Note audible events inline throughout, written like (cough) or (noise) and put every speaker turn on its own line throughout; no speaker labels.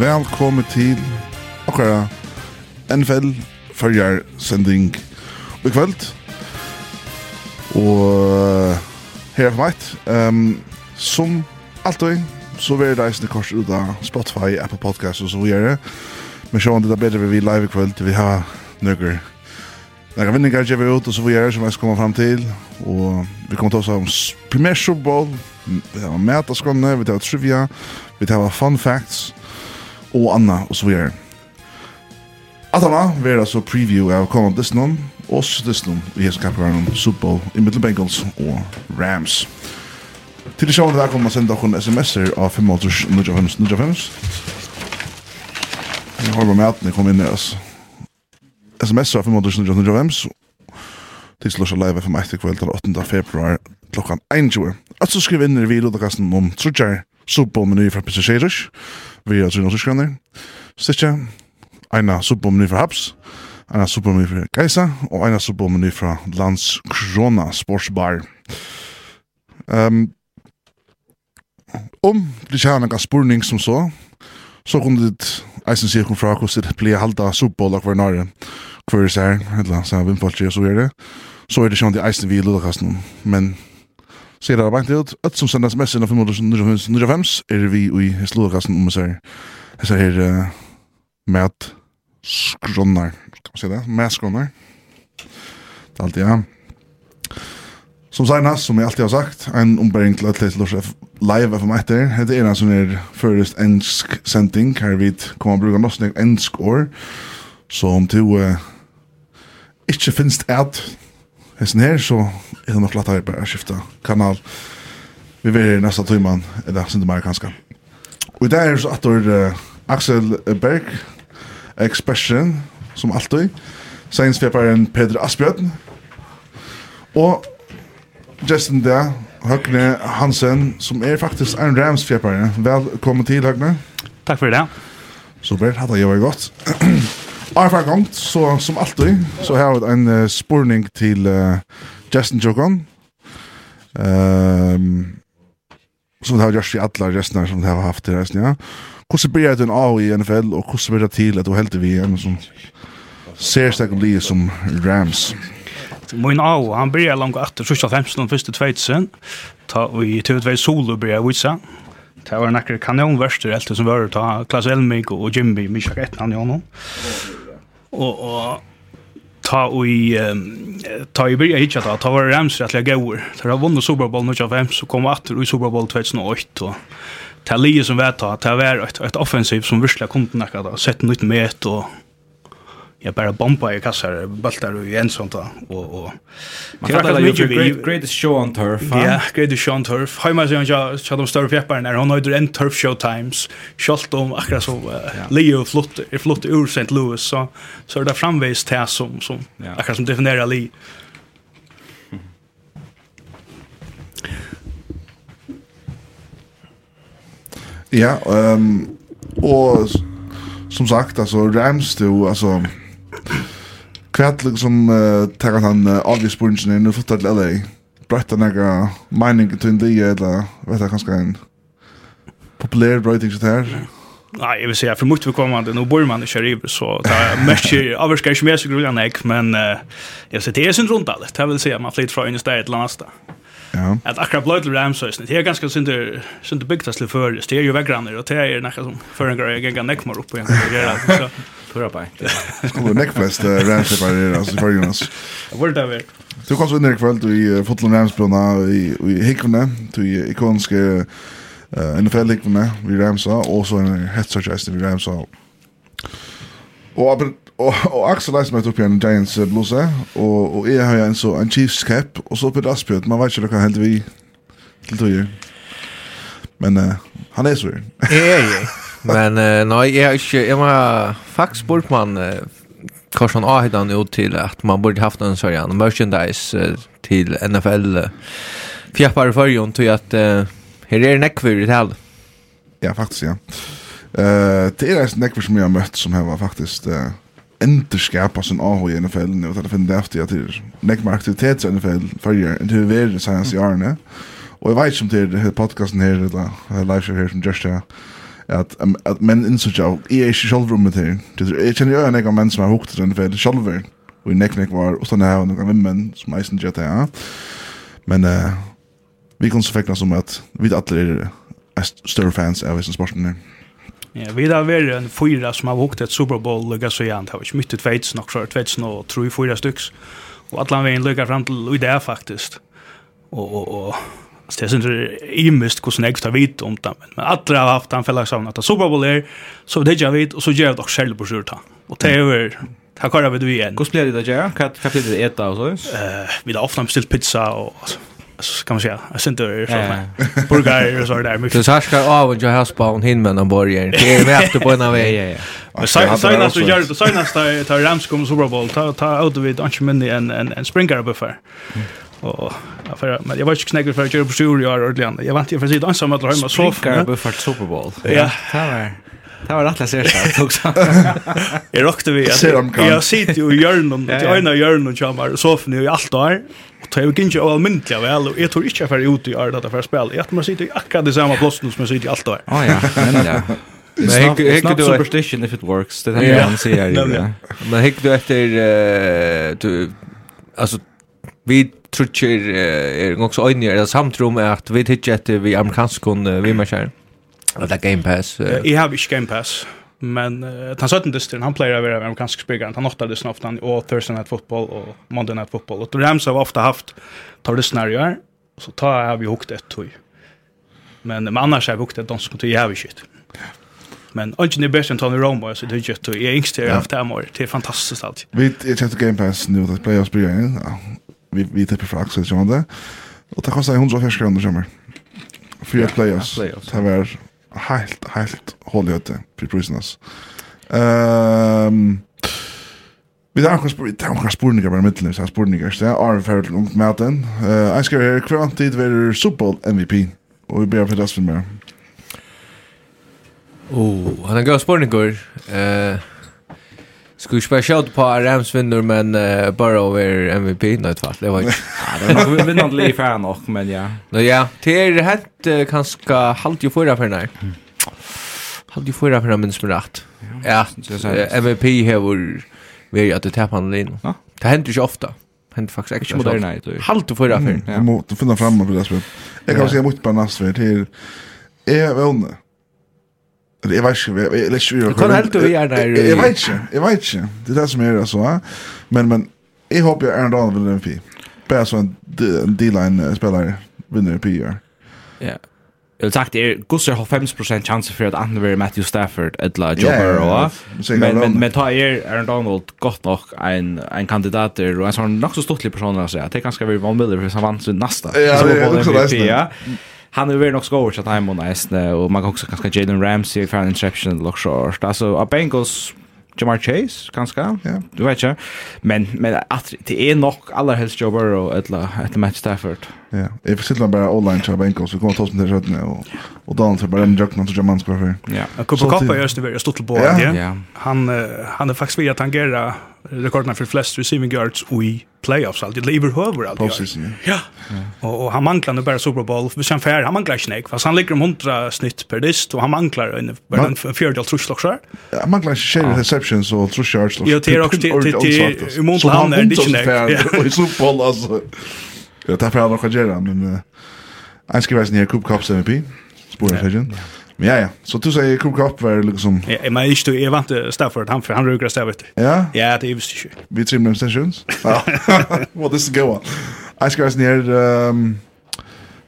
velkommen til okkara NFL fyrjar sending i kvöld. Og her er for meg. Um, som alltid, så vil det eisende kors ut av Spotify, Apple Podcast og så videre. Men sjåan det er bedre vi live i kvöld, vi har nøkker Några vinningar ger vi ut och så vidare som jag ska komma fram till. Och vi kommer ta oss om primär Super Bowl. Vi har mätarskånne, vi tar trivia, vi tar fun facts og anna og så videre. vi vil altså preview av kommende Disney og Disney vi er så hese kappgården Super Bowl i Middle Bengals og Rams. Til det sjående der kommer man sende dere sms'er av 5 5.8.95 95 Jeg har bare med at ni kom inn i oss. SMS av 5.8.95 95 til slås live for meg til kveld til 8. februar klokkan 21. Altså skriv inn i videodakasten om Trudjar Super Bowl-meny fra Pizzeria vi har trunnet syskraner. Stikja, eina subbommeny fra Habs, eina subbommeny fra Geisa, og eina subbommeny fra Lands Krona Sportsbar. Um, om du ikke har noen spurning som så, så kunne du eisen sier kom fra hvordan det blir halda subboll og hver nare, hver sær, eller så er vi innfalt og så er det. Så er det ikke om eisen vi i lodakasten, men Ser det bare ut, at som sender sms innan 595 er vi i slåkassen om å se hessa her uh, med skronnar, Kan man si det, med skronnar. Det er alltid, ja. Som senast, som jeg alltid har sagt, en ombering til Atlet Lorsk live FM etter, det er en som er først ensk sending, her vi kommer å bruke norsk ensk år, så om du uh, ikke finnes det hesten her, så er det nok lett her bare skifta kanal. Vi er i neste tøyman, eller sinde mer kanskje. Og i dag er så atter uh, Axel Berg, ekspersen, som alltid. seinsfjeparen Peder Asbjørn. Og Justin der, Høgne Hansen, som er faktisk en Rams-fjepare. Velkommen til, Høgne.
Takk for det.
Super, hadde jeg vært godt. (clears throat) Arfa gång så som alltid så har vi en uh, spurning till uh, Justin Jokon. Ehm um, som det har gjort i alla resten som det har haft i resten, ja. Hvordan blir det en A i NFL, og hvordan blir det til at du helter vi en som ser seg bli som Rams?
Min A, han blir langt etter 2015, den første tveitsen, ta i TV2 Solo blir jeg vitsa. Det var en akkurat kanonverster, helt som var ta Klaas Elmig og Jimmy, mye kjekk etter han i honom og, og ta og i um, ta i byrja hitja ta, ta var Rams rettelig gauur. Ta var vunnet Super Bowl 95, så kom atter i Super Bowl 2008, og ta lige som vet ta, ta var et, et offensiv som virkelig kom til nekka da, sett nytt med og jag bara bomba i kassar bultar i en sånt och och
man fattar ju great greatest show on turf.
Ja, yeah, greatest show on turf. Hur man säger jag så de större peppar när hon har en turf show times. Skolt om akkurat så Leo flott är flott ur St. Louis så så är det framväst till som som akkurat som definierar Lee.
Ja, ehm och som sagt alltså Rams då alltså Kvart liksom uh, tar han uh, obvious points in the foot at LA. Brætta naga mining to in eller vet jag kanske en populär writing så
där. Nej, jag vill säga för mycket kommande nu bor man i Sheriff så där mycket avskar mer så grullan ek men uh, jag ser det är synd runt allt. Jag vill säga man flytt från en stad till nästa.
Ja.
Att akkurat blöd till så Det är ganska synd synd byggt för det är ju väggrannar och det är nästan som för en grej jag kan näckmar upp igen.
Pura bænt.
Skulle nekfest Ramsey-par det alltså för Jonas.
altså. Hvor det er
Du kom så inn i kveld i Fotland Ramsbrunna i i Hickorna till i ikoniske NFL-hikkvene vi Ramsa, och så en headsurgeist vi Ramsa. Och og, og Axel Leis møtte opp igjen en Giants bluse, og, og jeg har en, så, en Chiefs cap, og så oppe Asbjørn, man vet ikke hva helt vi til tog. Men uh, han er så.
Ja, ja. Men uh, nei, jag är inte, jag var faktisk bort man uh, kanske han avhittar nu till att man burde haft en sån merchandise uh, til NFL uh, fjappar i förrjun till att uh, här är näckvur i tal.
Ja, faktiskt ja. Uh, det är en näckvur som jag har mött som har var faktiskt uh, enderskapa sin AH i NFL nu utan det finner det efter att det är näckvur aktivitet i NFL förrjun än hur vi är senast i årene og jeg vet som till podcasten her eller live show her som just här at, at menn innsøkja, jeg er ikke sjálfur med til. Jeg kjenner jo en egen menn som har hukt den for sjálfur, og i nek nek var, og sånn her, og noen vimmen som eisen gjør det, ja. Men uh, vi kan så fekna som at vi alle er større fans av Vissens sporten her.
Ja, vi har vært en fyra som har hukt et Superbowl lukka så igjen, det har ikke mye tveits nok, så er tveits nå, tror jeg fyra styks. Og alle har veien lukka fram til i det faktisk. Og, og, og Så det syns det imist hvordan jeg tar vidt om det. Men alle har haft en fälla sån att Super Bowl er, så det jag vet og så gör jag dock selv på skjorta. Og det er jo, Här kör vi det igen.
Hur spelar det där? Vad blir det äta och så?
Eh, vi har ofta beställt pizza och så kan man säga. Jag syns det är så Burgare och så där mycket.
Du härskar av och jag har spawn hin med en. Det är med efter på en av
Ja ja.
Men så nästa gör det nästa tar Rams kommer Super Bowl ta ta ut vid antingen en en en springer buffer. Och ja, för men jag var ju knägg för att göra på studio år ordentligt. Jag vant ju för sig dans som att hemma så
för buffert Super Bowl.
Ja,
där. Det var rättla (laughs) ser så också.
Jag rockte vi. Jag sitter ju i hjörnan,
i
ena hjörnan kör och soffan i allt där. Och tar ju inte av myntliga väl och jag tror inte jag får ut i år detta för spel. Jag man sitter i akkurat i samma plats som jag sitter i allt år.
Ja ja, (laughs) men ja.
Men
hik
du
superstition if it works. Det kan man säger ju.
Men hick du efter du alltså vi trutcher er också så øyne er samtrum at vi hittar etter vi amerikanskon vi merskjær. Det er Game Pass.
Jeg har ikke Game Pass. Men uh, han sötten distrin, han playar över amerikansk spelare. Han åtta lyssnar ofta och Thursday Night Football och Monday Night Football. Och Rams har ofta haft tar lyssnar gör. Så tar jag vi hukt ett tog. Men, men annars har vi hukt ett dans som tog jävligt shit. Men Ogden är bäst än Tony Romo, så det är ju att jag är yngst jag har haft det här året. Det är fantastiskt allt.
Vi är tänkte Game Pass nu, att playa oss bryr igen vi, vi tar för Axel, ikke det? Og det kostet 140 kroner kommer. For jeg
playoffs.
Det var helt, helt hål för høyte Ehm vi har akkurat spurt, det er akkurat spurninger bare middelen, så jeg har spurninger, ikke det? Arve Ferrell, ungt maten. Uh, jeg skriver her, hver antid være Super MVP? och vi ber för det som er.
Oh, han er gav spurninger. Eh... Skulle vi spela shot på Rams vinner men uh, Burrow är MVP i alla fall. Det var ju (laughs)
ja, det var nog vinnande ju fan och men ja.
Nå ja, det är helt uh, kanske halt ju förra för när. Halt ju förra för när minns mig rätt. Ja, MVP har vi att det tappar den.
Ja.
Det händer ju ofta. Det Händer faktiskt extra. ofta.
moderna det.
Halt ju förra för.
Jag måste finna fram och det Jag kan säga mot på nästa till är väl Jeg vet ikke, jeg vet ikke.
Du kan helt du er
der. Jeg vet ikke, jeg vet ikke. Det er det som er det, så. Men, men, jeg håper jeg er en dag vinner en pi. Bare så en D-line-spiller vinner en pi, ja.
Ja. Jeg vil sagt, er gusser 50% chance for at andre vil Matthew Stafford, etla Joe Burrow, men, men, men ta er Aaron Donald godt nok en, en kandidat kandidater, og en sånn nok så stortlig person, det er ganske vi vanlig, for han vant sin nasta.
Ja, det
er
også
nasta han är väl nog skor så time on nästa och man kan också kanske Jalen Ramsey för en interception look short. Alltså a Bengals Jamar Chase kanske.
Ja.
Du vet ju. Men men att det är nog allra helst Joe Burrow eller ett match Stafford.
Ja. If det sitter bara online till Bengals så kommer tossen till rätt och och då så bara en jock mot Jamar Chase för.
Ja.
Och
Cooper
Cup är just det stort på
Ja.
Han han är faktiskt vid att tangera rekorderna för flest receiving yards och i playoffs alltid, eller överhöver alltid.
Postseason,
ja. ja. Och, och han manglar nu bara Super Bowl, hvis han fär, han manglar snäck, fast han ligger om hundra snitt per dist, och han manglar en, bara en fjärdel trusslokskär.
Ja, han manglar tjejer ja. receptions och trusslokskär.
Ja, det är också till i mån han är det snäck.
Och i Super Bowl, alltså. Ja, det är för alla kvar men... Han skriver sin här Cup Cups MVP, spårar sig igen. Ja. Ja, ja. Så du säger Cook Cup var liksom...
Ja, men jag stod, jag var inte Stafford, han, för han röker Stafford.
Ja?
Ja, det är visst inte.
Vi trimmer dem stations? (laughs) Ja. (laughs) Well, this is go on. Jag ska ner... ehm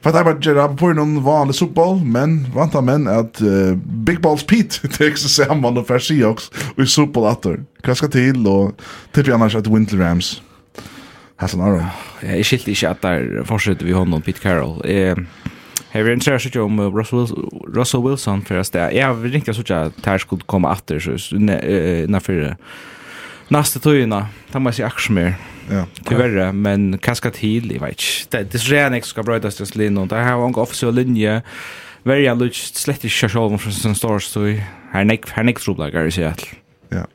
för att jag bara gör på någon vanlig fotboll, men vantar men att uh, Big Balls Pete täcks samman och färsi också i fotbollatter. Kraska till och typ annars att Winter Rams. Hassan Aron.
Jag skilte inte att där fortsätter vi honom Pete Carroll. Eh... Jag är intresserad om Russell Wilson, Russell Wilson för att det. Jag vill inte så att här skulle komma efter så när för nästa tøyna. Det måste jag också mer.
Ja.
Tyvärr, men hva skal til, jeg vet ikke. Det det är så skal ska bröda stas linje. Det här var en offisiell linje. Very much slett ikke selv om i show from Stars så här nick här nick trouble guys
ja.
Ja.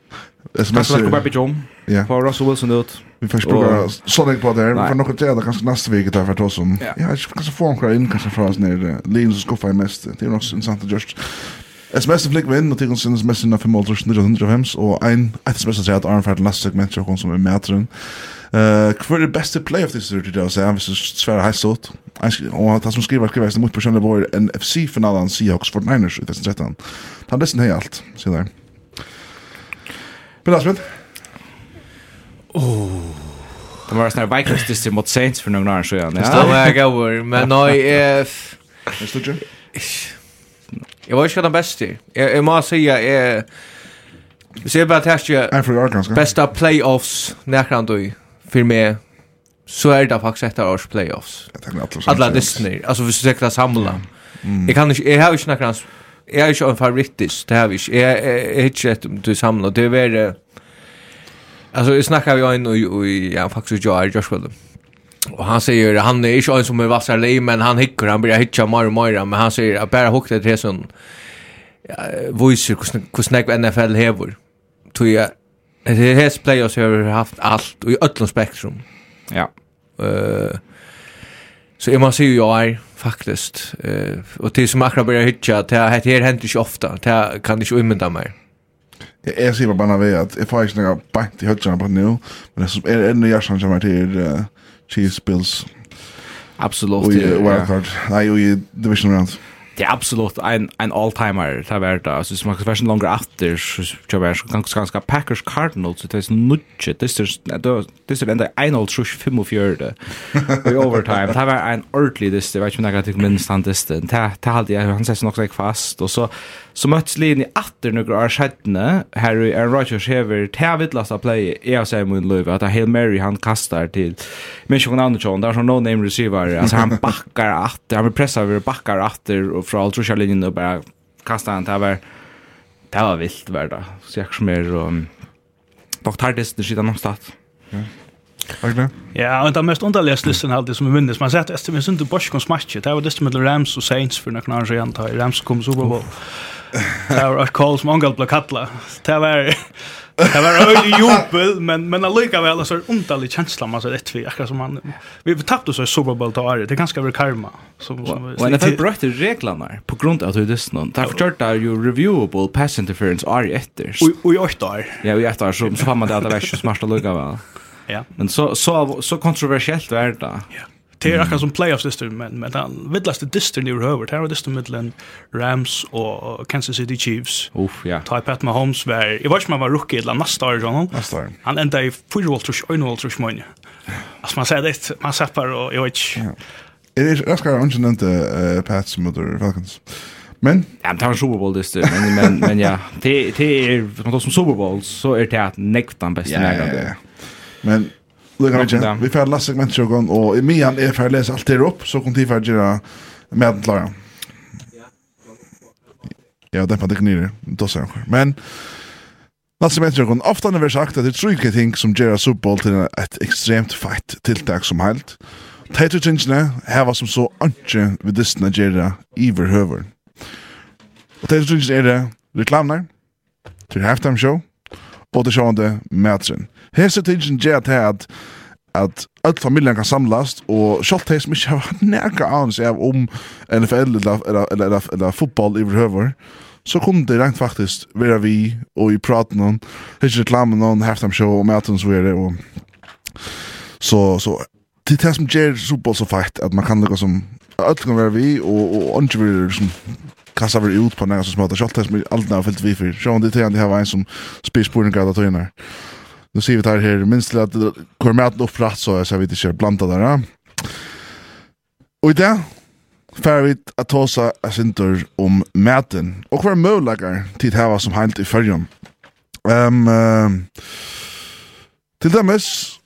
SMS. Kanske bara byta om.
Ja.
På Russell Wilson ut.
Vi får språka sådär på där. Vi får nog inte det kanske nästa vecka där för att oss om.
Ja,
jag kanske få en kvar in kanske från oss ner. Linus skuffa i mest. Det är nog intressant att just SMS flick vinn och tycker sen SMS innan 500 och en ett SMS att säga att Arn Fadden last segment jag som är mätaren. Eh, kvar det beste play of this year till oss är så svär high sort. Och att som skriver skriver mot personer var NFC-finalen Seahawks 49ers 2013. Han lyssnar helt. Se där. Men Aspen? Åh.
Det var sånn Vikings dyster mot Saints for noen år siden. Ja.
Det står jeg gav, men nå er...
Det stod ikke?
Jeg var ikke den beste. Jeg, jeg må si at jeg... Hvis jeg bare tester bästa playoffs nærkant då för mig så är det faktiskt ett års playoffs. Alla Disney, alltså vi ska sikkert samla. Jag kan inte, jag har ju snackat Jeg er ikke en favorittist, det har vi ikke. Jeg er ikke et du samler, det er veldig... Alltså vi snackar vi om och ja faktiskt jag är Josh Wilde. Och han säger han är inte en som är vassar lej men han hickar han blir hitcha mer och mer men han säger att bara hukta det sån ja voice hur snack NFL hävor. Tror jag det här has players har haft allt och i öllum spektrum.
Ja.
Eh så jag måste ju jag är Faktiskt. Eh, och till som akkurat börjar hitcha, det här händer inte ofta. Det här kan inte umynda mig.
Jag är så bara vet att jag får inte några bant i hötterna på nu. Men det är ändå jag som kommer till uh, Chiefs Bills.
Absolut.
Och i Wildcard. Nej, och i Division Rounds
det er absolut en en all-timer. Det har varit alltså som man ska version longer efter så jag vet ganska ganska Packers Cardinals det är nutje det är det är ändå en all trush film of year i overtime. Det var en ordentlig det vet inte om jag kan minst han det det hade jag han sätter nog sig fast och så Så møttes linjen atter noen år skjettene, her i Aaron Rodgers hever teavittlasta play, jeg har sett min løyve, at Hail Mary han kastar til Michigan Andersson, det er sånn no-name receiver, altså han (laughs) bakkar atter, han blir presset over bakkar atter, og fra alt rusja linjen og bare kastar han, det var, det var vilt, det var det, så jeg som er, og Dr. Hardis, det skjedde noen sted.
Ja. Okay.
Ja, og det mest underliga slissen alltid som vi minns man sett att det inte Bosch kom smatch. Det var det med Rams og Saints för några år da Rams kom Super Bowl. Det var et call som angal ble kattla. Det var Det var öle jubel, men men allikevel väl så underlig känsla man så rätt vi akkurat som man vi tappade så i Super Bowl då är det ganska väl karma som som
Och det bröt reglerna på grund av att det är någon. Därför kört där ju reviewable pass interference är efter.
Och och jag år.
Ja, vi efter så så får man det att det är så smart att lucka väl.
Ja.
Men så så så kontroversiellt är det.
Ja. Det är akkurat som playoff system men men den villaste distern i över. Det är distern mellan Rams och Kansas City Chiefs.
Uff, ja.
Type Pat Mahomes var i vart man var rookie eller nästa år John.
Nästa år.
Han ända i fyra år tror en. Alltså man säger det man sappar och jag vet.
Det är ganska annorlunda eh Pats mot Falcons. Men
ja, det var Super Bowl det men men men ja, det det är som Super Bowl så är det att nektan bästa nära.
Ja, ja, ja. Men
lukar
ikke. Vi får last segment sjokon, og i mian er for å lese alt her opp, så kom tid for å gjøre med den klara. Ja, den fann ikke nere, då ser jeg. Men, last segment sjokon, ofta har vi sagt at det er trygge ting som gjør Super Bowl til et ekstremt fight tiltak som helt. Taito tingene heva som så anke ved distene gjøre iver høver. Og taito tingene er det reklamner, til halftime show, og til sjående matchen. Hese tingen gjør til at at all familjen kan samlast og sjálvt hei som ikke har nærka ans av om NFL eller, eller, eller, eller, eller fotball i høver så kunne det rent faktisk være vi og i praten noen ikke reklame noen halftime show og maten så er det og så, så det er det som gjør Super så fight at man kan lukka som alt kan være vi og, og andre vil liksom kassa vi ut på nægast som småta sjálvt hei som aldri har fyllt vi for sjálvt hei som aldri har fyllt vi for sjálvt hei som aldri har fyllt vi for som aldri har fyllt vi Nu ser vi det här minst till att kommer med att uppfratt så jag vet inte blanda där. Ja. Och i det Fær vi att ta oss a sindur om maten og hver till det här som heilt i fyrjun. Um, uh, til demes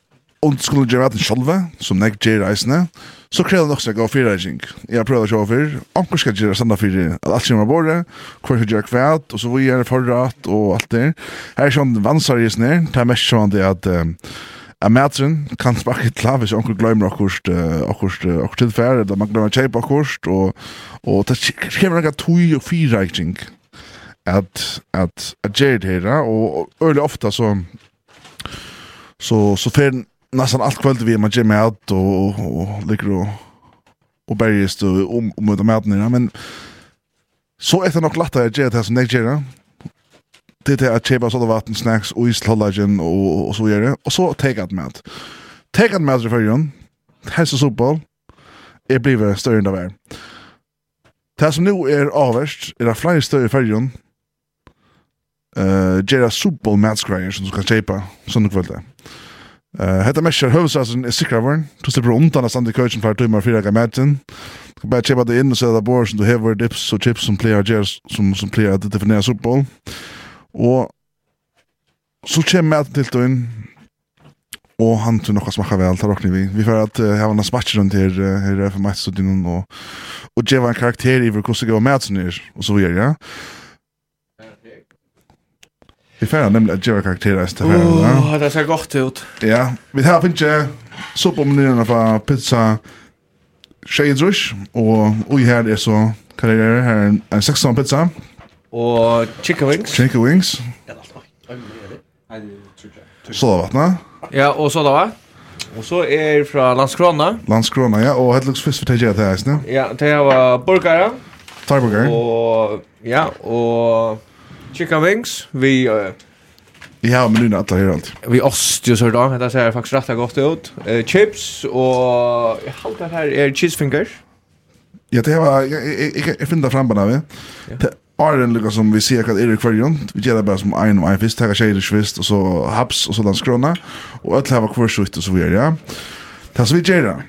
om du skulle gjøre den sjølve, som jeg gjør reisende, så krever det nok gå av fyrreising. Jeg har prøvd å kjøre fyr, anker skal gjøre samme fyr, at alt kommer bare, hver skal gjøre kvæt, og så vi gjør forrat og alt det. Her er sånn vansar i sned, det er mest sånn det at a matchen kan sparka til hvis onkel glömmer akkurst akkurst akkurst til fer eller man glömmer chepa akkurst og og det kemur nokk tui og fire reiking at at at Jared her og øll ofta så så så fer nästan allt kväll vi man gym out och och, och ligger och och bergist och om om med maten men så är det nog lättare att göra det som nästa år. Det är att köpa sådana vatten snacks och islallagen och och så vidare och så take ett mat. take ett mat för ju. Hälsa fotboll. Det blir større enn det var. Det som nu är avvärst är att flera större färgen eh uh, matskreier som du kan köpa sådana kvällar. Uh, Hetta mesjar høvsrasen er sikra vorn. Du slipper undan a stand i køkken for timmar fyra gav matin. Du kan bare kjepa det inn og sæda bor som du hever dips og chips som player gjer som, som player at definera soppbål. Og så kjem maten til du inn og han tror nokka smakka vel, tar okni vi. Vi fyrir at uh, hava en smatch rundt her, uh, her er for matsstudion og og djeva en karakter i hver hvordan gav matin er og så videre, ja. Vi får nemlig at gjøre karakterer til ferien.
Åh, det ser godt ut.
Ja, vi tar finnes sopomnyrene fra pizza Shadrush, og ui her er så, hva er det her, en 16 pizza.
Og chicken wings.
Chicken wings. Sådavatna.
Ja, og så da sådava. Og så er fra Landskrona.
Landskrona, ja, og helt luks fisk for TJ til eisne.
Ja, det var burgere.
Tarburgere.
Og, ja, og Chicken wings, vi... Uh,
ja, men nu natta här allt.
Vi ost ju så då, det ser faktiskt rätt gott ut. Uh, chips och jag håller det här är cheese fingers.
Ja, det var jag jag finner
fram
bara vi. Arden lukar som vi ser att Erik Kvarjon, vi gör det bara som en och en fisk, tackar tjejer svist och så haps och så skrona. Och öll hava kvarsutt och så vidare, ja. Det som vi gör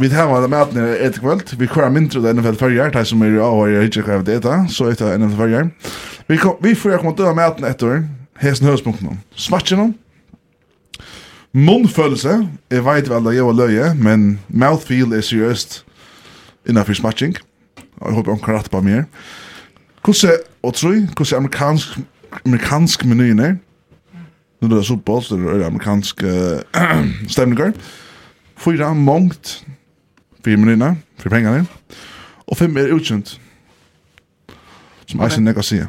Vi tar med maten i et kvöld. Vi kører mindre til NFL Førjar, de som er i avhøy og ikke hva det etter, så etter NFL Førjar. Vi, kom, vi får jeg komme til å maten etter hesten høyspunkten. Smatchen om. Munnfølelse, jeg vet vel at jeg var løye, men mouthfeel er seriøst innenfor smatching. Jeg håper han kan rette på mer. Hvordan, og tror jeg, hvordan amerikansk, amerikansk menyen er, nu det er soppbål, så det er amerikansk (clears throat) uh, stemninger, fyra mångt 4 millioner for pengene, og fem er utkjent. Som okay. eisen nekka sier.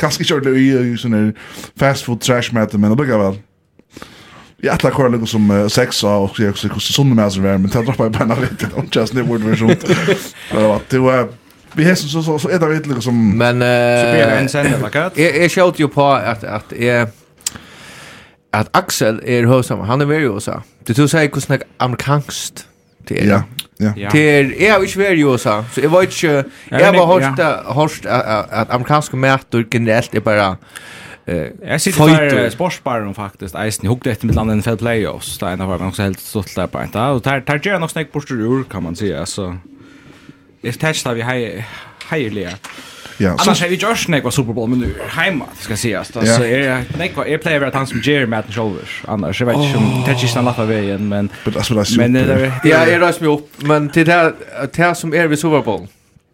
Kanskje ikke ordentlig i, i sånne fast food trash mat, men det vel. Jeg ætla kvar lukka som uh, sex og sier også hvordan sunne med som er, men det droppa jeg bare nærlig til om just det burde det sånt. Det var Vi har så så så är det lite som
men eh
en sändare
lakat. Jag jag ju på att att är att Axel är hosam. Han är ju så. Du tror säger hur snack amerikanskt det er.
Ja, ja.
Det er, jeg har ikke vært i USA, så jeg var ikke, jeg
var
hørt, hørt at amerikanske mæter generelt er bare, Eh,
jag sitter för sportsbaren faktiskt. Isen hugg det med landet NFL playoffs. Där en av dem också helt stolt där på inte. Och tar tar gärna snack bort ur kan man säga så. Det testar vi hej hejliga.
Ja,
Annars har vi gjort snack på Super Bowl, men nu hemma ska sägas. Alltså, ja. är vad är player att han som Jerry Madden shoulders. Annars, jag vet inte om det är kistan vägen, men... Men det är...
Ja, jag rör mig upp, men till det här som är vid Super Bowl,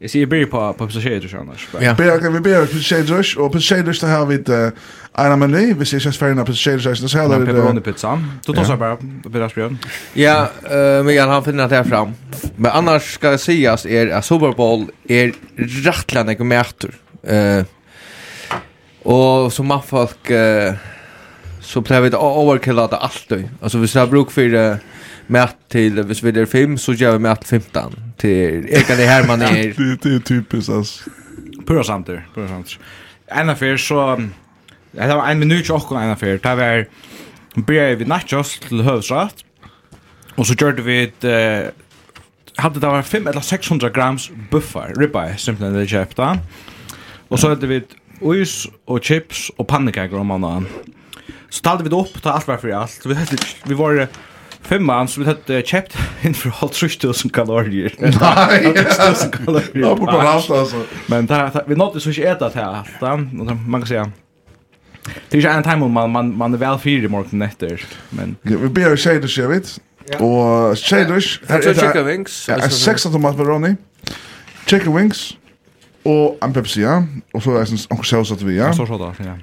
Jag ser Beer på på Pesachedrush annars.
Ja.
Ber, Beer vi Beer på Pesachedrush och Pesachedrush det har vi et vid Anna Meny, hvis jeg just ferdig på Pesachedrush så har
här
där.
Pepperoni pizza. Du tar så bara deras bröd.
Ja, uh, jag han finner det här fram. Men annars ska jag sägas er, att Super Bowl er rettelig jag mäter. Eh Og som mannfolk, uh, så pleier vi å overkilla det alltid. Altså, hvis vi ska bruk Uh, mat till hvis vi är fem så gör vi mat 15 till Ekan det här man är
det är typiskt alltså
pura samter pura samter en affär så det var en minut och en affär det var började vi nachos till hövsrätt och så gjorde vi ett eh, hade det var 5 eller 600 grams buffar ribeye simpelthen det köpta och så hade vi ois och chips och pannkakor om annan så talade vi det upp ta allt var för allt. Vi hade vi var femman som vi hade köpt in för allt 3000 kalorier.
Nej.
3000 (laughs) kalorier.
Ja, på rast altså.
Men där vi nådde så ikke äta det här allt. Och man kan säga Det är ju en timme man man man är väl fyra i morgon nätter, men
vi ber shade jeg vet. Och shaders
här
er
chicken wings.
Ja, sex tomat pepperoni. Chicken wings och en Pepsi ja. Och så er det en sån sås att vi ja.
Så så där ja.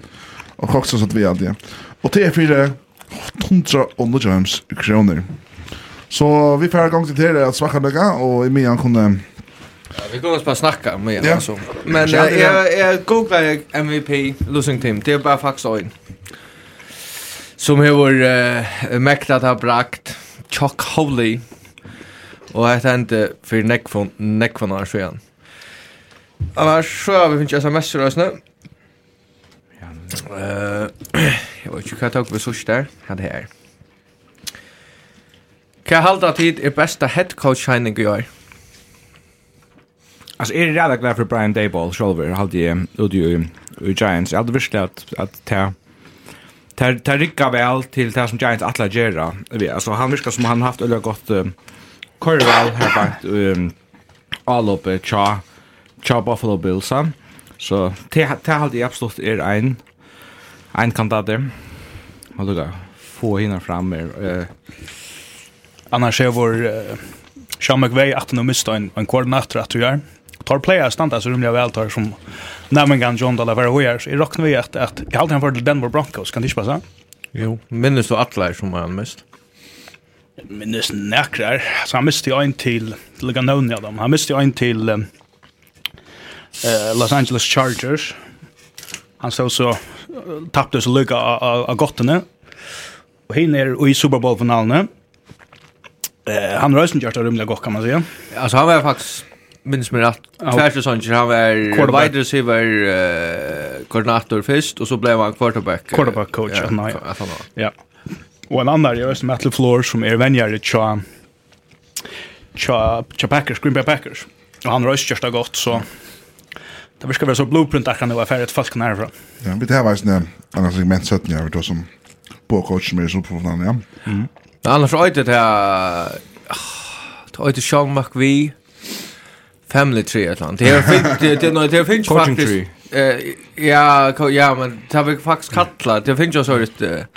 Og också så att vi hade ja. Och det är 800 kroner. Så vi får gang til det at svacka några og i mig kunne...
Ja, vi går oss bara snacka om
ja.
altså. Men ja,
äh,
jag, jag googlar MVP losing team. Det er bare faktisk øyn. Som har uh, mäktat har brakt Chuck Howley. og jeg tenkte for nekvån, Neckfon år sedan. Annars så har vi finns sms-rösning. Ja, uh, Jeg vet ikke hva jeg tok vi sørst der, Hva det her. Hva halda tid er besta head coach heining i år?
Alltså är det rädda glad för Brian Dayball själv hade ju ut ju Giants. Jag hade visst att att ta ta ta rycka väl till det som Giants att lägga. Alltså han viskar som han haft eller gott Corval har bakt um all up cha cha Buffalo Bills. Så det det hade jag absolut är en en kandidat där. Man lukar få hinna fram Eh
Annars är vår uh, Sean McVay att nu mista en, en koordinator att du gör. Tar player standa så rymliga vältar som nämligen John Dalavera så I rocknar vi att, att jag alltid han för Denver Broncos. Kan det inte passa?
Jo, minns du alla som han mist?
Minns näkrar. Så han miste ju en till till Ganonia dem. Han miste ju en till eh uh, Los Angeles Chargers. Han så så tappte så lycka av gottene. Och hin är i Super Bowl finalen. Eh han rösten gjort det rumliga gott kan man säga.
Alltså han var faktiskt minns mig rätt. Tvärsen sånt han var wide receiver eh koordinator först och så blev han quarterback.
Quarterback coach
ja,
nej. Ja. Och en annan är som Matt Floor som är vänjare tja tja Packers Green Bay Packers. Och han rösten just gott så det verkar vara så blueprint där kan det vara för ett folk närfra.
Ja, vi tar vars när annars annan segment så att jag vet som på coach med så på någon ja.
Mm. annars för det här ödet Sean McVie Family Tree eller något. Det är fint det det finns faktiskt eh ja ja men det har vi faktiskt kallat det finns ju så det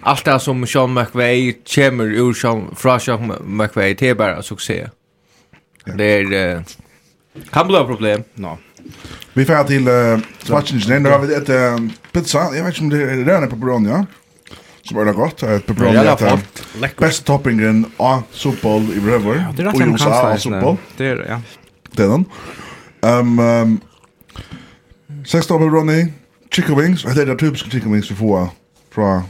allt det som Sean McVay kommer ur Sean från Sean McVay det är bara succé. Det är kan bli ett problem.
No.
Vi får till uh, Svartingen. Nu har vi ett uh, pizza. Jag vet inte om det är rörande pepperoni, ja? Som är det gott. Ett pepperoni
är
det
bästa toppingen av soppboll i Bröver.
Ja, det är rätt
en
kanske. Det är det, ja.
Det är den. Um, um, sex toppar pepperoni. Chicken wings. Det är det typiska chicken wings vi får från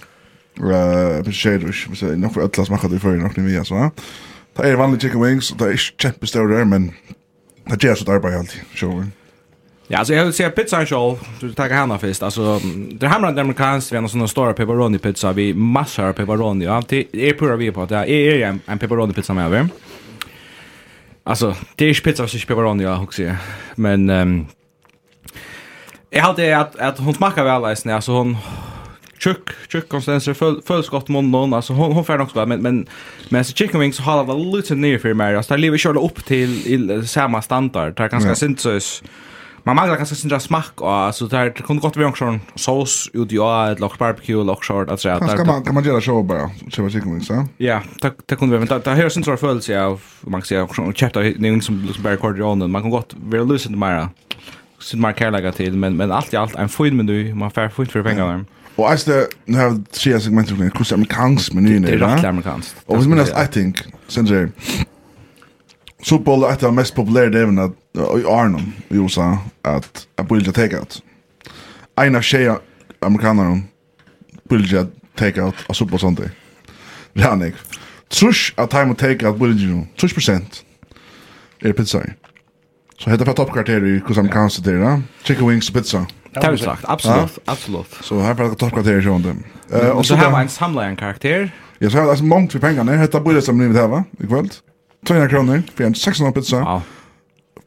uh, Shaders, vi säger nog för alla smakar det för något ni vet så. Det är vanliga chicken wings, det är kämpestora men det är så där på helt. Sure.
Ja, alltså jag vill säga pizza show. Du tar henne först. Alltså det här med amerikanskt, vi har såna stora pepperoni pizza, vi massor av pepperoni. Ja, det är pura vi på att det är en, en pepperoni pizza med över. Alltså det är pizza så pepperoni jag också. Men ehm Jag hade att att hon smakar väl alltså alltså hon tjock tjock konsistenser full full skott någon alltså hon hon får också men men men så chicken wings har det lite ner för mig alltså det lever själva upp till samma standard Det är ganska syntes man manglar kanskje sin smak og så der det kunne godt være en sånn saus ut i år et lokk barbecue lokk short at så
kan man kan man gjøre show bare så man sikkert så?
Ja det det kunne være men det det her sin sånn følelse av man kan si sånn chapter noen som liksom bare kort on man kan godt være løsen til mer sin mer kærlega til men men alt i alt en fin menu man får fint for pengene
Og jeg det, nu har jeg tre segmenter hvordan amerikansk
menyen
er.
Det er
rett
amerikansk.
Og hvis minnes, I think, synes jeg, Super Bowl är det mest populära även i Arnon i USA att att bilda takeout. Ena tjej amerikanerna bilda takeout av Super Bowl Sunday. Janik. Trush att time to take out bilda ju. Trush procent. Är pizza. Så heter det för toppkvarter i hur amerikanska det där. Chicken wings pizza.
Det har sagt. absolut, absolut.
Så här för jag toppkvarter i sjön dem. Eh
och så
har
man en samlaren karaktär.
Jag så har alltså mångt för pengarna. Heter bilda som ni vill ha va? Ikväll. 200 kroner för en 600 pizza.
Ja.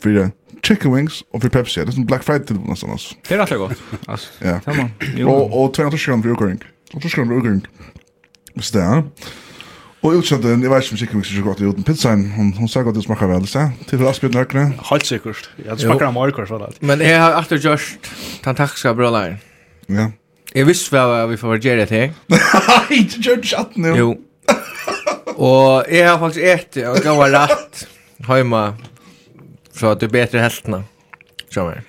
För chicken wings och för Pepsi. Det är som Black Friday till någonstans.
Det är rätt gott. Alltså.
Ja.
Tamam.
Och och 200 kronor för ukurring. 200 kronor för ukurring. Visst det. Ja. utsatt den, jag vet inte om chicken wings är så gott utan pizzan. Hon, hon sa godt det smakar väl, så. Till for Asbjørn Løkne.
Helt säkert. ja, det smakker av morgkår, så där.
Men jag har alltid gjort den takkiske brølaren.
Ja.
Jag visste vel at vi får göra det til.
Nei, du gjør det ikke at.
Jo, Og jeg har faktisk et, og det var rett, heima, så at du bedre heltene, sjåmer.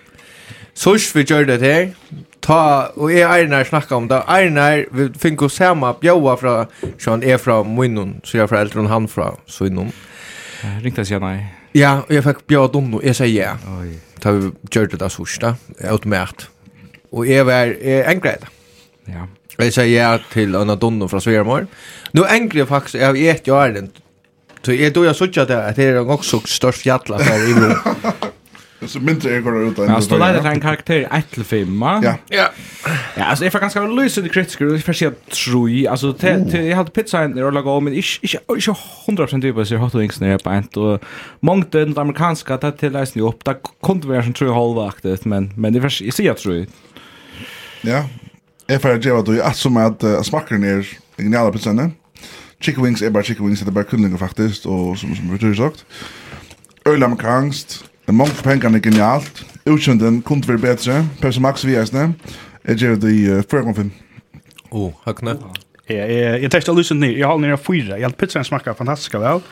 Sors vi gjør det her, ta, og jeg er Einar snakka om det, Einar, vi fikk oss hema bjaua fra, som han er fra munnen, så jeg er fra eldre enn han fra sunnen.
Ringte jeg sier nei.
Ja, og jeg fikk bjaua dunno, jeg sier ja.
Oi.
Ta vi gjør det da sors da, automat. Og jeg var, jeg engret det.
Ja.
Jeg sier ja til Anna Donno fra från Nå Nu ängrar faktiskt jag vet jag är den. Så jeg då jag såg att det är också störst fjalla för (laughs) i
Så mindre jag går ut än.
Ja, så där är en karaktär 1 till 5.
Ja.
Ja.
Ja, alltså jag får ganska lösa det kritiker och för sig tror alltså jag hade pizza in där lagar men ich ich ich 100% typ så hot wings när på ett och mångt den amerikanska att till läsning upp där kunde vara som tror halvvaktigt men men det är jag tror.
Ja, Jeg får gjøre det, at som at uh, smakker er geniale pizzene. Chicken wings er bare chicken wings, det er bare kundlinger faktisk, og som, som vi har sagt. Øl amerikansk, det er mange for er genialt. Utkjønden kunne være bedre, Pepsi Max vi eisne. Jeg gjør det i
uh, 4,5.
Åh, høkne. Jeg testet lysen ned, jeg har nere fyra. Jeg har pizzaen smakker fantastisk vel.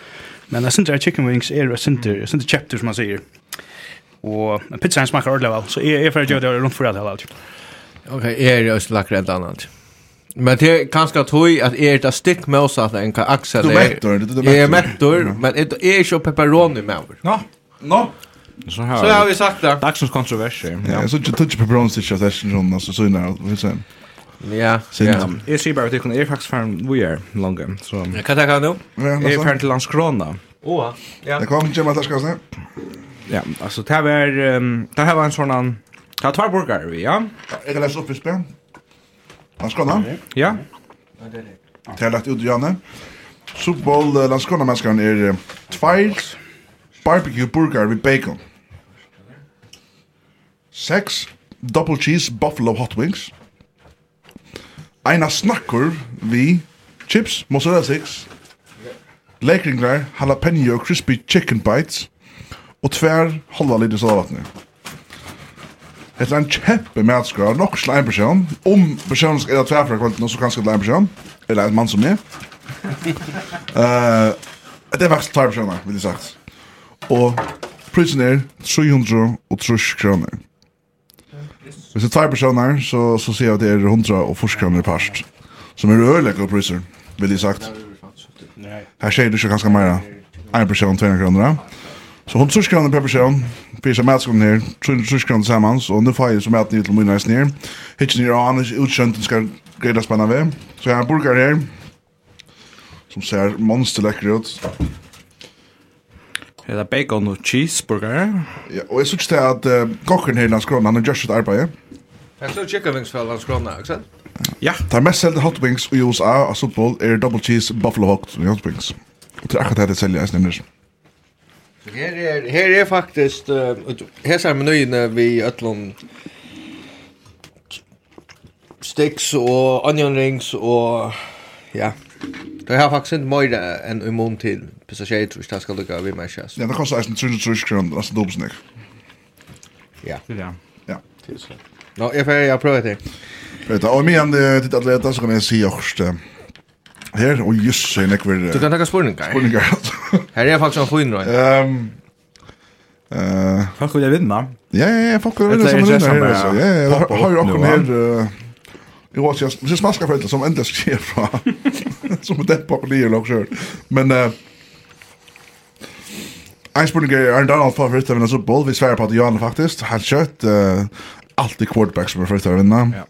Men jeg synes at chicken wings er jeg synes det chapter som man sier. Og pizzaen smakker ordentlig vel, så jeg er ferdig å gjøre det rundt for det hele
Okej, är det slack rent annat. Men det är ganska toj att är det stick motsatt en kan
Axel
är.
Du mättor, du
mättor. Är
mättor,
men det är ju pepperoni med.
Ja.
No.
Så här.
Så har vi sagt det.
Dagsens kontroverser.
Ja, så du touch pepperoni så jag session och så så när vi sen.
Ja, ja.
Jag ser bara det kan är faktiskt fan we are longer. Så.
Jag kan ta nu.
nu.
Är fan till Landskrona.
Åh. Ja.
Det kommer ju med att ska
Ja, alltså det här var det här var en sån Ja, tvær burgare vi, ja.
Jeg kan lese opp i
Ja.
Det er lagt ut, Janne. Superbowl uh, Lanskona-menneskene er uh, tvær barbecue burgare við bacon. Sex double cheese buffalo hot wings. Eina snakkur vi chips, mozzarella sticks, lekringar, jalapeno crispy chicken bites og tvær halva liter salavatne. Det er en kjempe medskar, nok slei person, om personen er det tverfra kvaliten, så kan det er en person, eller en mann som er. Uh, det er faktisk tverfra personer, vil jeg sagt. Og prisen er 330 kroner. Hvis det er tverfra personer, så, så sier jeg at det er 140 kroner parst, som er øyelekka priser, vil jeg sagt. Her skjer det ikke ganske mer. En person, 200 kroner, ja. Så hon tror grann per person. Fisha matskon ner. Tror grann tillsammans. Och nu får jag som att ni till mina är ner. Hitchen ner han är utkönt och ska greda spänna ved. Så jag har en burkar här. Som ser monsterläcker ut.
Det är bacon och cheeseburger.
Ja, och jag syns det att uh, kocken här i Landskrona, han har just ett arbete.
Jag tror chicken wings för Landskrona, inte
Ja.
Det mest selda hot wings i USA av fotboll är double cheese buffalo hot wings. Och det är akkurat det jag säljer i Sninders. Mm.
Her er, her er faktisk, uh, her ser vi nøyene vi øtlån sticks og onion rings og ja, Det har faktisk inte mer än en mån till passagerare tror jag ska lucka vid mig chest.
Ja, det kostar nästan 300 000 kronor, alltså dubbelsnick.
Ja.
Ja.
Ja. Tusen.
Nå, jag får jag prövar det.
Vet du, Og igen det till atleta så kan jeg si også också. Her, og just jøss, jeg nekver...
Du kan takka spurningar.
Spurningar, (laughs)
altså. Her er faktisk en fin røy.
Um, uh,
folk vil vinna.
Ja, ja, ja, folk vil
vinna
som vinner
her,
altså. Ja, ja,
ja,
har jo
akkur
her... Jo, altså, jeg synes man skal foreldre som endelig skjer fra... (laughs) som det på livet og sjøl. Men... Uh, Ein spurning er Aaron Donald for første vinner så bold. Vi sverer på at Johan faktisk. Han kjøtt uh, alltid quarterback som er første vinner.
Ja.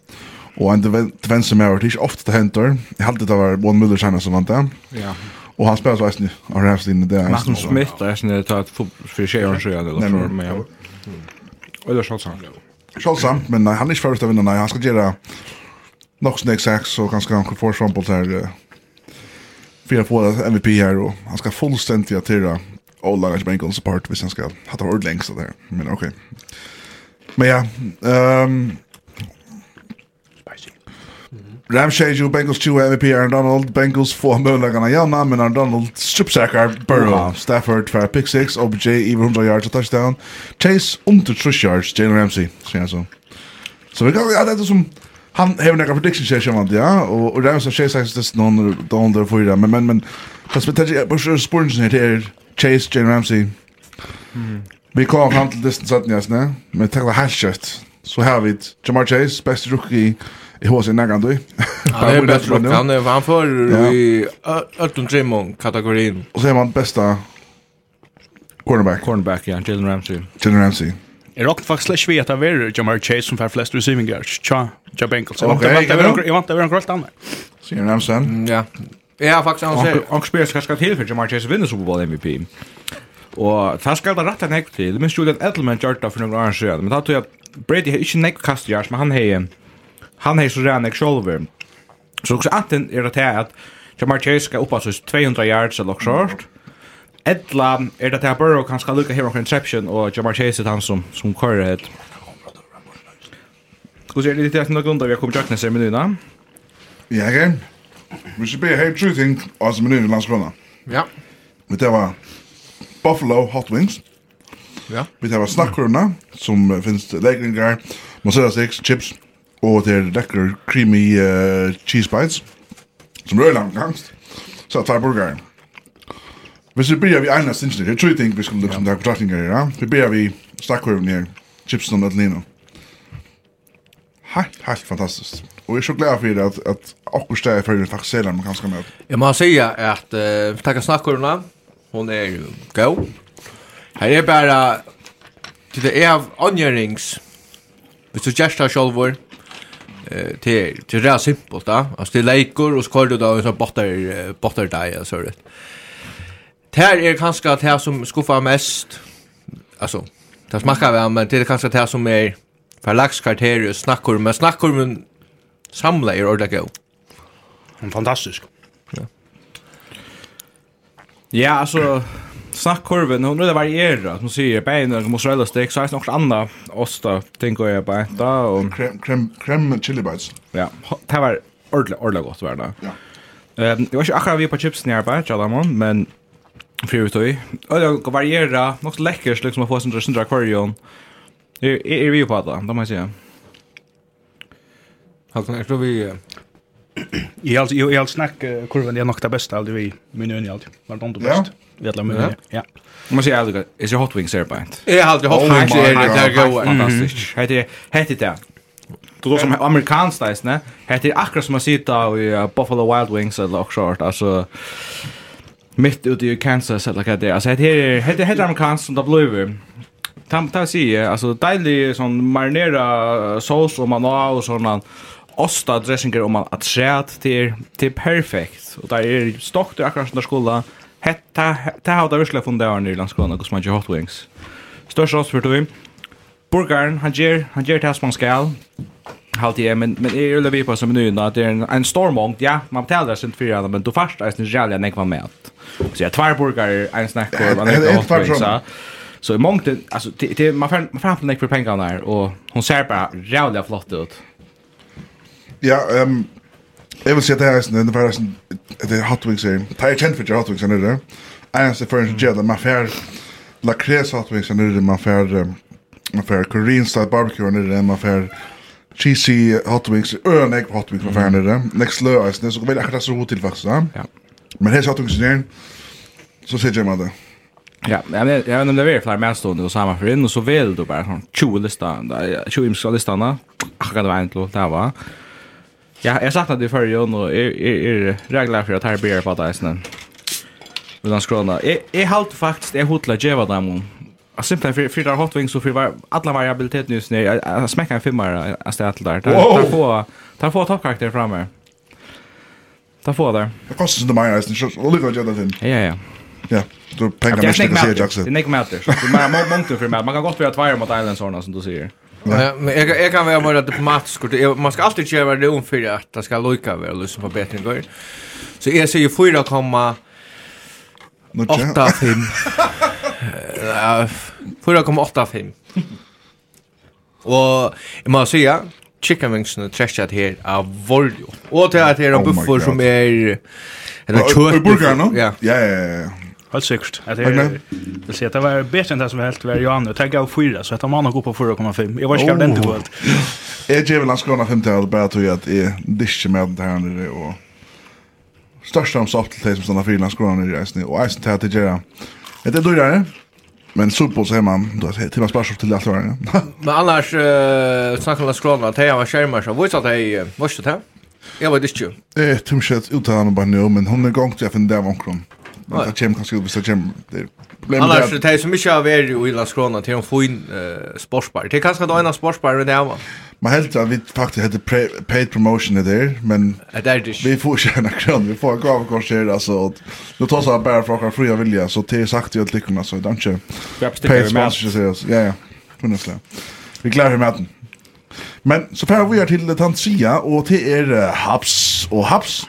Og en venn som er ikke ofte til henter. Jeg halte det var Bon Müller senere som vant det.
Ja.
Og han spiller så eisen av Ramsdine.
Martin Smith er eisen til at for tjejer så
gjerne.
Nei,
men
ja. Og det er
Scholzam. Men nei, han er ikke ferdig til å vinne. Nei, han skal gjøre nok snakk seks og ganske han kan få frampål her. Fyra få MVP her, og han skal fullstendig attirra og laga ikke Bengals apart hvis han skal ha det ordentlig lengst av det her. Men ok. Men ja,
ehm...
Um, Ramshager Bengals 2 MVP Aaron Donald. Bengals få möjligheterna. Janna men Aaron Donald stripsackar Burrow.
Wow.
Stafford för pick 6 OBJ över 100 yards och touchdown. Chase under 3 yards. Jalen Ramsey så jag så. Så vi går att det som han har några prediction session som ja. Och och Ramsey Chase sagt det någon down där för men men men fast vi tar på så spurns ner här Chase Jalen Ramsey. Vi kommer fram till distance ja, nästan men tackla halvt så har vi Jamar Chase bästa rookie Jag har sin nägan du.
Han är bäst rock. Han är han för
ja.
i Elton Jimon kategorin.
Och så är man bästa cornerback.
Cornerback ja, Jalen Ramsey.
Jalen Ramsey.
Jag råkade faktiskt inte att vem Jamar Chase som får flest receiving yards. Tja, Ja Bengals. Jag vant jag vara en grönt annan.
Ser du
Ramsen? Ja. Ja, faktiskt han säger.
Och spelar kanske till för Jamar Chase vinner Super Bowl MVP. Og það skal da rett en nekk til. Det Minns Julian Edelman gjør det for noen år siden. Men það tog jeg at Brady har ikke nekk kast kastjars, men han har han är så ren jag själv. Så också antingen är det här att Jamar Chase ska upp alltså 200 yards eller något sånt. Edla är det här Burrow kan ska lukka här omkring interception og Jamar Chase er han som som kører kör det. Skulle det litt att noen där vi har kommet sig med nu då.
Ja, ok. Vi skal be helt tru ting av alltså med i landskrona.
Ja.
Vi tar var Buffalo Hot Wings.
Ja.
Vi tar var snackorna som finnes legringar, mozzarella sticks, chips, og det er lekker creamy uh, cheese bites, som røy langt gangst så tar burgeren. Hvis vi börjar vi ena stinsen her, jeg tror ting vi skal liksom ta betraktninger her, ja? Vi börjar vi stakkurven her, chipsen og nødlino. Helt, helt fantastiskt. Og jeg er så glad for at, at akkurat där for det faktiskt är man kanske med.
Jeg må si at uh, tacka snackorna. Hon är go. Her er bare til det er av onjörings. Vi suggestar självor eh till till det är simpelt då. Alltså det lägger och skor du då så botter botter dig så det. Här är kanske att här som skuffar mest. Alltså det smakar väl men det är kanske det här som är för laxkarterier snackor men snackor men samla er ordla go.
Fantastisk.
Ja. Ja, alltså snackkurven, hon rullar varierar som säger bein och mozzarella sticks så är det något annat osta tänker jag på ett och
krem krem krem chili bites.
Ja, det var ordentligt ordentligt gott var det.
Ja.
Ehm jag var ju akkurat vi på chips när på Chalamon men för ut och och det varierer något läckert liksom att få sin drøsindra aquarium. Er, är vi på det, da
må jeg si. Halkan, (clears throat) er
det vi... Jeg har snakk kurven, kurvan är nog det bästa aldrig vi, min øyne alltid. Det er det beste. Ja vet la mig. Ja.
Man ser alltså, är hot wings är
bänt. Är
halt
hot wings
är
det där go
fantastiskt. Hette hette det. Du då som amerikanskt där, ne? Hette akkurat som man ser där i Buffalo Wild Wings eller något sånt. Alltså mitt ute i Kansas eller vad det är. Alltså hette hette hette amerikanskt som det blev. Tam ta si, alltså deilig sån marinera sås och man har och sånt osta dressinger om man at skjæt til, til perfekt. Og der er stokt i akkurat sånn skola, Hetta hetta har det virkelig funnet der i landskåna hos man Hot Wings. Størst oss for tog. Burgaren, han ger han ger det som han skal. Halt igjen, men, men jeg vil vi på som menyen at det er en, en stormångt, ja, man betaler sin fyra, men du først er sin jævlig enn jeg var med. Så jeg tvær burgare, en snackkorv, (laughs) en
ekka
Hot Wings, ja. Så i mångt, alltså, det, man får man fram till för pengarna här, och hon ser bara jävla flott ut.
Ja, ehm Jeg vil si at det er sånn, det er sånn, det er Hot Wings er, det er kjent for Hot Wings er nere. Eneste for en gjeld man fer lakres Hot Wings er nere, man fer, man fer Korean style barbecue er nere, man fer cheesy Hot Wings, øren egg Hot Wings man fer nere. Next lø er sånn, så vil jeg akkurat så god til faktisk
da.
Men her Hot Wings er nere, så sier jeg meg det.
Ja, jag vet jag vet om det är fler mest då och samma för in och så vill du bara sån 20 listan, 20 listan. Akkurat vad det var. Ja, jag saknar det förr ju och är är regler för att här blir på det sen. Men han skrona. Är är halt faktiskt är hotla Java dem. mon. Jag simpelt för för hot wings så för alla variabilitet nu snä. Jag smäcker en femma att ställa där. Där får där får toppkaraktär framme. Där får där.
Det kostar inte mer nästan. Och lika Java den.
Ja ja.
Ja. Du pengar mest det
ser
Jackson.
Det nick matter. Det är många många för mig. Man kan gott vara två mot Island såna som du säger.
Ja. Men jag jag kan vara mer diplomatisk och man ska alltid köra det om för att det ska lucka väl och lyssna på bättre går. Så jag säger 4,8 5. Ja, 4,85. Och jag måste säga chicken wings nu träschat här av voljo. Och det här
är
en buffer som är eller
kött.
Ja.
Ja, ja, ja.
Helt sikkert. Jag det det ser det var bättre än det som helt var Johan och tagga och fyra så att man har gått på 4,5. Jag var skärd inte på allt.
Jag
ger
väl Landskrona 5 till bara tror jag at jeg dish med det her nere og största om soft til till som stannar för Landskrona nere i Eisen och til at till gjør Det är dyrare. Men Super så är man då till man sparar till alla år. (laughs)
Men annars uh, snackar Landskrona att jag var skärmar så vad så att jag måste det? Jag var
dish. Eh tumschat utan bara nu men hon är gång till för den där omkring. Men det kommer kanskje ut hvis det kommer Det problem.
Annars det er så mycket av er i Landskrona til till en fin uh, sportsbar. Det er kanskje det en sportsbar det här.
Man helt att vi faktiskt hade paid promotion i där, men
det er det
vi får tjäna kron, vi får gå av korsera alltså. Nu tar så bara för att fria vilja så det är sagt ju att lyckorna så det är inte. Paid sponsor så ja ja. Hundra Vi klarar med maten. Men så får vi till Tansia och till er haps och haps.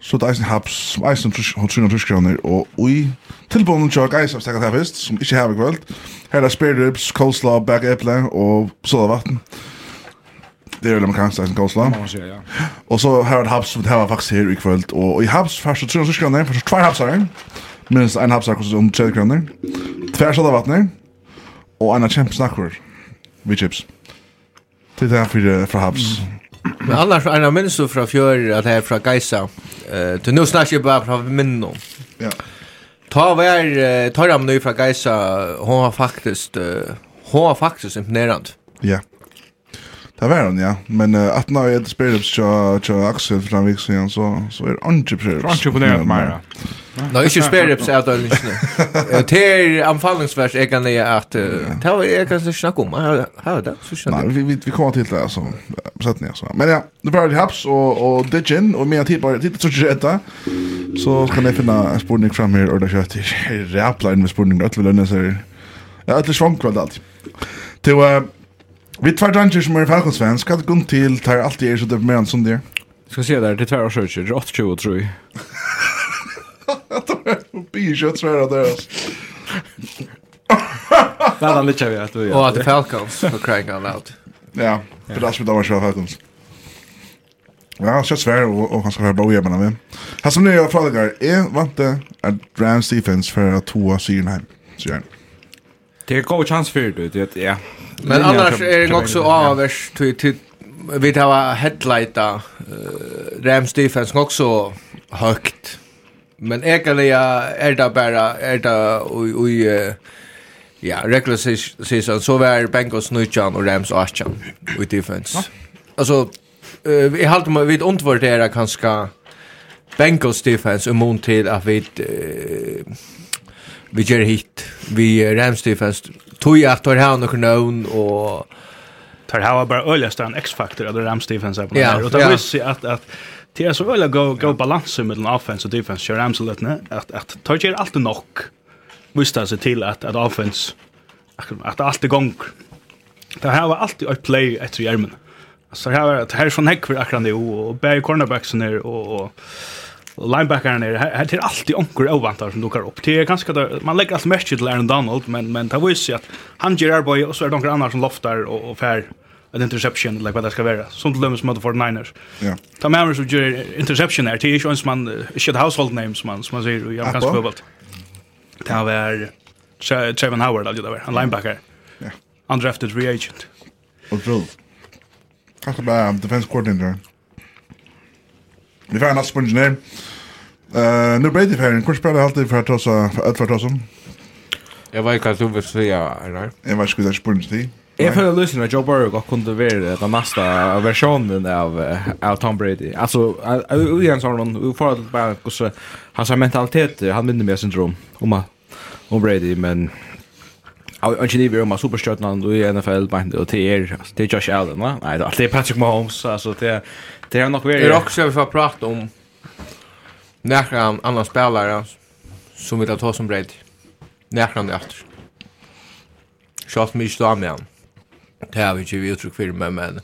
Så det er eisen haps, som eisen hundtryn og tyskroner, og ui, tilbånden tjokk eisen stekket her først, som ikke har kvöld. Her er spare ribs, coleslaw, bag eple og soda vatten. Det er vel amerikansk eisen coleslaw.
Man säger ja.
Og så her er det haps, som det her var faktisk her i kveld, og i haps, først og tryn kroner, først fyrst og tvær hapsar, minst haps her kostet om 30 kroner, tvær soda vatten, og en av kjempe snakker, vi chips. Det er her fyrir fra haps. Mm.
Men annars är det minst du från fjör att det är från Geisa. Eh, till nu snackar jag bara från minnen.
Ja.
Ta var uh, tar han nu från Geisa. Hon har faktiskt uh, hon har faktiskt imponerande.
Ja. Det var hon, ja. Men uh, att när jag spelade på Axel Framvik så så är det entreprenörer.
Entreprenörer mer. Ja.
Nå, ikke sperrips er det ikke. (laughs) Det er anfallningsvers jeg kan lege at det var jeg kan snakke om. Her er det, så skjønner
jeg. Nei, vi kommer til det, altså. Sett ned, altså. Men ja, det var det haps og Digin, og med tid bare tid til ikke etter, så kan jeg finne en spurning fram her, og det er kjøtt i inn med spurning, og alle lønner seg. Ja, alle svankvald alt. Til, uh, vi tvær dranger som er falkonsvensk, hva er det grunn til, tar alltid er så deprimerende som det er?
Skal se der, det tvær og søkjer, 28 tror
jeg. Bikötts här och deras.
Väl han lite vet du.
Og at det Falcons for crying out loud.
Ja, det där skulle vara så Falcons. Ja, kjøtt svär og och han skal være bra igen men. Her som nye är frågar vant det at Rams defense for för att tvåa Syrnheim. sier han.
Det är god chans för det, det ja.
Men annars er det också avers till vi tar headlighta Rams defense också högt Men egentligen är det bara är det oj ui, ja, regler season, så var Bengals 19 och Rams 18 i defense. Altså, vi har alltid vid undvurderer kanske Bengals defense imot till att vi vi gjør hit, vi Rams defense, tog at tar her noen navn och
tar her bara øyelig en x-faktor av Rams defense på
det
her, og det viser att, att Det är så väl att gå gå balans mellan offense och defense. Kör absolut ne. Att att ta ger alltid nog. Måste se till att att offense att allt igång. Det här var alltid ett play efter hjärmen. Alltså här var det här från Heckford akkurat det och Berg cornerbacksen ner och och linebackaren är här till alltid onkel ovantar som dukar upp. Det är ganska där man lägger allt mest till Aaron Donald men men det visar ju att han ger boy och så är det några andra som loftar och och fär en interception eller vad det ska vara. Som till dömes mot 49ers.
Ja.
Ta med som gör interception här. Det är ju en man shit household name som man som man säger i amerikansk fotboll. Det har varit Trevor Howard alltså där, en linebacker.
Ja.
Undrafted free agent.
Och så. Kanske bara defense coordinator. Vi får en asponge ner. Eh, nu Brady för en kurs spelar alltid för att ta så för att ta så.
Jag vet inte vad du vill säga, nej.
Jag vet inte hur det spårar till.
Jag för lyssna Joe Burrow och kunde vara den nästa versionen av av Tom Brady. Alltså Williams har någon för att bara så hans mentalitet han minner mer syndrom om om Brady men Jag vet inte om jag superstjärnan i NFL band och det är det är Josh Allen va? Nej, det är Patrick Mahomes alltså det det är nog väl.
Det är också vi får prata om några andra spelare som vill ta som Brady. Några andra efter. Schalt mig inte med. Det har vi ikke vi uttryck för men men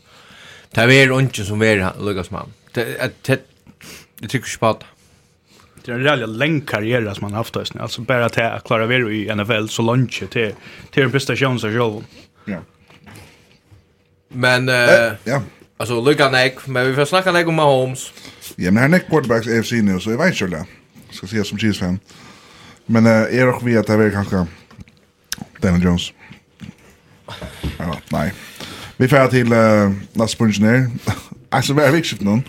det är inte som vi Lucas man. Det det det tycker jag på.
Det är en rejält lång karriär som man har haft just nu. Alltså bara att jag klarar vi i NFL så långt till till en prestation så själv.
Ja.
Men
eh ja.
Alltså Lucas Nick, men vi får snacka lite om Mahomes.
Ja, men her är quarterbacks AFC nu så jeg vet ikke det. Ska se som Chiefs fan. Men uh, er också vi at det er kanskje Daniel Jones. Mm. Ja, nei. Vi fer til uh, Last Sponge Nair. Altså, vi er vikskift noen.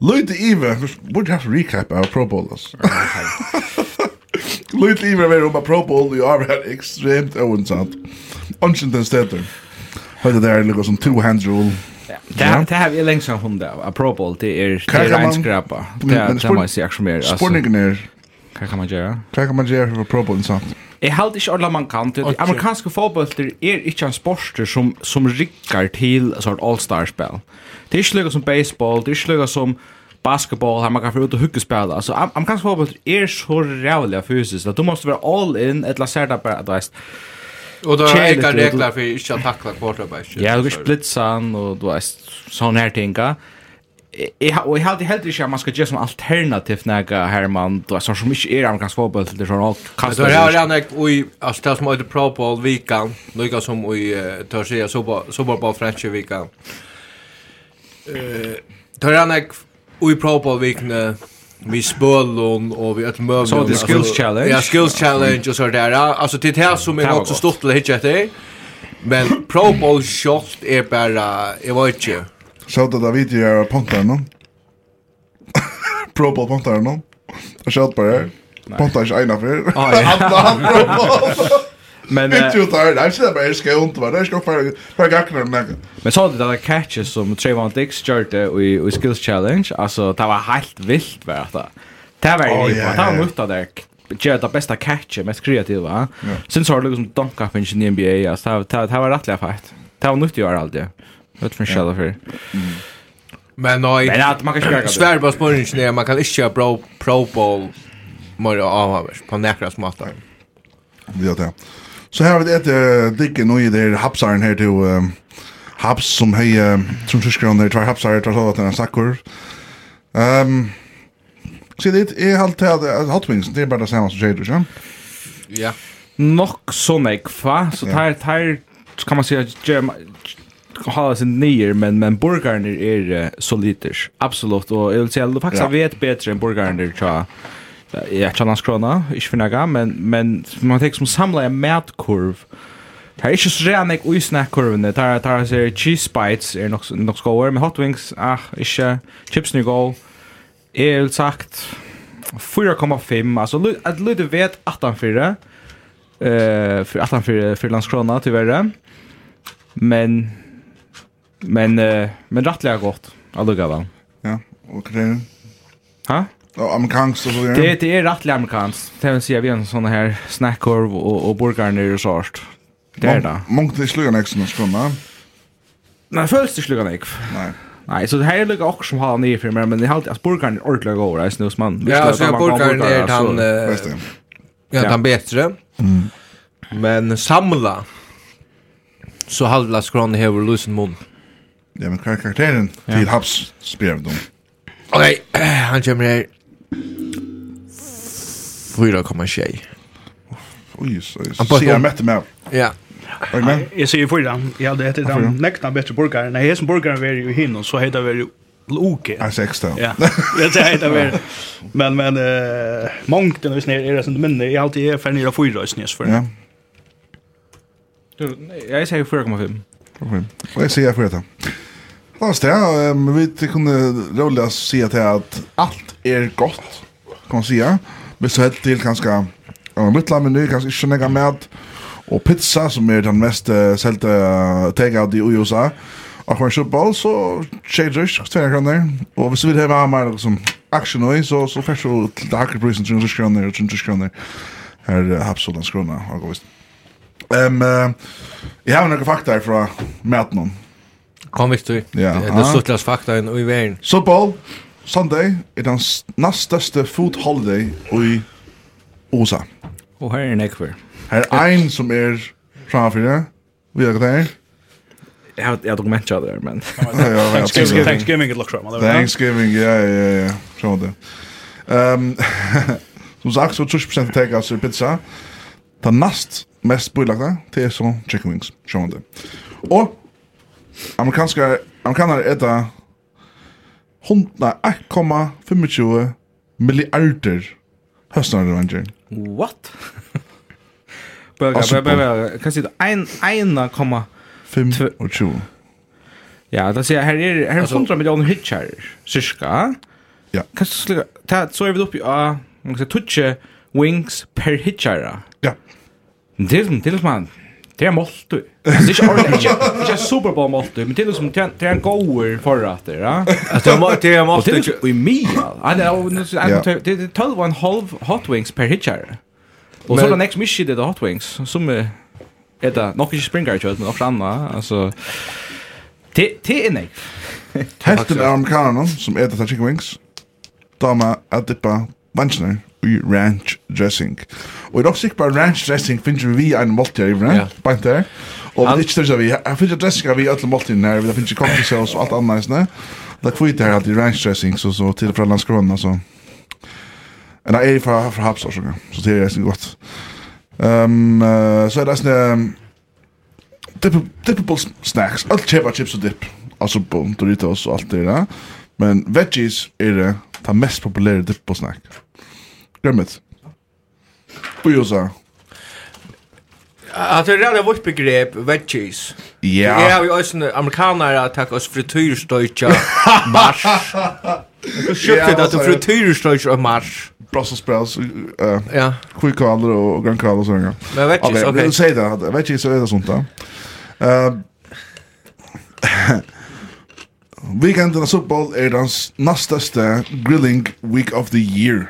Lloyd Ive, vi have to recap av Pro Bowl. altså. (laughs) Lloyd Ive var om Pro Bowl i år var ekstremt ovensamt. Onsen den stedet. Høyde der lukket som two-hand rule.
Ja, det har vi lengst av hundra. A Pro Bowl, det er
reinskrapa.
Det
må
jeg si akkurat mer.
Sporningen er
Hva kan man gjøre?
Hva kan man gjøre for Bowl sånn?
Jeg held ikke alle man kan til.
Okay.
Amerikanske fotbollter er ikke en sporter som, som rikker til sånn all-star-spill. Det er ikke lykke som baseball, det er ikke lykke som basketball, her man kan få ut og hugge spela. Altså, amerikanske fotbollter er så rævlig fysisk, at du måste være all-in, et eller seg det bare, du veist.
Og då är det regler för att inte tackla quarterback.
Ja, du kan splitsa og du veist, sån her tinga. Ja og jeg jag hade ikke at man skal gjøre som alternativ man, du då sånn som ikke er amerikansk fotboll till det
så allt kastar. Det har jag näkt och alltså det som heter Pro Bowl veckan, några som i tar sig super bara så bara French veckan. Eh tar jag näkt och i Pro Bowl veckan vi spölon och vi ett möbel.
Så det skills challenge.
Ja, skills challenge och så där. Alltså det här som är något
så
stort till hitcha det. Men Pro Bowl shot är bara jag vet inte
Shout out David jag pontar någon. (laughs) Pro bowl pontar någon. Jag shout på det. Pontar är ena för.
Ja. Men
inte ju där, jag ser bara ska ont vara, jag ska för för gackna den.
Men så det där catches som Trayvon Dix gjorde i i skills challenge, alltså det var helt vilt var det. Det var ju
inte,
det var mycket där. Gjør det bästa catchet, mest kreativa. va? Sen så har det liksom dunk up i NBA, alltså det var rättliga fight. Det var nyttigt att göra allt det. Vet för själva för.
Men nej.
Men att man kan skaka. Svär
på spåren ner, man kan inte köra pro pro bowl mer av på näkra smarta.
Ja det. Så här har vi ett dicke nu i det hapsaren här till haps som hej som fiskar under två hapsar tar så att den sackor. Ehm Så det är halt att hot wings det är bara samma som shader, ja.
Ja.
Nok så nekva, så tar tar kan man säga hålla sig ner men men burgaren är er, uh, solider. Absolut och jag vill säga att faktiskt
ja.
vet bättre än burgaren där tror Ja, challenge krona, ich finde gar, men men man tek som samla en mätkurv. Det er ikke så redan jeg usnakkurvene, det er ser cheese bites er nok, nok skåer, men hot wings, ah, ikke, chips nu gå, er sagt 4,5, altså at lite vet 18,4, uh, 18,4 för landskrona, tyvärr. men Men eh men rättliga gott. Alltså
va. Ja, okej.
Ha?
Ja, amerikanskt och så vidare.
Det det är rättliga amerikanskt. vill säga vi har en sån här snackkorv och och burgare nere så hårt. Det är det.
Mångt det slugar nästa nästa
va. Nej, följs det slugan nästa.
Nej.
Nej, så det här är lika också som har nere för mig, men det är alltid alltså burgaren är ordentligt god, det är snus man.
Ja, så burkar är han... Ja, han bättre. Men samla så halvla skron hever lusen mun.
Ja, men hva er karakteren
ja.
til Habs spyrer vi
dem? Ok, (clears throat) han kommer her 4,6
Oj, så ser jag mätte med.
Ja.
men
Jag ser ju för dem. Jag
hade
ätit dem näkna bättre burgare. Nej, som burgare var ju hin och så heter det ju Loke.
Ja, sex då.
Ja. Det är det väl. Men men eh mångten den är snär är det inte minne. Jag alltid är för nere fyra snäs för.
Ja.
Jag säger 4,5.
Okay. Och jag ser för det. Fast ja, men vi kunde rolla se att att allt är gott. Kan säga. Men så helt till ganska en liten meny, ganska inte några mat och pizza som är den mest sälta take-out i USA. Och man köper boll så tjejer två där. Och hvis vi vill ha mer liksom action i så så färs så till dagprisen 300 kronor och 300 kronor. Här Hapsolans krona har visst. Ehm um, jag har några fakta från Mätnon.
Kom visst du.
Ja.
Det är störtlas fakta i i världen.
Football Sunday är den näst största food holiday i USA.
Och här är en ekver.
Här är en som är framför det. Vi har det här.
Jag har jag dokument jag där men. (laughs)
Thanksgiving Thanksgiving it looks right.
Thanksgiving ja ja ja. Så det. Ehm som sagt så 20% takeouts pizza. Den näst mest bøylagda, det er så chicken wings, sjående. Og amerikanske, amerikanere er da 1,25 milliarder høstnare ranger.
What?
Bøyga,
bøyga, bøyga, kan si det,
1,25.
Ja, det sier, her er, her
er
100 millioner hitcher, cirka.
Ja.
Kan så slik, så er vi oppe i, uh, man kan si, tutsi wings per hitchera.
Ja.
Yeah. Det är som till man det är målt. Det är inte ordentligt. Det är Super Bowl målt, men det är som det är en goer förrätt, ja.
Alltså det är målt.
Det är i mig. Det är 12 och en halv hot wings per hitcher. Och så den next mission det hot wings som är det nog inte springer jag men också annat alltså det det är nej.
Hälften av amerikanerna som äter chicken wings. Dama att dippa vansnar i ranch dressing. Og i dag sikker ranch dressing finnes vi en måltid i rann, bant der.
Og
det er ikke større vi, jeg finnes dressing av vi alle måltiden her, det finnes coffee sauce og alt annet, ne? Det er kvitt her alltid ranch dressing, så, så til og fra landskrona, så. Men det er fra, fra Hapsar, så, så det er ganske godt. Um, uh, så er det sånn, um, dippable snacks, alt kjeva chips og dip, altså bon, Doritos og alt det der, men veggies er det, ta mest populære dippo-snack. Grømmet. Bujosa.
Att det är vårt begrepp veggies.
Ja.
Det är ju också amerikaner att ta oss frityrstöjtja (laughs) mars. Du köpte det att du frityrstöjtja mars.
Brussels sprouts, eh,
ja.
sjukkvaller och grönkvaller och sådär.
Men veggies,
okej. Okay. Säg det, veggies är det sånt där. Uh, Weekenden av Superbowl er dans nasteste grilling week of the year.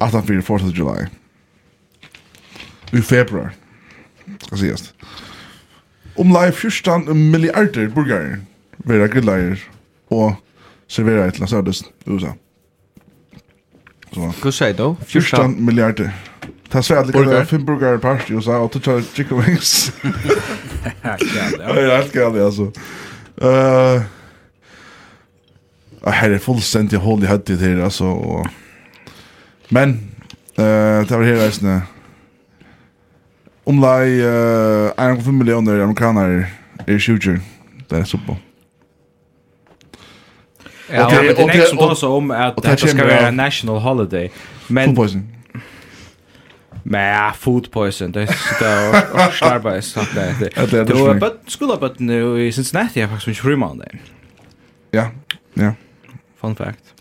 18-4, 4th of July. I februar. Hva sies Om Omlai 14 milliarder burgare vera grillaier og servera et eller annet i USA.
Hva sier du?
14 milliarder. Ta svär att det är fem burgare per i USA och ta chicken wings.
Ja,
det är helt galet alltså. Uh, jag er fullständigt håll i høttet her, alltså och Men, uh, det var här her reisende. Omlai uh, 1,5 miljoner amerikaner är sjukjer. Det är super.
Ja,
okay,
men
det er
nek som tås om
at
det
skal
være
en
national holiday. Men, med food poison det sitter och starba i sånt där
det
var bara skola på nu i Cincinnati jag faktiskt inte rymma det
ja ja
fun fact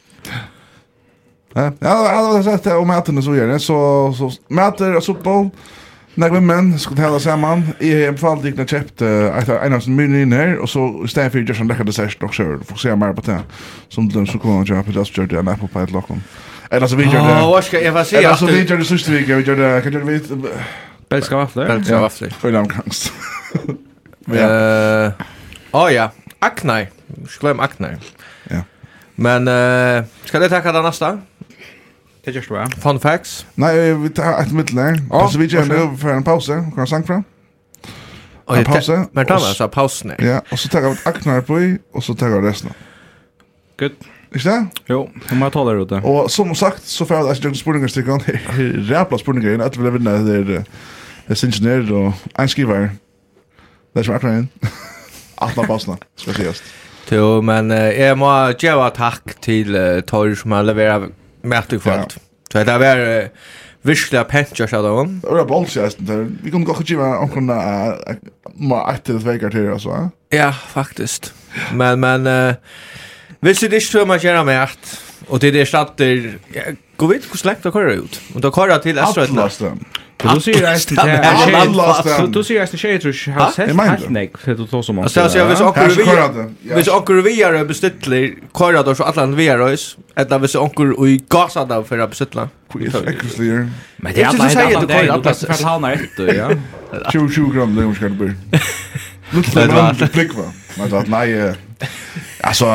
Ja, jag hade sett det om maten och så gör det. Så, så mäter och fotboll. Några män skulle tävla samman. I en fall gick när köpte en av sin mynning in här. Och så istället för att göra en läckade dessert, och så fokuserar mer på det. Som de så kommer att köpa det. så Jag det en apple pie till Eller så vi gjorde...
Ja, vad ska jag vad säga?
Eller så vi det sista veckan, vi det? Kan du veta?
Belgiska vafflor?
Belgiska
vafflor. Full omgångs. Ja.
Åh (laughs) ja, Aknai. Glöm Aknai.
Ja.
Men uh, ska det tacka det nästa?
Det görs bra.
Fun facts?
Nej, vi tar ett mittelläge.
Ja,
så vi gör nu för en paus. Kan jag sank fram? En paus.
Men tar
vi
så pausen.
Ja, och så tar jag ett Aknai på i och så tar vi resten.
Good.
Ikke det?
Jo, de har taler ute.
Og som sagt, så får jeg ikke noen spurninger stikker. Ræpla spurninger inn, etter vil jeg vinne det er det er ingeniør og en skriver. Det er som akkurat inn. Atna (laughs) passene, skal jeg sies.
Jo, men jeg må gjøre takk til uh, Tor som har leveret mætig kvart. Så det har var virkelig pentja seg da om.
Det var bolsjesten til. Vi kunne godt gjøre omkring det, må etter et veikart her, altså.
Ja, faktisk. Men, men... Uh, Hvis det ikke tror man gjerne med at, og det er stater, ja, gå vidt hvor slengt det kører ut. Og da kører til
Østrøytene. Atlasten.
Du
sier
eisen
til
Du sier
eisen
tjejer
trus Hans
helt nek Helt du tås
om hans Altså hvis
onker
vi Hvis onker vi er bestittler Kåret oss og atlan vi er oss eller hvis onker og i gasa da For å
bestittla
Men det
er atlan
helt
atlan Det er
atlan
helt
atlan Det er atlan helt
20 gram det er omskar det blir Lutla,
det var
Blikva Men det var nei Alltså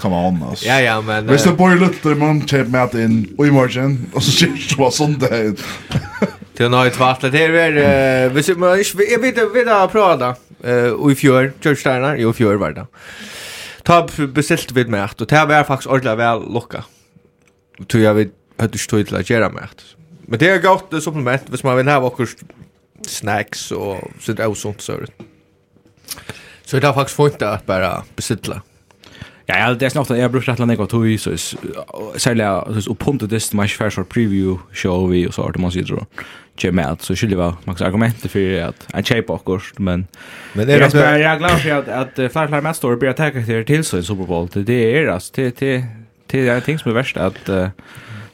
come on alltså.
Ja ja men Visst
det bor lite man chip med in i morgon och så shit var söndag.
Det är något vart det är vi vi man jag vet vi där prata eh och i fjör Churchsteiner i fjör var det. Ta beställt vid mig och det var faktiskt ordla väl locka. Tror jag vet hade stått till att göra med. Men det är gott det supplement, hvis man vill ha också snacks och sånt och sånt så. Så det har faktiskt fått att bara besittla.
Ja, ja, det er snart at jeg har brukt rettelig nekva tog, så særlig at og puntet dist man ikke så preview show vi, og så har det man sier kjem med at, så skyldig var max argumenter for at en tjej på akkurat, men
men er det
jeg er glad for at, at flere flere mest år blir at jeg til så i Super Bowl, det er altså, det er ting som er verst at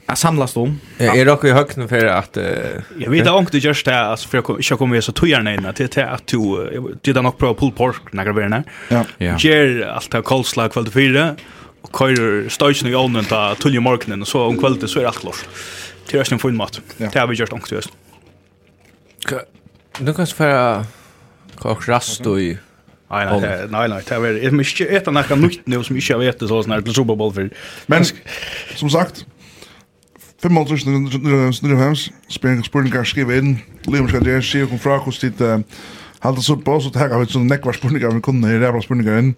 Jag samlas då.
Jag är dock i högten för att
jag vet att du just det alltså för jag jag kommer så tojar nej till till att du det där nog prova pull pork några vänner.
Ja.
Ja.
Ger allt av kolslag kväll fyra och kör station i ånden ta tulje marknaden och så om kvällen så är allt klart. Till resten får mat. Det har vi gjort också just.
Nu kan för kock rast då i
Nej nej nej nej det är mycket ett annat nytt nu som inte jag vet så sån här Super Bowl för.
Men som sagt 5.995, spurningar skriva inn, livmskar der, sier kom fra hos dit halda så på, så tega vi sånn nekvar spurningar vi kunne her, rævla spurningar inn.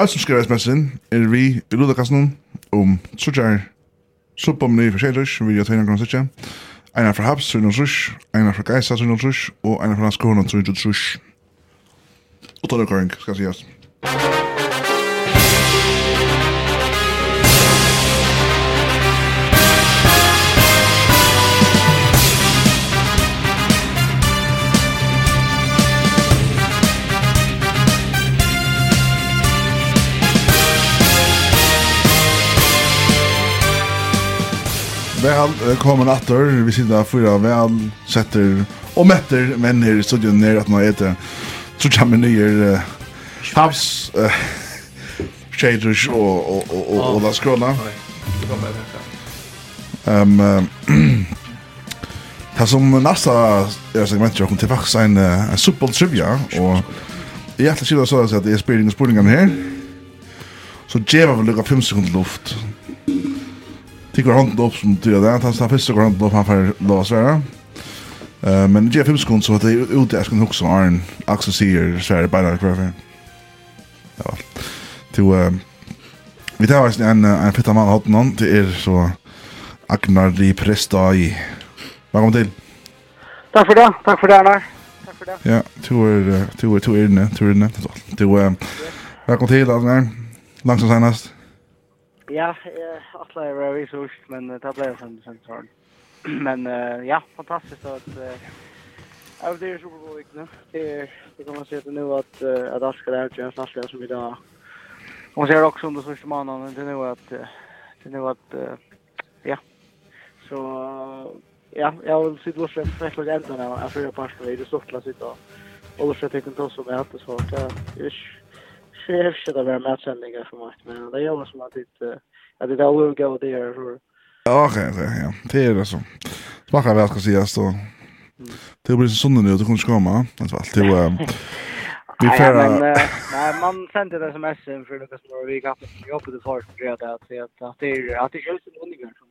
Alt som skriva sms inn, er vi i Ludakassen om trutjar suppomni for sjeilers, vi gjør tveina grann sitja, Einar fra Habs, 300 Einar fra Geisa, 300 og einar fra Skåne, 300 Og ta det kåring, skal sies. Musikk Vel, velkommen atter. Vi sitter her fyra vel, setter og metter menn her i studion nere at man etter. Så kommer nye uh, Havs, uh, Shaders og, og, og, og, og Lars Krona. Um, det som nästa jag segment jag kommer till faktiskt en, en suppel trivia och jag ätla sida så att det är in i spurningen här så djeva vi lukka 5 sekunder luft Tycker han upp som tyder det. Han tar första gången då han får lås där. Eh men Jeff Hims kon så att det är ute jag ska också ha en Axel Seer så här bara för. Ja. Till vi tar oss en en fitta man har någon det är så Agnar Li Presta i. Välkommen till.
Tack för det. Tack för det Arnar. Tack för det.
Ja, er to er inne, to er inne. Du eh välkommen till Agnar. Långsamt senast.
Ja, jag atla jag var visst, men det blev sen sen sån. (clears throat) Men uh, ja, fantastiskt att av det är Super Bowl nu. Det det kan man säga nu att att Aska där ju snackar som vi idag. Och ser också under första månaden det nu att det nu att ja. Så uh, ja, jag vill se då så fräckt ända när jag får pasta i det softla sitta. Och då ska jag tänka oss om att det så att jag ser jag försöka vara matchändiga för mig. Men det gör som att det, att det där will go there.
Ja, okej, okej, ja. Det är det så. Smakar väl ska säga så. Det blir så sundan nu, du kommer komma. Det var alltid... (laughs)
Vi
får...
Nej, man sände det sms för Lucas Norvik att vi hoppar det för att det att är att det är att det är en undergrund som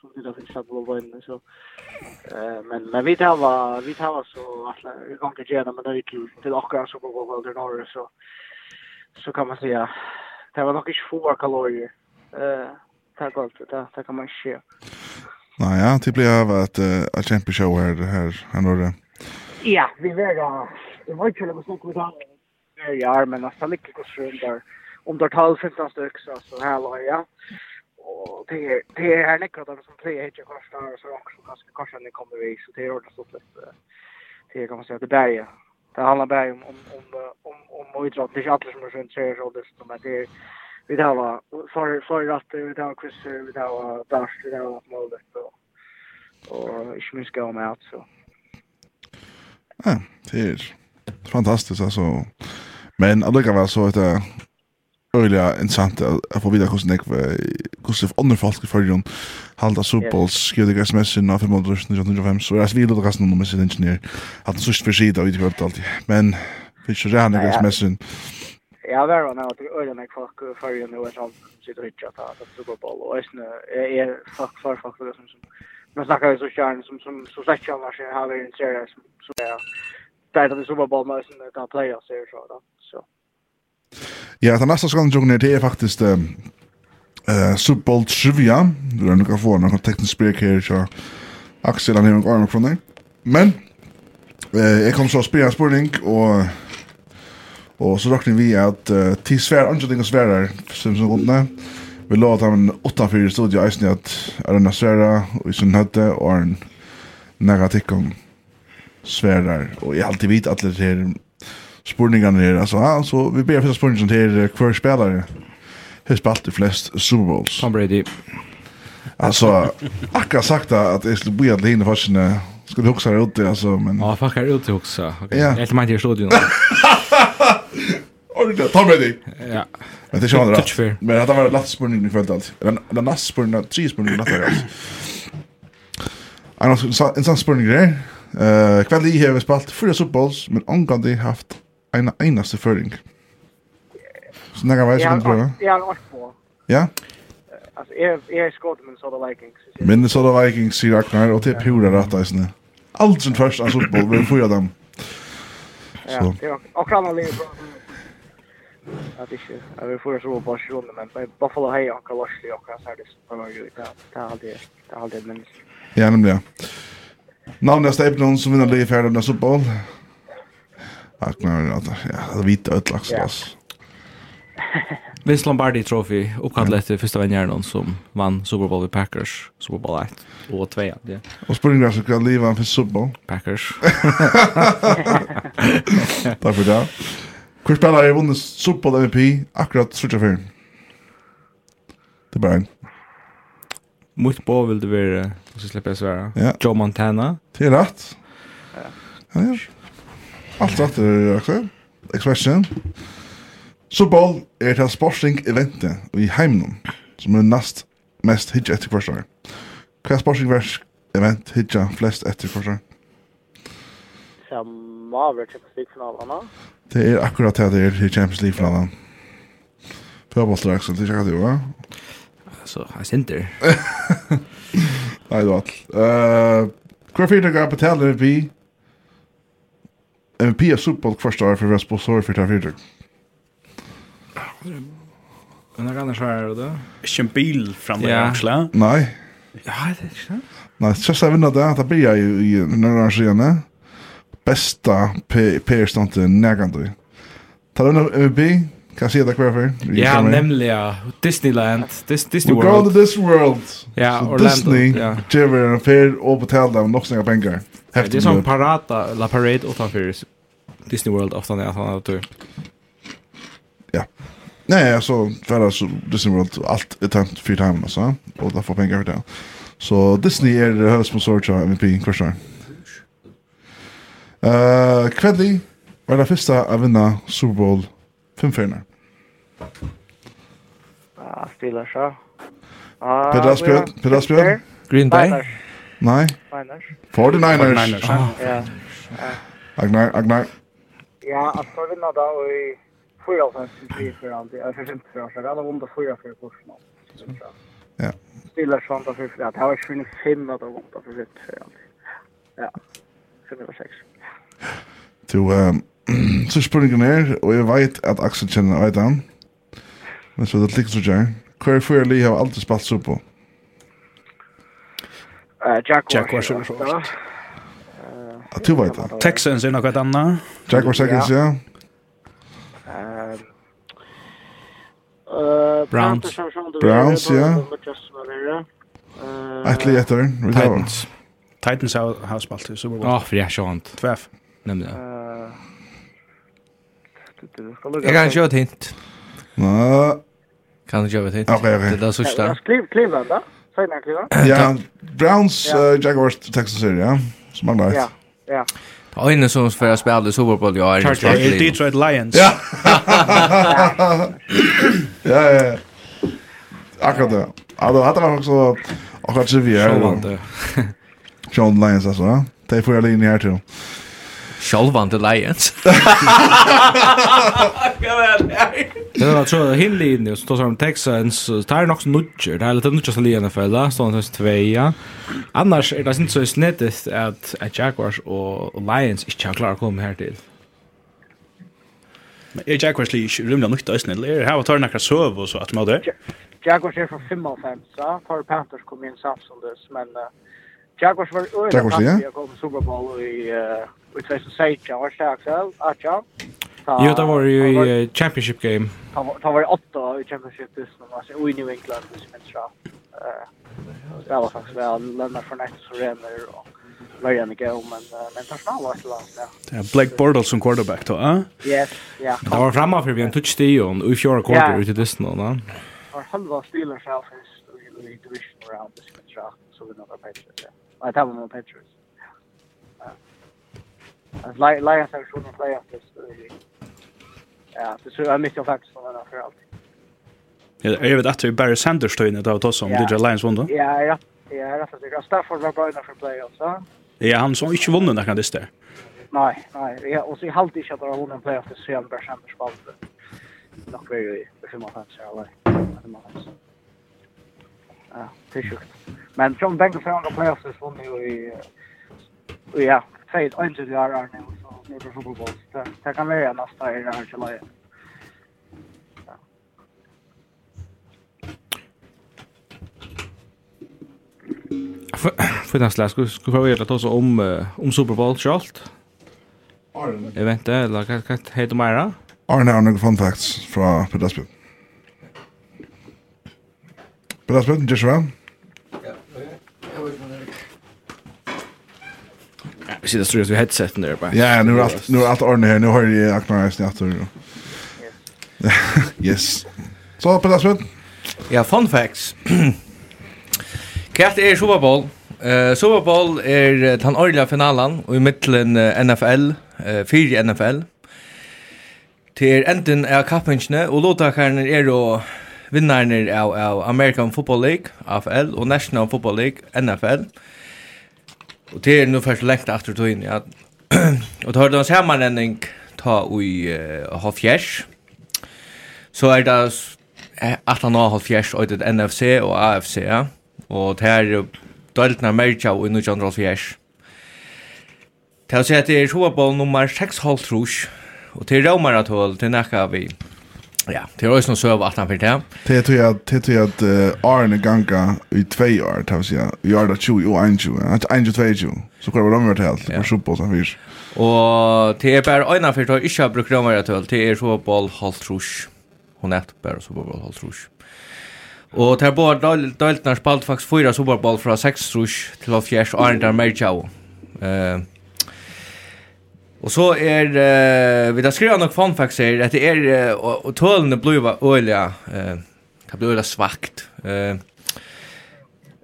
som det där finns att blåa in så eh men men vi tar var vi tar så att vi kommer att göra men det är ju till akkurat så på vad det norr så så kan man säga det var nog inte få kalorier. Eh, tack allt det där kan man se.
Nej, ja, det blir av att att kämpa show här här här då. det.
Ja, vi vägar. Det var ju något som vi har. Ja, men alltså lika kostrum där om det tal 15 styck så så här la ja. Och det är det är näkra där som tre hitcha kostar så också kanske kanske ni kommer vi så det är ordentligt så det kan man säga det där ja det handlar bara om om om om om idrott. Det är inte alla som är så intresserade av det som det är vi tar va för för att vi tar quiz vi tar dash vi tar målet och och ich muss gå med så.
Ja, det är fantastiskt alltså. Men alligevel så att öliga intressant att få vidare kosten jag kosten hvordan andre folk i dem halda superballs skriver det sms in av 595 så er det vill då kasten nummer sin ingenjör att så för sig då vi kvart alltid men finns ju redan det sms
in Ja, det var nog att öliga när folk för ju nu och sånt sitter och hittar att superball och är är fuck för fuck som som man snackar så kärn som som så sagt jag har vi en serie som så där där det superball måste ta playoffs så då
Ja, den nästa som jag det är faktiskt eh uh, Super Bowl trivia. Du har nog få någon teknisk spek här så Axel han har en från dig. Men eh jag kom så spela spurning och och så räknar vi att uh, till svär andra ting och svärar som som runt Vi låt han 8-4 studio i snitt att Arna Svära och i sin hötte och en nära tickom svärar och jag alltid vet att det här spurningarna här. Alltså, ja, så vi ber første till til kvar spelare har spalt de flest Super Bowls.
Tom Brady.
Alltså, akkurat sagt att jag skulle börja att hinna forskning skulle huxa det ute, alltså, men...
Ja, fuck, jag är ute också. Okej, jag helt mig till studion. (laughs)
Ordentligt, ta med dig!
Ja.
Men det är
sådana rätt.
Men det var lätt spurning i kvällt allt. Eller näst spurning, tre spurning i natt allt. En sån spurning där. Kväll i har vi spalt fyra Super Bowls, men omgående haft en eneste føring. Så når jeg vet, så kan du prøve.
Jeg har vært på.
Ja?
Altså, jeg er skått Minnesota Vikings.
Minnesota Vikings, sier Aknar, og det er pura rett, eisne. Alt sin først, av på, vi får dem.
Ja, det er akkurat noe livet bra. Att det är jag vill förra så på Barcelona men Buffalo Hay och Kalashli och så här det på något ut det där hade det har det minst.
Ja, men ja. Namnet är Stepnon som vinner livet här den här fotbollen att kunna att ja, vita ett
Ja.
glas. (laughs)
Vince Lombardi Trophy uppkallat efter första vinnaren som vann Super Bowl med Packers, Super Bowl 1 och 2. Ja.
Och springa så kan leva för Super Bowl
Packers. (laughs) (laughs)
Tack för det. Hur spelar jag vunnit Super Bowl MVP akkurat så för. Det bara en.
Mot på vill det vara, så släpper jag svära.
Ja.
Joe Montana.
Det är rätt. Ja. Ja. Alt rett er akkurat. Expression. Super er til sporting eventet i heimnum, som er nast mest hitja etter første år. Hva er sporting vers event hitja flest etter første år?
Som avgjør Champions League-finalene.
Det er akkurat det det er i Champions League-finalene. Fødbolter, Axel, det er ikke det jo, ja?
Så, jeg sinter. (laughs)
Nei, det var alt. Hva fyrir dere betaler vi MVP er Superbowl første år for Vespo Sår for det fyrtøk.
Men det kan jeg svare det.
Ikke en bil
framme
i Aksla?
Nei.
Ja, det er ikke.
Nei, så skal jeg vinne det. Det blir jeg i nødvendig siden. Besta PR-stand til nærkant. Tar du MVP? Kan jeg si det hver for?
Ja, nämligen Disneyland, Dis Disney World.
We go to this world.
Ja, Orlando.
Disney,
ja.
Jimmy en fer og betalade dem nog pengar.
Det är som parata, la parade utanför Disney World ofta när han har Ja.
Nej, alltså för alltså Disney World allt är tänt för hem alltså och då får pengar för det. Så Disney är huvudsponsor till MVP kvarstår. Eh, uh, Kvedli var det första att vinna Super Bowl fem färger.
Ah, Steelers. så. Ah,
Pedras Pedras
Green Bay.
Nei.
Niners.
49ers.
49ers. Ah.
Ja.
Agnar, Agnar.
Ja, at så vinner da i 4-5-3 for alltid. Jeg synes ikke for oss. Jeg hadde vunnet 4 for kursen.
Ja.
Stiller sånn da for ja, det var ikke funnet 5 at jeg har vunnet for fri for alltid. Ja.
5-6. Du, (clears throat) så spurningen er, og jeg vet at Axel kjenner Aidan. Men så det ligger så gjerne. Hver fyrir li har alltid spalt så på?
Ja. Uh, Jaguars.
Jaguars är det
så.
Ja, du vet det.
Texans är något annat.
Jack var Texans, ja.
Browns.
Browns, ja. Ätli etter. vi tar
Titans.
Titans har spalt i Super Bowl.
Ja, för jag har inte.
Tväff.
Nämnde jag.
Jag kan köra ett hint.
Nå.
Kan du köra ett hint?
Okej, okej.
Det där sista.
Cleveland, då?
Ja, Browns,
ja.
Uh, Jaguars, Texas City, ja. Som man vet.
Ja, ja.
Ta inne som för att spela Super Bowl i år.
Chargers,
Detroit Lions. (laughs)
Ja. ja, ja. Akkurat det. Ja, Alltså, hade man också akkurat trivia. Sean Lions alltså, ja. Det får jag linje här till.
Sjálvande Lions.
Det var så hin linje så tar de Texans tar det också nutcher, Det är lite nudger som linjen för så står det tvåa. Annars är det inte så snett att att Jaguars och Lions inte har klarat komma här till.
Men är Jaguars lige rymda nytt ösn eller är det här vad tar några söv och så att man det?
Jaguars är från 5, så tar Panthers kom in samtidigt men uh, Jaguars var öra
att
jag kom Super Bowl i i 2016 var stark så att jag
Jo, det var ju i championship game.
Det var åtta i championship this nu, alltså i New England just men så. Eh, det var faktiskt väl lämna från ett så ränner och Marian i go, men men tar snabbt det långt ja.
Det är Blake Bortles som quarterback då, eh?
Yes, ja.
Det var framme för vi en touchdown och i fjärde
kvarter
ute det snå, va?
Har halva Steelers själv i division round this contract så vi några patcher att ha med Petrus. Att lägga lägga sig sjön och lägga sig. Ja, det så jag missar faktiskt några för allt.
Ja, jag vet att det är Barry Sanders stöjne där då som DJ Lions vann då.
Ja, ja. Ja, det är det. Stafford var bra för playoffs, va?
Ja, han som inte vunnit där kan det där.
Nej, nej. Ja, och så halt inte att han vunnit playoffs det han Barry Sanders spalt. Nog väl i 55 eller. Ja, det är sjukt. Men som tänker sig andra playoffs så nu i ja, säg ett inte det är nu så nu är det Super Bowl. Det kan vara nästa i det här till mig.
För den slags skulle skulle vi ta oss om om Super Bowl självt.
Arne.
Eventet eller vad heter det?
Arne har några fun facts från Petersburg. Bra spøtten, Joshua.
Ja, vi sitter strøs vi headsetten der bare.
Ja, nu er alt, nu er alt ordentlig her. Nu har jeg Akmar Eisen i atter. Yes. Så, Bra spøtten.
Ja, fun facts. Kjært er Super Bowl. Eh, Super Bowl er den årlige finalen og i midtelen NFL, uh, fire NFL. Til enden av kappingsne og låtakerne er å vinnaren av, av American Football League, AFL, og National Football League, NFL. Og det er nå først lengt etter tøyen, ja. (clears throat) og det har en sammenhenning ta i uh, Hofjers. Så er det at han har Hofjers og det NFC og AFC, ja. Og det er døyltene Amerika og 1950. Det er å si at det er Super Bowl nummer 6 trus, og det er Raumaratol, det er nekka vi. Ja, det var ju någon söv att han fick det.
Det tror jag det tror jag att Arne Ganga i 2 år tar sig. Jag har det 20 och 21. Att 21 22. Så kvar var de vart helt. Var så på så vis.
Og det er bare ena för att ikke har brukt vara till. Det är så boll halt rush. Hon är bara så boll halt rush. Og det är bara spalt faktisk fyra Super Bowl från 6 rush till og Arne där mer Eh Og så er, uh, vi da skriver nok fun facts her, at det er, uh, og tålene blir jo øyelig, uh, det blir øyelig svagt. Uh,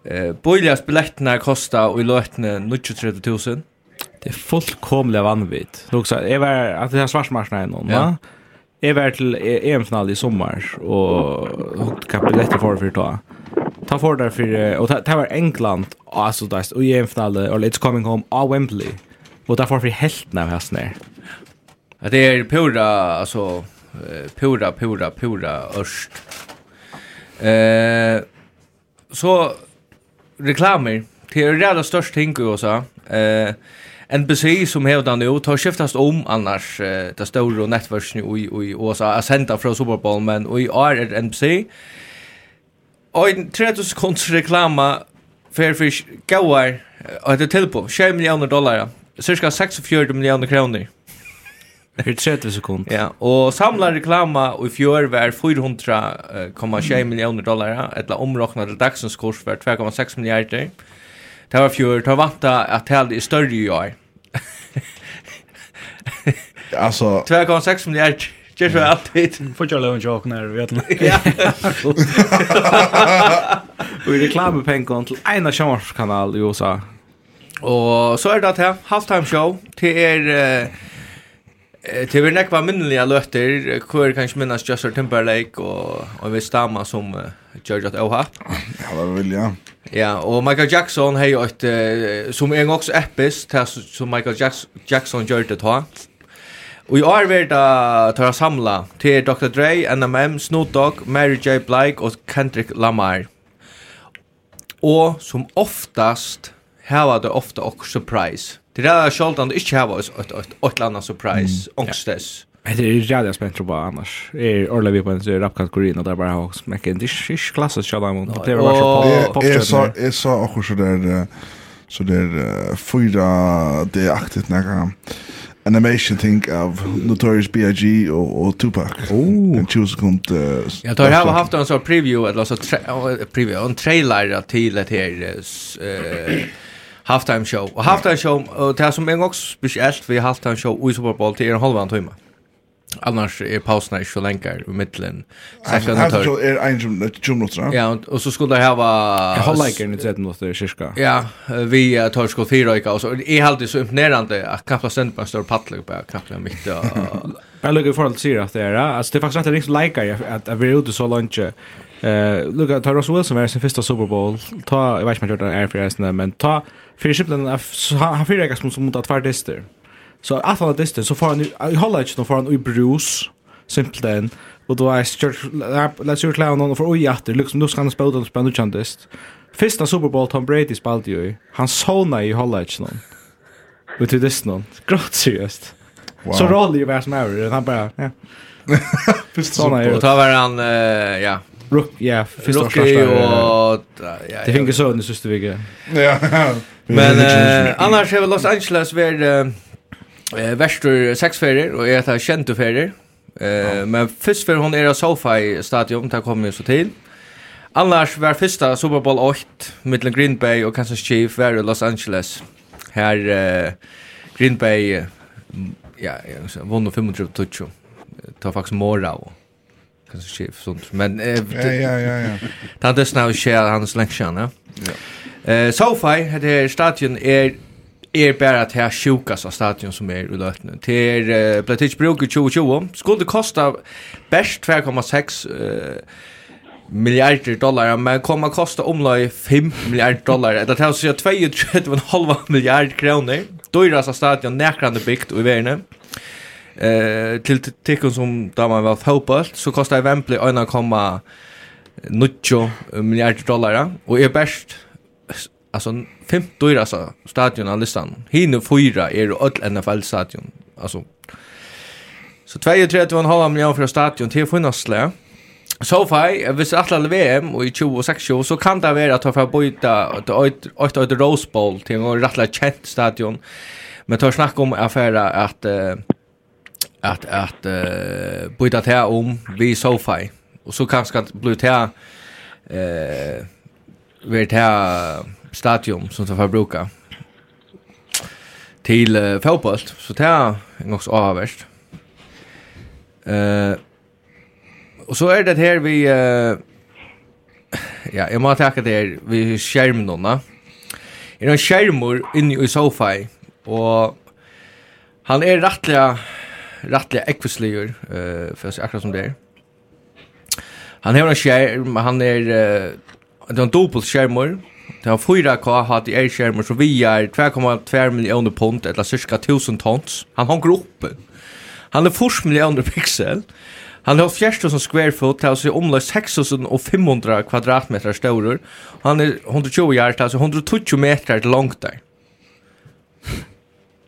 uh, Bøylias billettene koster i løtene 39 000.
Det er fullkomlig vanvitt. Luksa, jeg var, at det er svarsmarsene er noen,
ja.
Va? Jeg var til EM-final i sommer, og hva billetter for for ta. Ta for der for, og det var England, altså, og EM-finale, og It's Coming Home, av Wembley. Och därför vi helt när vi har
snär. Det är pura alltså pura pura pura örst. Eh så reklamer det är det största ting och så. Eh NBC som hävdar nu tar skiftas om annars eh, det stora nätverken i i USA att sända från Super Bowl men och i är NBC Och en 30 sekunds reklama för för gåar att det till på 20 miljoner dollar cirka 46 miljoner kroner.
Det (laughs) er 30 sekunder.
Ja, og samla reklama i fjør var 400,6 miljoner dollar, etla områkna til dagsens kurs var 2,6 miljarder. Det var fjør, det var vanta at det er større i år.
Alltså
2,6 miljarder. Just för alltid.
Får jag lov att jag när vet ni.
Ja. (laughs) (laughs)
Vi reklamepengar till en av kanal i USA.
Og så er det at halftime show, til er... Uh, til vi nekva minnelige løter, hvor kanskje minnes Justin Timberlake og, og en viss dama som uh, gjør det også
Ja, det vil jag?
Ja, og Michael Jackson har jo et, uh, som er også eppis, til som Michael Jackson, Jackson gjør det ta. Og i år vil det ta samla til Dr. Dre, NMM, Snoop Dogg, Mary J. Blige og Kendrick Lamar. Og som oftast hava det ofta och surprise. Det där är självt att inte hava ett ett ett annat surprise mm. ångstes.
Det är ju jävla spänt på annars. Är Orla vi på en rapkat Korean och där bara har smäcken. Det är dish klassiskt shall I. Det var så på.
Är så är så också så där så där fyra det aktigt några animation think of Notorious B.I.G. och, och Tupac.
Oh.
En tjus kom till...
Jag tror jag har haft en sån preview, eller så tra preview, en trailer till ett här halftime show. Och halftime show och det som en också speciellt vi halftime show i Super Bowl till en halvan timme. Annars är pauserna i så länge i mitten.
Särskilt när det är en minuter.
Ja, och så skulle det här vara
halvleken i 13 minuter kyrka.
Ja, vi tar skott fyra och så är alltid så imponerande att knappt ständ på en stor paddel på knappt mitt.
Jag lukar för att se att det är alltså det är faktiskt inte lika att vi är ute så långt Eh, uh, Luka, ta Wilson var sin första Super Bowl. Ta, jag vet inte om jag gjort det här för men ta för simpelthen han fyra gas som mot att vara dyster. Så att han dyster så får han i hållet nu får han i brus simpelthen och då är stört let's your clown on för oj åter liksom då ska han spela den spännande chantist. Första Super Bowl Tom Brady spelade ju. Han såna i hållet nu. Vet du det någon? Grått seriöst. Wow. Så rolig ju som med han bara ja. (laughs)
Första
Super Bowl.
Och då var han ja,
Rook, ja, Rocky
och
det finns så den sista veckan.
Ja. (laughs)
Men annars är Los Angeles var eh väster sex ferier och är ett känt ferier. Eh men först för hon är av SoFi stadion där kommer ju så till. Annars var första Super Bowl 8 mellan Green Bay och Kansas Chiefs var i Los Angeles. Här eh, Green Bay ja, ja, vann 35 touch. Ta faktiskt mora och kanske chef sånt men eh,
ja ja ja ja.
ta det snau share hans lektion, ja. Ja. Eh SoFi hade stadion är är bara att här sjukas av stadion som är ulötna. Till eh, Platic brukar 2020 skulle kosta bäst 2,6 eh miljarder dollar men kommer att kosta omlag 5 miljarder dollar eller det här så 32,5 miljarder kronor dyrast av stadion näkrande byggt i världen Eh till tycker som där man var fotboll så kostar Wembley 1,9 miljarder dollar och är bäst alltså fem dyra så stadion av listan. Hinu fyra är det all NFL stadion. Alltså så 32,5 miljoner för stadion till finnas. Så fai, hvis alle er VM og i 2026, så kan det være at han får byta et øyde Rose Bowl til en rettelig kjent stadion. Men tar snakk om affæra at uh, att att uh, byta det om vi SoFi och så kanske blir bli här eh vart här stadion som de förbrukar till uh, fotboll så det är också avvärst. Eh och så är det här vi uh, ja, jag måste tacka det här vid skärmen då. Är det en skärmor inne i SoFi och han är rättliga rattliga ekvisligur uh, för sig akkurat som det är. Han har en skärm, han är uh, det är en dubbel skärmor. Det har 4K HDR skärmor så vi är 2,2 miljoner pund eller cirka 1000 tons. Han har gruppen. Han är 4 miljoner pixel. Han har 4000 square foot, alltså omlöst 6500 kvadratmeter stor. Han är 120 yard, alltså 120 meter långt där.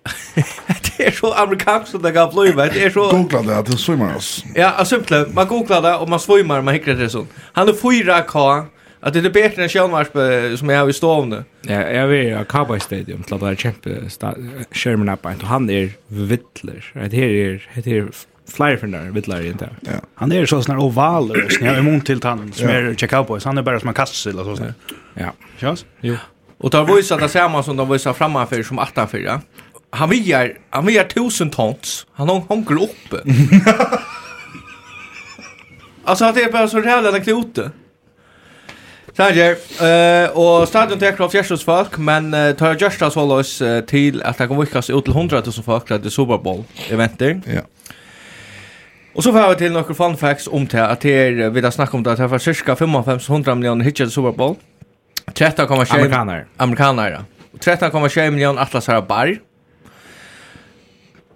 (laughs) det är så amerikanskt som det kan bli med. Det är så...
Googla det, det svimmar oss.
Ja, simple. Man googlar det och man svimmar, man hickar det sånt. Han är 4K. Att det är bättre än Kjellmarsp som jag har i stående.
Ja, jag vet ju, Cowboy Stadium, till att det är kämpe skärmen upp. Och han är vittler. Det här är, det här är flyer för där vittlar inte.
Ja.
Han är så sån här oval och snäll emot till han som är check Cowboys. Han är bara som en kastsel och så.
Ja.
Ja.
Jo.
Och tar visat att det samma som de visar framför som attanför. Ja han vigar, han vigar tusen tons. Han har honker uppe. (laughs) alltså han är bara så jävla en klote. Tager, eh och stadion tar kraft Jesus folk, men uh, tar just as hållas uh, till att det kommer vikas ut till 100 000 folk till Super Bowl eventer.
Ja.
Och så får vi till några fun facts om det att det är vi där snackar om det att det var cirka 5500 miljoner hitchade Super Bowl. 13,7
amerikaner.
Amerikaner. Ja. 13,7 miljoner Atlas atlasar bar.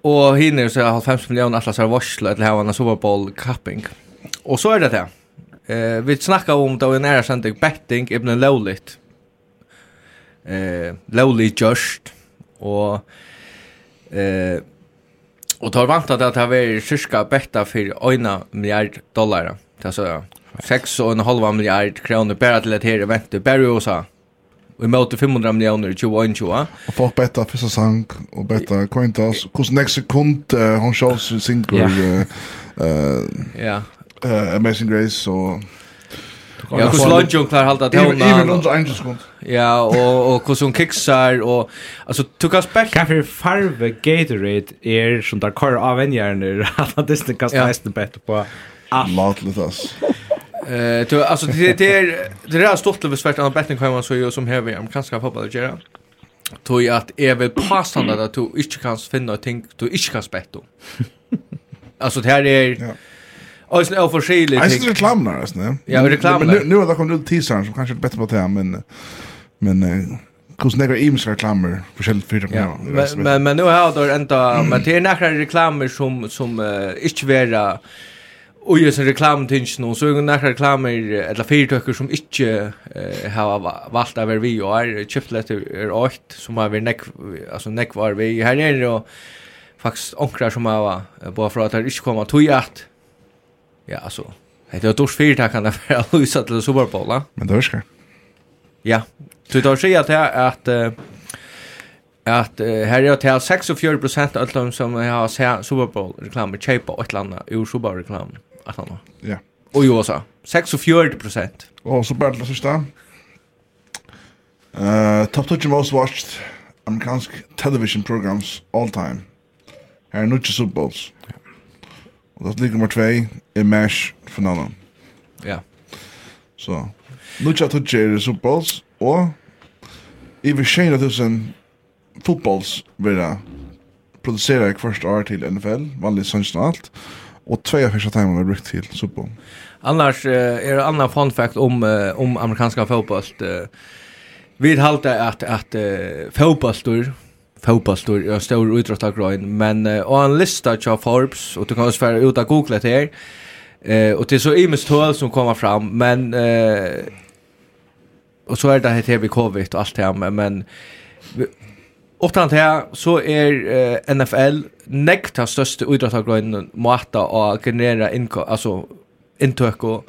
Og hinner så 50 millioner atlas har varsla til havana Super Bowl capping. Og så er det det. Eh, vi snakka om då en nära sändig betting ibn lowlit. Eh, lowly just och eh och tar vant att det var cirka betta för 1 miljard dollar. Det så 6 och en halv miljard kronor bara till att här vänta Barry Vi møter 500 millioner i 2021.
Og folk betta fyrsta sang, og betta Quintas. Hvordan nek sekund uh, hon sjål sin
Ja.
yeah. uh,
yeah.
uh, Amazing Grace og...
Ja, hvordan lønner hun klarer halda
tøvna.
Even
under en sekund.
Ja, och och hur hon kicksar och alltså tog oss back.
Kaffe farve Gatorade er som där kör av der kår Att det inte kan nästan bättre på alt.
Latlet, ass.
Eh, du alltså det det är det är stort över svärt av betting kan man så ju som här vi amerikanska fotboll det göra. Tror att är väl passande att du inte kan finna ting du inte kan spetta. (laughs) Alltså det här är
ja.
Och sen är forskjelligt.
Jag skulle reklamna alltså.
Ja, reklamna.
Men nu har det kommit ut teasern som kanske är bättre på det men men Kus nekra ims reklamer på själv fyra
ja, men, men, men nu har det enda, men det är nekra reklamer som, som uh, inte vera Och ju så reklamtingen och så är några reklamer eller företag som inte eh, har valt över vi och är köpt chiplet är åt som har vi neck alltså neck var vi här är det faktiskt onkrar som har bara för att det inte kommer till att ja alltså det är ett dåligt företag kan det vara lösa till Super Bowl va
men det är ska
ja så då säger sig att att att uh, här är det 46% av alla som har sett Super Bowl reklamer köpa ett landa ur Super Bowl reklamen att han.
Ja.
Och ju så 46 procent.
Och så bara det sista. Eh, top 20 most watched amerikansk television programs all time. Här är nutje Super Bowls. Och det ligger nummer 2 är MASH finalen.
Ja.
Så. Nutje att är Super Bowls och i vi tjejer tusen fotbolls vara producera i första år till NFL, vanligt vanlig och allt. Och två av första timmarna har brukt till Super Bowl.
Annars uh, är det annan fun fact om, uh, om amerikanska fotboll. Uh, vi halter att, att eh, fotbollstor fotbollstor är en stor idrottargrein men uh, och en lista av Forbes och du kan också färra ut och googla det här eh, och det är så imens tål som kommer fram men eh, och så är det här vi covid och allt det här men Utan det så er eh, NFL nekta største idrottagrøynen måta å generera inko, altså intök og,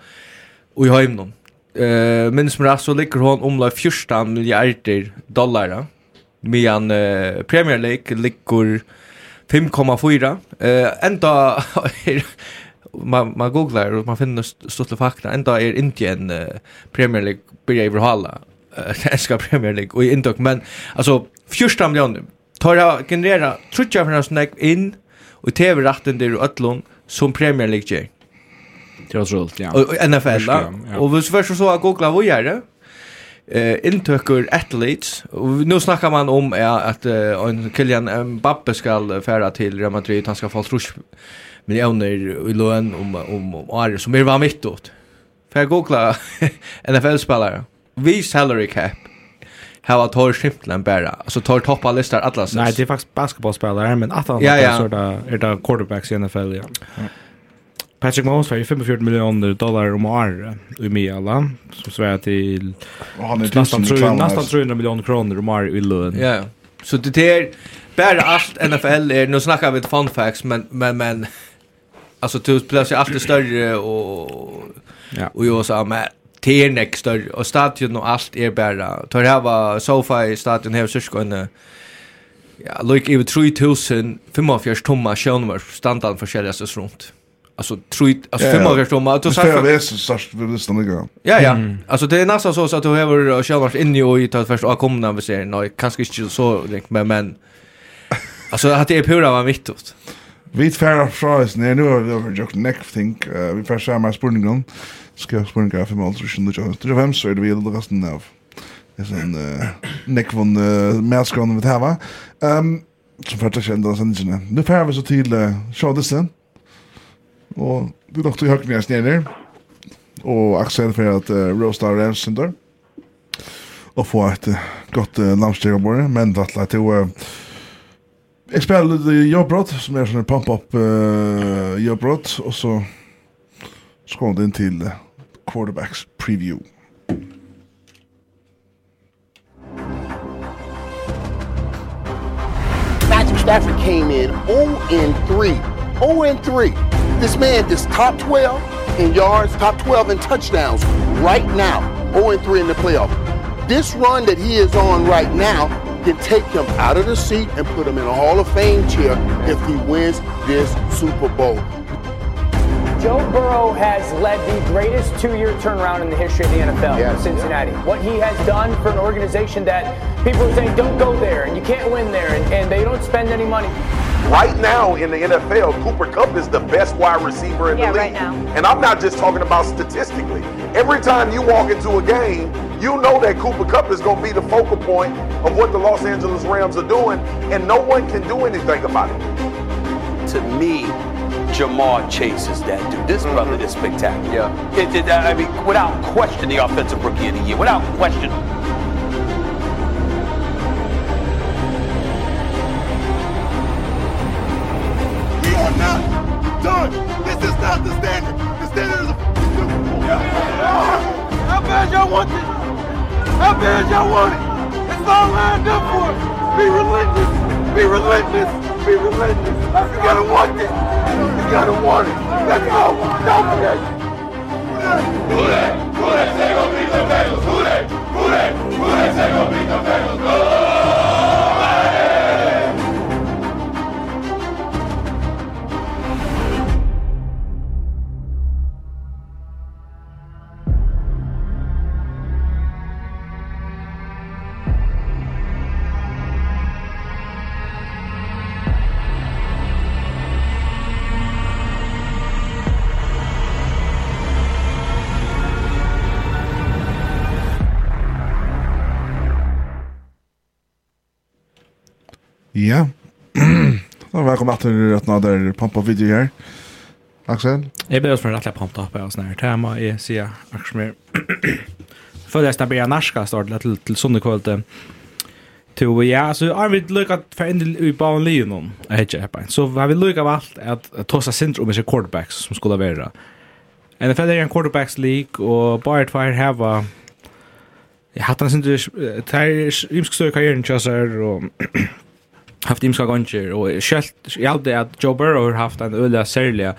og i heimnum. Eh, minns med det så ligger hon omla 14 miljarder dollar medan eh, Premier League ligger 5,4 Eh, enda (laughs) är man, man googlar og man finner stått fakta enda er Indien eh, Premier League börjar överhålla. (laughs) engelska Premier League och i Indok men alltså 14 miljoner tar jag generera trutja för oss näck in och TV-rätten där öllon som Premier League ger.
Det är roligt, ja.
Och NFL. Och vi ska så att googla vad gör det? eh intöker athletes och nu snackar man om ja, att uh, en Kylian Mbappe ska färra till Real Madrid han ska få trusch miljoner i lön om om, om år som är var mitt åt. För googla (laughs) NFL-spelare vi salary cap Hava tar skimtlen bara. Alltså tar toppa listar alla sig.
Nej, det är faktiskt basketbollspelare, men att han
ja, ja.
så där är det quarterbacks i NFL, ja. Patrick Mahomes får 45 miljoner dollar om året i Miala, som svär till nästan 300 miljoner kronor om året i lön.
Ja, så det är bara allt NFL är, nu snackar vi ett fun facts, men, men, men alltså du plus sig alltid större och,
och,
och, och, och, och, det är näck större och stadion och allt är bara tar här var sofa i stadion här så en ja look över 3000 45 tomma skönvars standard för säljas runt alltså tror alltså fem av dem
att
så
här är så störst vi visste nog.
Ja ja. Alltså det är nästan så så att du har självart in i och tar först och kommer när vi ser nej kanske inte så direkt men men alltså att det är pura var mitt åt
Vi färra fra oss när nu har vi gjort next thing vi färra samma spurningen skal jeg spørre en gaffe med alt som skjønner ikke. Det er hvem så er det vi gjelder resten av. Det er sånn nekvån medskående vi tar, tæva. Som fært jeg kjent av sendingene. Nå færer vi så til showdisten. Og det er nok til høyken jeg sneder. Og Axel for at Roastar Rams Center. Og få et godt lamsteg om året. Men det er til å... Jeg spiller litt jobbrott, som er sånn pump-up uh, jobbrott, og så så kom det til... Uh, quarterbacks preview.
Matthew Stafford came in 0 and 3. 0 and 3. This man is top 12 in yards, top 12 in touchdowns right now. 0 and 3 in the playoff. This run that he is on right now can take him out of the seat and put him in a Hall of Fame chair if he wins this Super Bowl.
Joe Burrow has led the greatest two-year turnaround in the history of the NFL
Yes,
in Cincinnati. What he has done for an organization that people are saying, don't go there, and you can't win there, and, and they don't spend any money.
Right now in the NFL, Cooper Cup is the best wide receiver in
Yeah,
the
right
league.
now.
And I'm not just talking about statistically. Every time you walk into a game, you know that Cooper Cup is going to be the focal point of what the Los Angeles Rams are doing, and no one can do anything about it.
to me, Jamar Chase is that dude. This brother is spectacular. Yeah. It, it, I mean, without question, the offensive rookie of the year. Without question.
We are not done. This is not the standard. The standard is a Bowl. How bad y'all want this? How bad y'all want it? It's all lined up for it. Be relentless. Be relentless. Be relentless. You gotta want this. Got a warning. Let's go. Dominate. Who that? Who that say gonna beat the Bengals? Who that? Who that?
Ja. Då välkomna till att nå där pumpa video här. Axel.
Jag ber oss för att jag pampa på oss när tema i så jag Axel. För det stämmer jag narska starta till till såna kvällte. To ja, så har vi lukka for endel i bauen lijen om, jeg heter ikke Så har vi lukka av alt at tosa syndrom er quarterbacks som skulle være. NFL er en quarterbacks league, og bare et fire heva Jeg hatt han sin du, det er ymsk større karrieren kjøsar, og (clears throat) haft imska gånger og själv jag hade at Joe Burrow har haft en öliga särliga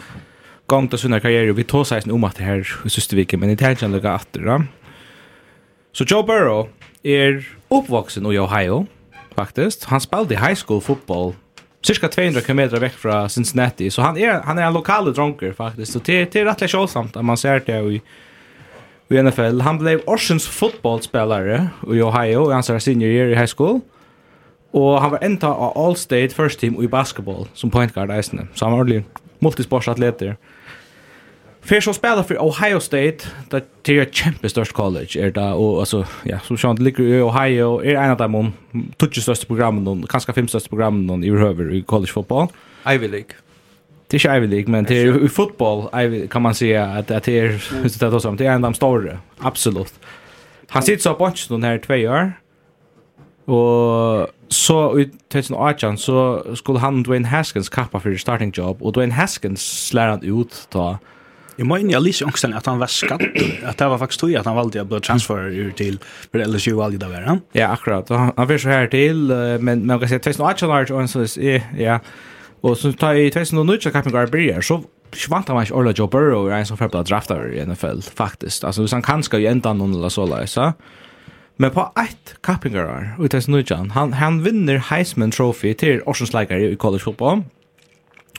gång till sin karriere vi tar sig om at det här i sista men det är lukka lika att Så Joe Burrow er uppvuxen i Ohio faktiskt. Han spelade high school fotboll cirka 200 km vekk fra Cincinnati så han er, han er en lokal dronker faktisk, så det det är rätt lätt at man ser det i i NFL. Han blev Orsens fotbollsspelare i Ohio i hans senior year i high school. Og han var enda av All-State first team i basketball som point guard eisende. Så han var ordentlig multisportsatleter. Fyrir så spela för Ohio State, det er et kjempestørst college, er det, og altså, ja, som sånn, det ligger i Ohio, er en av dem om tutsi største programmen, kanskje fem største programmen i Røver i college football.
Ivy League.
Det er ikke Ivy League, men det er i fotboll, kan man säga, at det er, (laughs) det er en av dem store, absolutt. Han sitter så på ikke noen her i tvei år, Og så i 2018 så skulle han Dwayne Haskins kappa for starting job, og Dwayne Haskins slår han ut ta
Jeg må inn i Alice Jongsten at han var skatt, at det var faktisk tog at han valgte å bli transfer til for LSU valgte det være.
Ja, akkurat. Han han var så her til, men man kan si 2018 var og så sånn, ja. Og så tar jeg i 2019 kappen går bryr, så svant han ikke Orla Joe Burrow, er en som fremde drafter i NFL, faktisk. Altså, hvis han kan skal jo enda noen eller så, la så. Men på ett kappingar och det är han han vinner Heisman Trophy till Orsons i college football.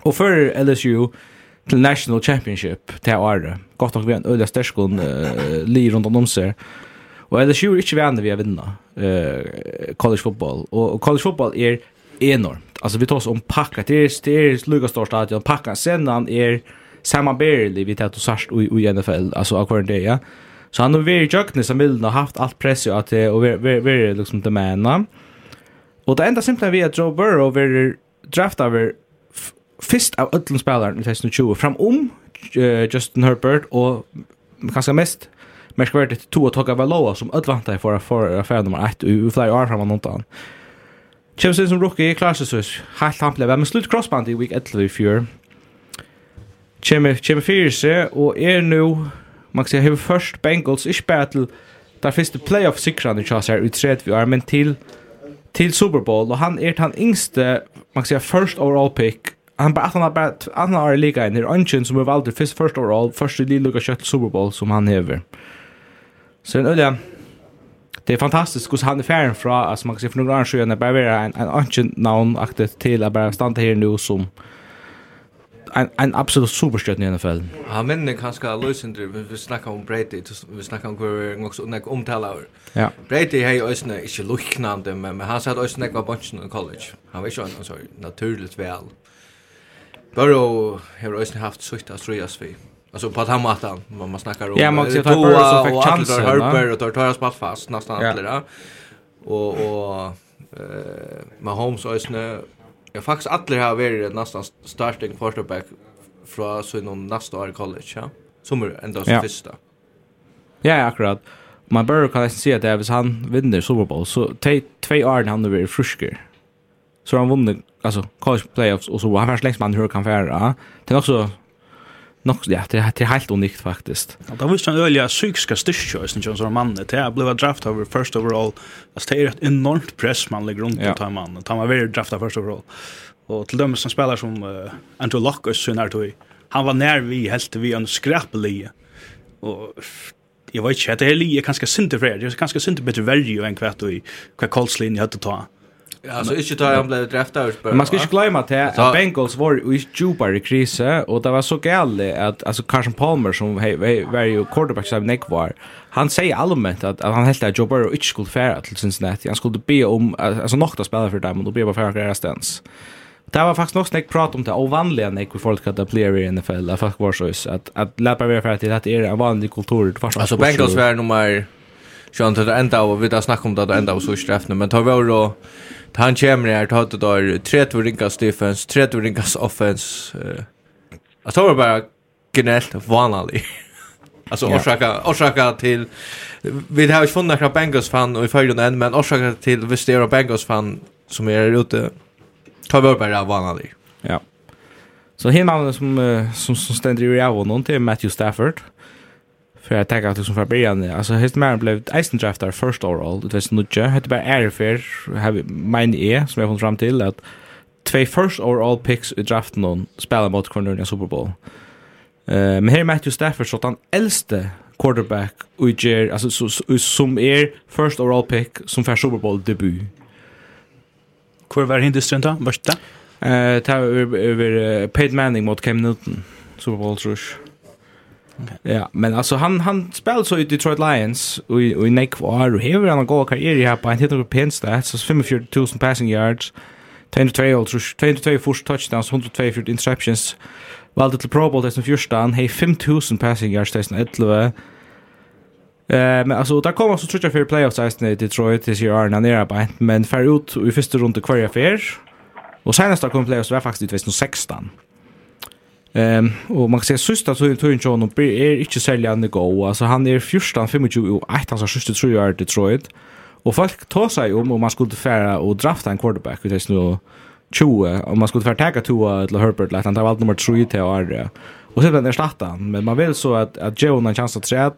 Och för LSU till National Championship det året. Gott nog vi en öliga stärskon uh, li runt om sig. Och LSU är inte vänner vi har vinna uh, college football. Och college football är enormt. Alltså vi tar oss om packa. Det är, det är lika stor stadion. Packa sedan är sammanbärlig vid vi att du särskilt i NFL. Alltså akkurat det, ja. Så han har varit jökna som bilden och haft allt press ju att och varit liksom det mena. Och det enda simpelt vi att Joe Burrow var drafta över först av öllum spelaren i 2020 fram om uh, Justin Herbert och kanske mest märkvärdigt to att ta Valoa som öll vantar för att få affär nummer 1 i flera år framåt någonstans. Kjemsen som rookie klarar sig så helt han blev men slutt crossband i week 11 i fjör. Kjemmer, fyrir seg, og er nu man kan säga hur först Bengals i battle där finns det playoff sikrande chans här utred vi är men till till Super Bowl. Och han är han yngste man kan säga first overall pick. Han bara han har bara han har lika en ungen som har vald först first overall första lilla lucka kött Super Bowl som han häver. Så en öliga det är fantastiskt hur han är färgen från alltså man kan säga för några år sedan bara vara en en ungen namn aktet till att bara stanna här nu som en, en absolut superstjärna i NFL.
Ja, men det kanske lösender vi, vi snackar om Brady, vi snackar om hur också nek omtalar.
Ja.
Brady har ju ösna inte luknande men, men han satt ösna var bunchen i college. Han var ju en sorry, naturligt väl. Burrow har ösna haft sucht att ströjas vi. Alltså på att han matan, man, man snackar om
Ja, man ser att Burrow så fick chansen.
Herbert och tar tar spalt fast nästan alla. Och och eh Mahomes ösna Jag faktiskt alla har varit nästan starting quarterback från så någon nästa år i college, ja. Som är ändå så
ja.
första.
Ja, akkurat. Man bör kan nästan se att det är hvis han vinner Super Bowl så te två år han är frisker. Så han vunnit alltså college playoffs och så har han längst man hur kan färra. Det är också Nok, ja, det är, det är helt unikt faktiskt.
Ja, da visste ju øyelig öliga psykiska styrka i sin tjänst av mannen. Det här blev draft over first overall. altså det är et enormt press man ligger rundt
ja.
att ta mannen. Ta man vill drafta first overall. Och till dem som spelar som uh, Andrew Locke så när tog han var när vi helt vi en skraplig. Och jag vet inte, det är lite ganska synd för det. Det är ganska synd bättre värre än kvart och hva Colts linje hade
ta. Alltså inte tar han blev draftad
Men Man ska inte glömma att att Bengals var i djupare i krise och det var så galet att alltså Carson Palmer som var ju quarterback som Nick var. Han säger allmänt att, att han helt att Joe Burrow inte skulle färra till Cincinnati. Han skulle be om alltså något att spela för dem och då be bara färra deras stans. Det var faktiskt också snack prat om det ovanliga när hur folk at det blir i NFL. Det var så att att lära mig för att det är en vanlig kultur.
Alltså Bengals var nummer Sjön det enda och vi där snackar om det enda och så straffne men tar vi då han kommer här tar det där tre ringas defense tre ringas offense. Jag tror bara gnällt vanlig, (laughs) Alltså orsaka orsaka till vi har ju funnit några Bengals fan och i förgrund än men orsaka till vi styr Bengals fan som är ute tar vi bara vanlig.
Ja. Så här som som som ständer i av någon till Matthew Stafford för jag tänker att det som för början alltså hest man blev Eisen draftar first overall det var inte jag hade bara är för har min är som jag kom fram till att två first overall picks i draften någon spelar mot corner i Super Bowl. Eh uh, men här Matthew Stafford så han äldste quarterback och ger alltså så, så, som är first overall pick som för Super Bowl debut.
Hur var hindustrin då? Vart det?
Eh, uh, tar över Peyton Manning mot Cam Newton. Super Bowl rush. Okay. Ja, men alltså han han spelar så i Detroit Lions och i, och i Nick War och hur han går karriär här på en helt på stats så 45000 passing yards 22 och 22 first touchdowns 102 interceptions. Valde till Pro Bowl dessen första han har 5000 passing yards dessen 11 Eh men alltså där kommer så tror jag för playoffs i Detroit this year är nära på men för ut i första runda kvar affär och senast där kom playoffs var faktiskt i 2016. Ehm um, och man kan säga sista så tror inte honom är inte sälja han det gå alltså han är 14 25 och ett alltså sista tror jag det tror jag. Och folk tar sig om om man skulle färra och drafta en quarterback det är nu 20 om man skulle färra tagga två eller Herbert lätt han tar valt nummer 3 till är Och sen den starta han men man vill så att att Joe har chans att träd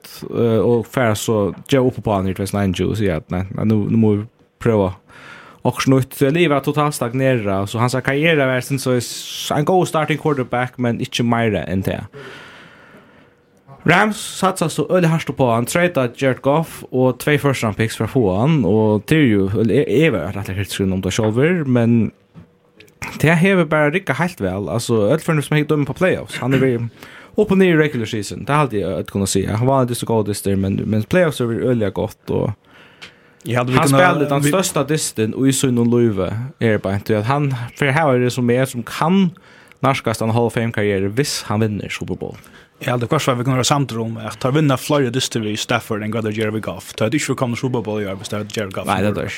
och färra så Joe uppe på han i 29 så ja nej nu nu måste prova och snutt så lever totalt stagnera så hans karriär var sen så en god starting quarterback men inte mer än det. Rams satsar så öle harst på han trade Jared Goff och två första round picks för få han. Och det är ju är väl rätt helt skön om det själver men det har bara rycka helt väl. Alltså öll för som helt dömer på playoffs. Han är upp och ner i regular season. Det hade jag att kunna se han var inte så god där men men playoffs är öle gott och
hade
han spelade den
vi...
största disten och i sin och Löve är bara inte att han för här är det som är som kan narskast en Hall of Fame karriär hvis han vinner Super Bowl.
Ja, det kvar vi kan ha samt om att ta vinna flera dyster vi Stafford and Goddard Jerry Goff. Det skulle komma kommer Super Bowl i år bestämt Jerry Goff.
Nej, det är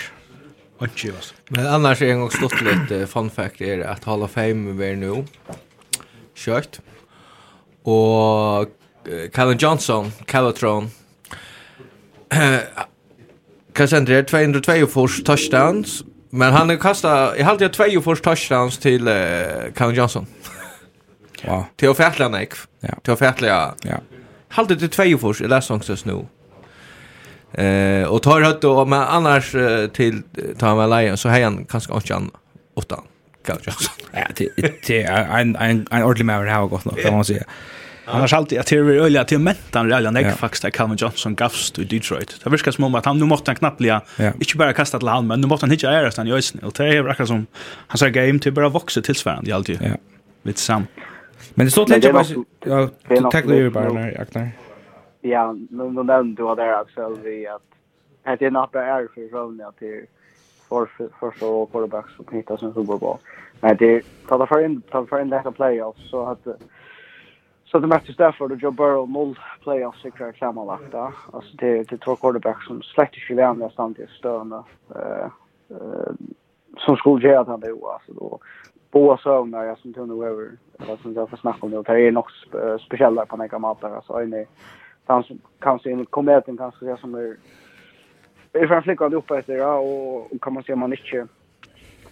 Och yes.
Men annars är en gång stått lite fun fact är att Hall of Fame är nu kört. Och Calvin Johnson, Calvatron (clears throat) Cassandra 202 force touchdowns. Men han har kastat, jag hade 2 force touchdowns till uh, Cam Johnson. (laughs)
Wow.
Till att färdla Nick.
Ja.
Till att färdla.
Ja.
Hade det 2 force i last songs nu. Eh och tar hött och men annars eh, till ta med Lion så hejan kanske inte han åtta. Cam Johnson.
Ja, det det är en en en ordentlig man har gått nog kan man säga.
Han har alltid att det är öliga till mentan reella
när
jag faktiskt Calvin Johnson gavst i Detroit. Det verkar som om att han nu måste han knappt bli.
Ja.
inte bara kasta till han, men nu måste han hitta är han i ösen. Och det är verkar som han sa game till bara växa tillsvarande i alltid.
Ja.
Lite sam.
Men det står lite
bara
ja, tack dig bara när jag
Ja, nu nu nämnde du där Axel vi att det är något bara är för rollen att det för för så quarterbacks som hittar som Super Bowl. Nej, det tar för in tar för in det här playoffs så att Så det Matthew Stafford och Joe Burrow noll playoff säkra sammanlagt då. Alltså det det två quarterbacks som släkt i världen samtidigt störna eh som skulle göra att han det alltså då båda såna jag som Tony över. eller som jag får snacka om det är nog speciella på några matar alltså en han som kanske en kometen kanske som är är framförallt uppe efter och kan man se man inte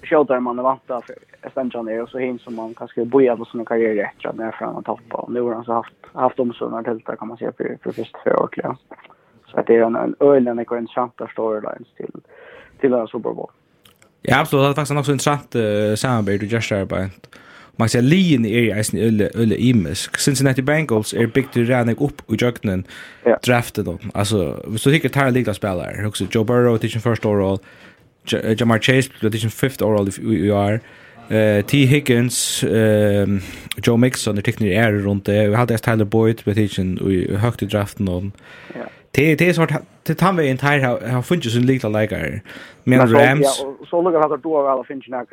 skjuter man det vant för Stenjan är och så hin som man kanske bojar på sin karriär efter att när fram och tappa och nu har han så haft haft om såna det, kan man säga för för först för år klar. Så det är en en ölen är en chanta storylines till till en Super Bowl.
Ja, absolut. Det är faktiskt også interessant uh, samarbeid du gjør där på. Man kan si at Lean er i eisen öle öle imisk. Cincinnati Bengals er bygd til Ranek opp i jøkkenen
ja.
draftet dem. Altså, hvis du tykker tar lika spelare. Också Joe Burrow till sin första roll. Jamar Chase, Tradition sin fifth overall i you are. Uh, T. Higgins, um, Joe Mixon, det tekniker er rundt det. Vi hadde Tyler Boyd, vi hadde i høyt i draften. Og,
ja.
Det det är svårt det tar vi inte här har funnits sin liten lägare. Men Rams
ja, så lukar att då alla finns några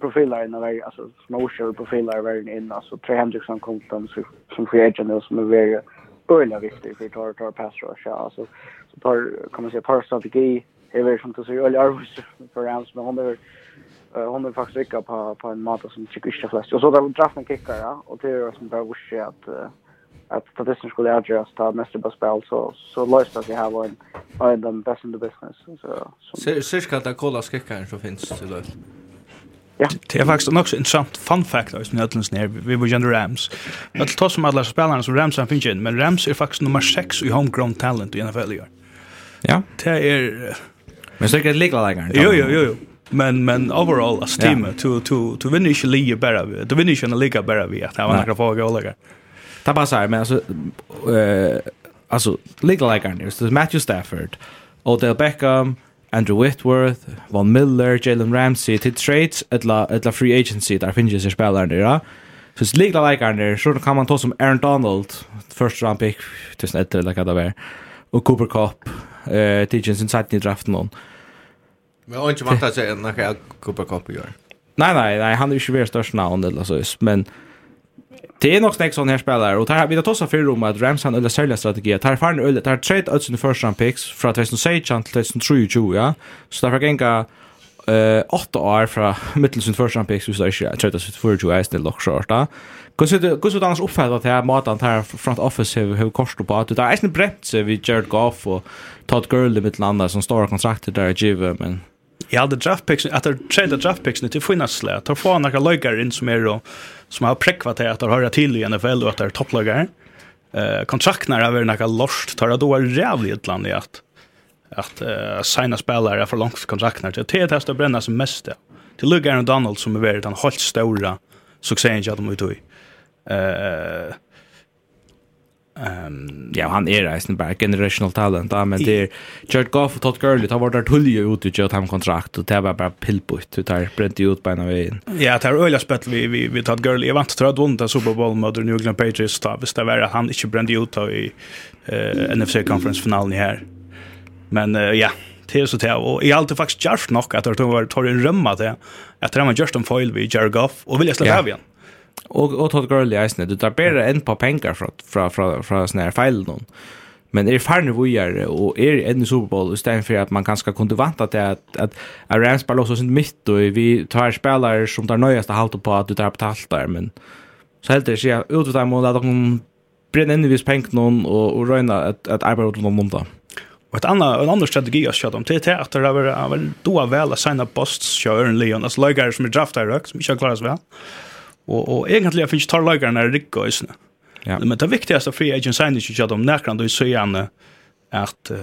profiler inne där alltså småshow profiler väl in alltså Trey Hendrickson kom fram som free agent som är väldigt öliga viktigt för tar tar pass rush alltså så tar kan man säga tar strategi hever som att säga øyelig arbets för Rams men är er, hon är faktiskt rycka på, på en måte som tycker inte flest. Och så där draft en kikker, ja, och det är som bara wish att at, att statistiken skulle adjust ta mest på spel så, så löst att jeg har en en den best in the business. Så,
Cirka det er kolla skikkeren som finns till løst. Ja.
Det är faktiskt också intressant fun fact av Snøtlens nær, vi var gjennom Rams. Att tar som alla spelarna som Rams har finns in men Rams är faktiskt nummer 6 i homegrown talent i NFL i år.
Ja.
Det är
Men så är det lika lägre.
Jo jo jo jo. Men men overall as team to to to vinna inte liga bara. Det vinner inte en liga bara vi att
han
kan få gå lägre.
Det bara så här men alltså eh alltså lika lägre nu. Så Matthew Stafford, Odell Beckham, Andrew Whitworth, Von Miller, Jalen Ramsey till trades etla etla free agency där finns ju spelare där. Ja? Så det ligger där där så kan man ta som Aaron Donald first round pick till snett eller vad det var. Och Cooper Cup eh tidgen sin satt i draften någon.
Men han inte väntat sig när jag Cooper Cup gör.
Nej nej nej han är ju värst störst namn eller så men Det är nog snäck sån här spelare och tar vi det tossa för om att Rams han eller sälja strategi. Tar fan öl tar trade ut sin första round picks från 2016 till 2020 ja. Så därför gänga eh 8 år fra Middleton first round picks så jag tror det för ju är det lock short där. Kus det kus det annars uppfattar att här matan här front office hur har kostar på att det är en så vi Jared Goff och Todd Gurley med landa som stora kontrakter där giv men
Ja, det draft picks att det trade draft picks till finnas slä. Tar få några lögar in som är då som har präkvat att höra till i NFL och att det är topplögar. Eh kontrakterna är väl några lost tar då är jävligt land i att att uh, signa spelare för långt kontrakt när det är det bränna som mest det. Till Luke och Donald som är väldigt han hållt stora succén jag de ut i. Eh Ehm
ja, han är Eisen bara generational talent, men det är Jared Goff och Todd Gurley tar vart där tullje ut ut han kontrakt och det var bara pillbutt ut där brent ut på en.
Ja, det är öliga spett vi vi vi Todd Gurley. Jag vant tror att vinna Super Bowl mot New England Patriots då, visst det var att han inte brände ut i eh NFC konferensfinalen här. Men uh, ja, det är så det. Och jeg har alltid faktiskt gjort nog att var tar en römma till att det har man gjort en foil vi Jared Goff och vill jag
släppa
av igen.
Och, och Todd Gurley är. Du tar bara en par penger från, från, från, från sånne här feil någon. Men är farne vojar och är en Super Bowl stedet for att man kanske kunde til at, att att Rams bara låtsas inte mitt och vi tar spelare som tar nöjaste halte på att du tar betalt der, men så helt det sier ut att man låter dem bränna i vis pengar någon och og röna att at arbeta ut någon då.
Och ett annat en annan strategi jag kör om till att det var väl då väl att signa posts kör en Leon as lagare som är draftad rök som inte klarar väl. Och och egentligen finns tar lagare när det går isna.
Ja.
Men det viktigaste free agent signing kör om när du så igen att uh,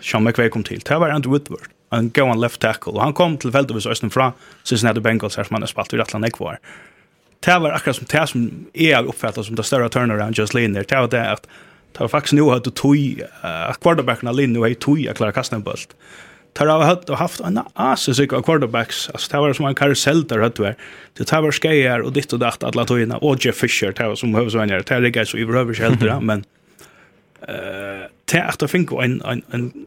Sean McVay kom till. Det var Andrew Woodward. Han går en left tackle han kom till Feldvis Östen från Cincinnati Bengals här som han har spalt i Rattland Ekvar det var akkurat som det som är uppfattat som det större turnaround just linjer. Det var det att Det var faktisk nu att tog att quarterbacken har linnu hej tog at klara kasten en bult. Tar har haft en asus av quarterbacks. Alltså det var som en karusell där hade var. Det var skejer och ditt och datt alla tojna och Jeff Fisher det var som huvudvänner. Det guys så behöver shelter (laughs) men eh tärt att finka en en en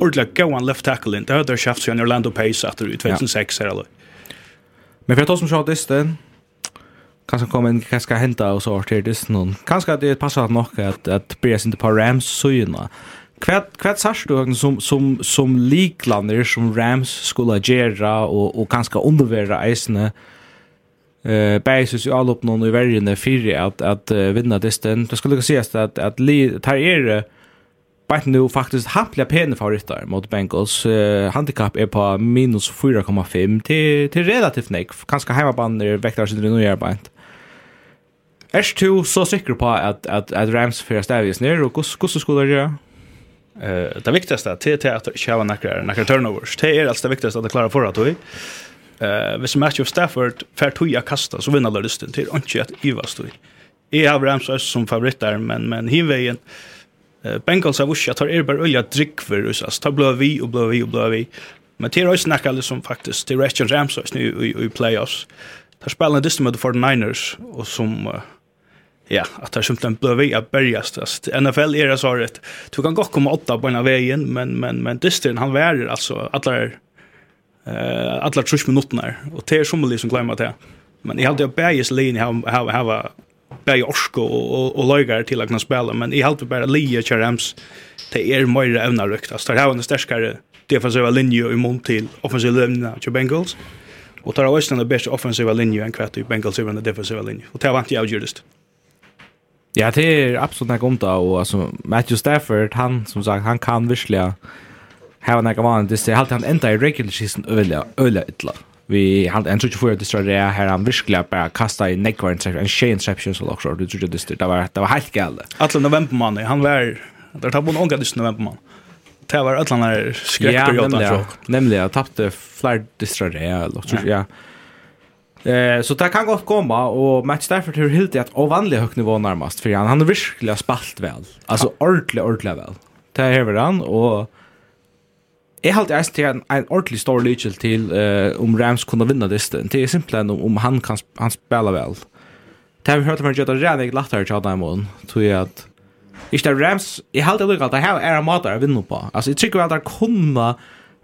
ordentligt go on left tackle in. Det hade jag sig Orlando Pace efter 2006 eller.
Men för att ta som sjå disten kanske kommer en kanske hända och så till det någon. Kanske det passar nog att att börja inte på Rams syna. Kvätt kvätt sars du som som som liklander som Rams skulle göra och och kanske undervärda isne. Eh basis ju all upp någon i världen för att att vinna disten. Det skulle sägas att att tar er Bant nu faktiskt hampliga pene favoritter mot Bengals. Uh, handicap är på minus 4,5 till, till relativt nek. Kanske hemmabaner väktar sig nu gör Bant. Er du så sikker på at, at, at Rams fyrir stavvis nir, og hvordan skulle du gjøre?
Uh, det viktigaste är är att köra några några turnovers. Det är alltså det viktigaste att klara förra tog. Eh, hvis match of Stafford får toja kasta så vinner lusten till och inte att Ivas tog. Jag har Rams som favorit där men men hinvägen eh, Bengals har vuxit tar Erber Ulja drick för oss. Alltså tar blå vi och blå vi och blå vi. Men det är ju snacka lite som faktiskt till Rams nu i, i playoffs. Tar spelar det mot 49ers och som uh, ja, att det simpelthen blå vi att börja strast. NFL är det så rätt. Du kan gå komma åtta på ena vägen, men, men, men Distrin, han värer alltså alla eh alla trus minuterna och det är som liksom glömma det. Men jag hade ju bäjes linje ha ha här bäj orsko og, og løygar till att kunna spela men i halvt bara Lia Charams det er mer ävna rykt. Alltså där har en starkare defensiva linje i mån til offensiva linje til Bengals. Och tar også den bästa offensiva linjen enn kvart i Bengals över den defensiva linjen. og det vant jag just.
Ja, det er absolutt nek om det. Och alltså, Matthew Stafford, han som sagt, han kan virkelig hava nek av vanligt. Det er alltid han enda i regular season øyla, øyla ytla. Vi hade en det distraré här han virkelig bara kasta i nekvar interception, en tjej interception så också. Du tror det det var, det var helt gällde.
Alla novembermannen, han var, det tar på en ånga november novembermannen. Det var alla när skräckperioden.
Ja, nämligen, nämligen, jag tappte fler distraré, ja. Eh så det kan gott komma och Matt Stafford har helt att ovanliga högt nivå närmast för han han har verkligen spalt väl. Alltså ordentligt ordentligt väl. Det här över han och Jeg halte jeg til en, en ordentlig stor lykkel til uh, om Rams kunne vinna disten. Det er simpelthen om, om han kan han spela vel. Det har vi hørt om han gjør det rene ikke lettere til denne måten. Tror jeg at Ikke det Rams, jeg halte jeg lykke at det her er en måte å vinne på. Altså, jeg tykker at det kunne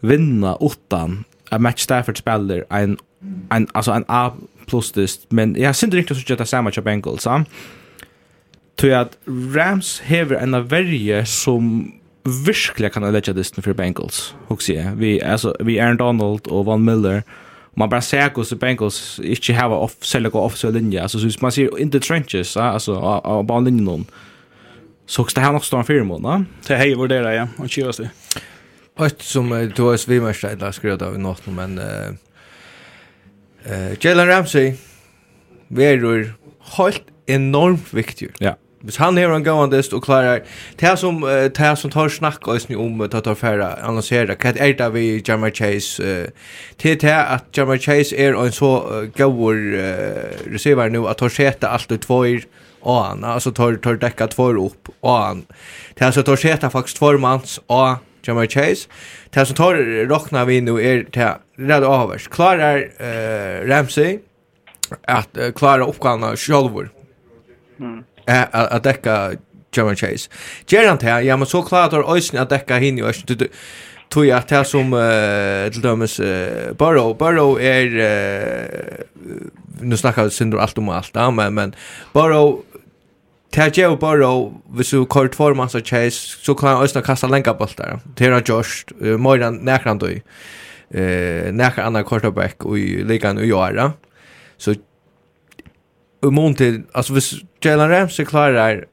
vinne utan at Matt Stafford spiller en en, alltså en A plus dist, men jag syns inte riktigt så att det är samma till Bengals. Så. Tror att Rams häver en av varje som virkelig kan lägga disten för Bengals. Och se, vi, alltså, vi Aaron Donald och Von Miller man bara ser hur så Bengals inte har off sälja gå off så linje alltså så man ser in the trenches alltså av banan någon så också det här nog står fyra månader så
hej var det där ja och cheers det
Pött som du har svimmerstad där skrev av något men Uh, Jalen Ramsey verur helt enormt viktig.
Ja.
Hvis han er en gående og klarar det som, uh, det som tar snakk og snu om det tar færre annonsere, hva er det vi Jamar Chase uh, til det at Jamar Chase er en så uh, gåur uh, receiver nu at tar sete alt og tvåir og han, altså tar, tar dekka tvåir upp og han, det er så tar sete faktisk tvåir mans og Jamar Chase. Det som tar rockna vi nu är det rädd avers. Klarar uh, Ramsey att uh, klara uppgavna självor. Mm. Att, att, att däcka Jamar Chase. Ger han det? Ja, men så klarar Ösen att däcka hin ju Ösen. Du, tog att det som uh, till dömes uh, Burrow Burrow är uh, nu snackar vi synder allt om allt ja, men, men Burrow Det här ger bara hvis du kör två man så chase så kan han ösna kasta länka bollar. Det har Josh Moran näkran då. Eh näkran andra quarterback och i ligan och göra. Så och mont till alltså hvis Jalen Ramsey klarar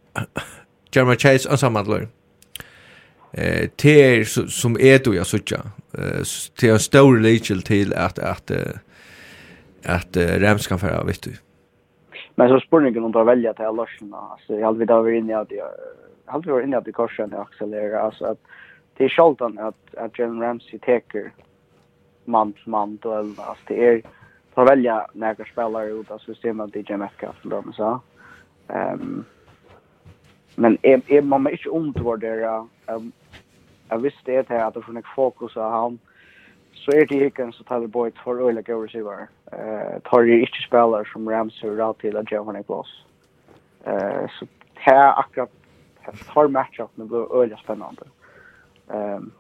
(clears throat) Jeremy Chase ensamhandlar. Eh ter som är då jag söker. Eh till en stor legal till att att att Rams kan föra vet du.
Men så spurningen om att välja till Larsen. Alltså jag hade varit inne i att hade varit inne i att korsen accelerera alltså att det är sjaldan att att Jim Ramsey teker man till man då alltså det är för välja några spelare ut av systemet DJ Metcalf för dem så. Ehm men är är man inte ont vad det är jag visste det här att det funnits fokus av han så är det hicken så tar vi bort för öliga go receiver. Eh tar ju inte spelare som Rams hur rätt till att Johan Glass. Eh så här akkurat tar matchup med blir öliga spännande. Ehm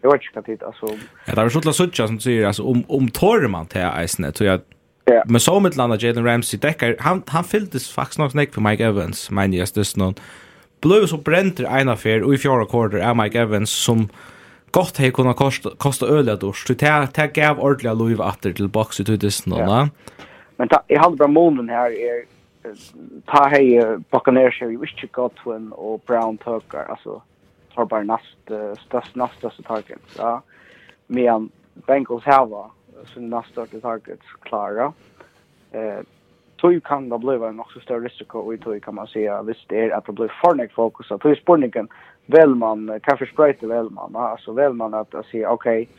Jag vet inte vad det alltså.
Ja, det är så att söka som du säger alltså om om Torman till Eisner tror jag
Ja.
Men så med landa Jalen Ramsey Decker, han han fylltes faktiskt nog snäck för Mike Evans, men just det någon blev så bränt en affär och i fjärde kvartal är Mike Evans som gott hei kunna kosta, kosta øyla dors, så det gav ordentliga lov atter til boks ut i dysten,
ja. Men ta, jeg hadde bra månen her, er, ta hei Buccaneers här jo ikke Godwin och Brown Tucker, Alltså tar bare nast, störst näst største target, ja. Men Bengals hava, sin näst största target, klara. Eh, tog kan det bli en också större risiko och tog kan man säga visst det är att det blir för mycket fokus att tog spårningen väl man kanske Sprite Välman, alltså väl man att, att säga okej, okay,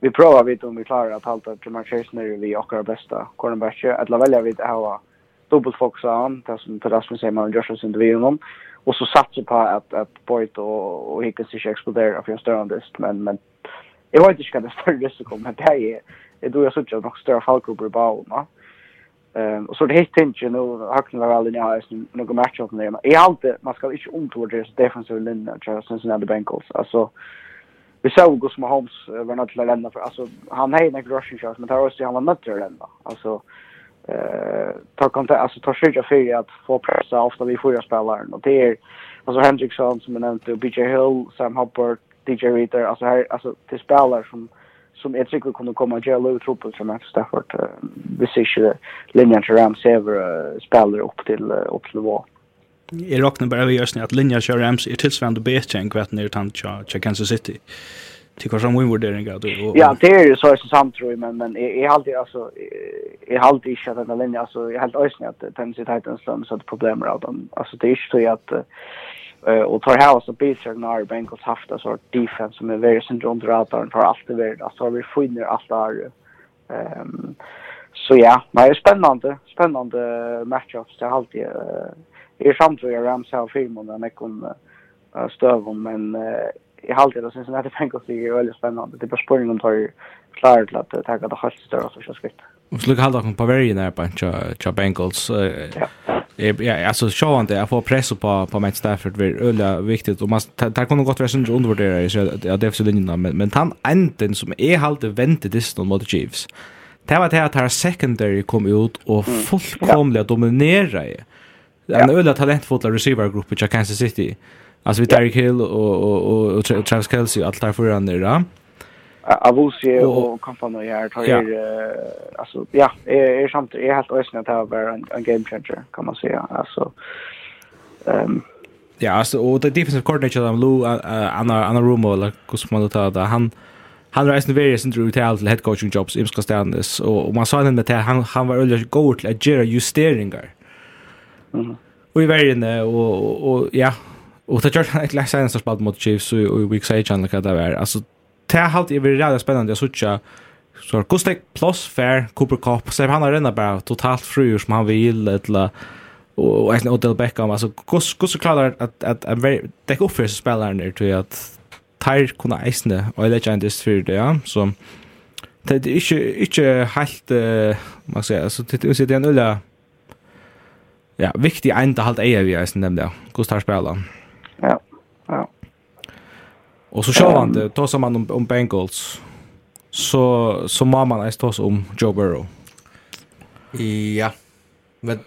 vi provar vid om vi klarar att halta till Manchester när vi och våra bästa cornerbacker, att la välja vid att ha dubbelt fokusa han, det som till Rasmus Heimann och Joshua intervjun om, och så satsa på att, att Boyd och, och Hickens inte exploderar för en större list, men, men jag vet inte vilka det större risiko, men det är, det är då jag suttit att några större fallgrupper i bauen, va? Ehm och så det helt tänker nu hackna var väl när jag några match upp där. Jag alltid man ska inte omtour det defensive linje tror jag Cincinnati Bengals. Alltså vi såg Gus Mahomes var något till lända för alltså han hade en rushing shots men där var han var nött till lända. Alltså eh ta kom det alltså tar sig för att få pressa ofta vi får spelaren och det är alltså Hendrickson som jag nämnde och BJ Hill, Sam Hubbard, DJ Reader alltså här alltså till spelare som som jag tycker kommer komma att göra lov truppen som är Stafford. Vi ser inte linjen till Rams över spelar upp till upp till nivå.
Jeg råkner bara vi just nu att linjen till Rams er tillsvarande bedre enn kvätt ner tant til Kansas City. Til hva som winvurdering att
Ja, det är ju så är det sant tror jag men men är alltid alltså är alltid inte att den linjen alltså är helt ösnigt att Tennessee Titans som så ett problem med dem. Alltså det är ju så att Eh och tar här så Pittsburgh när Bengals haft en sort defense som är väldigt central under radarn för allt det värd. Alltså vi finner allt där. Ehm så ja, men det är spännande, spännande matchups det alltid. Eh är samtidigt Rams har filmen där Mekon stövon men i halvtid och sen så när det Bengals är väldigt spännande. Det är bara spårning om tar klar till att ta det här större så ska
skriva så lukar halda kom på varje när på cha Bengals.
Ja,
alltså så han det jag får press på på Matt Stafford blir öliga viktigt och man där kunde gott vara sånt undervärdera så jag det är så linjerna men men han enten som är väntade väntet det mot Chiefs. Det var det att här secondary kom ut och fullkomligt dominerade. En öliga talentfulla receivergrupp i Kansas City. Alltså vi Tyreek Hill och och och Travis Kelce allt där föran där.
Avusi
och
kompani här tar er... alltså ja, är är samt är helt ösna att ha en, en game changer kan man säga. Alltså ehm um,
Ja, alltså och det defensive coordinator där Lou Anna Anna Rumo eller hur ska man då ta det? Han han reisende various into retail till head coaching jobs i Ska Stannes och og man sa den med att han, han var øyelig god till att göra justeringar.
Mhm.
Och i vergene och och og ja och det gör han ett läs seg en størst mot Chiefs och og i Week 6 han det vara. Alltså det har alltid varit rätt spännande att söka så Kostek plus fair Cooper Cup så han har redan bara totalt fru som han vill eller och och Odell Beckham. Alltså hur så klarar att att att det går för spelaren där till att tar kunna äsna och legendist för det ja. Så det är inte inte helt man ska säga alltså det är det en ölla ja viktig ända halt är vi äsna nämnde Gustav spelaren
ja ja.
Och så kör han det, tar man om, om Bengals. Så, så må man ens ta om Joe Burrow.
Ja, men...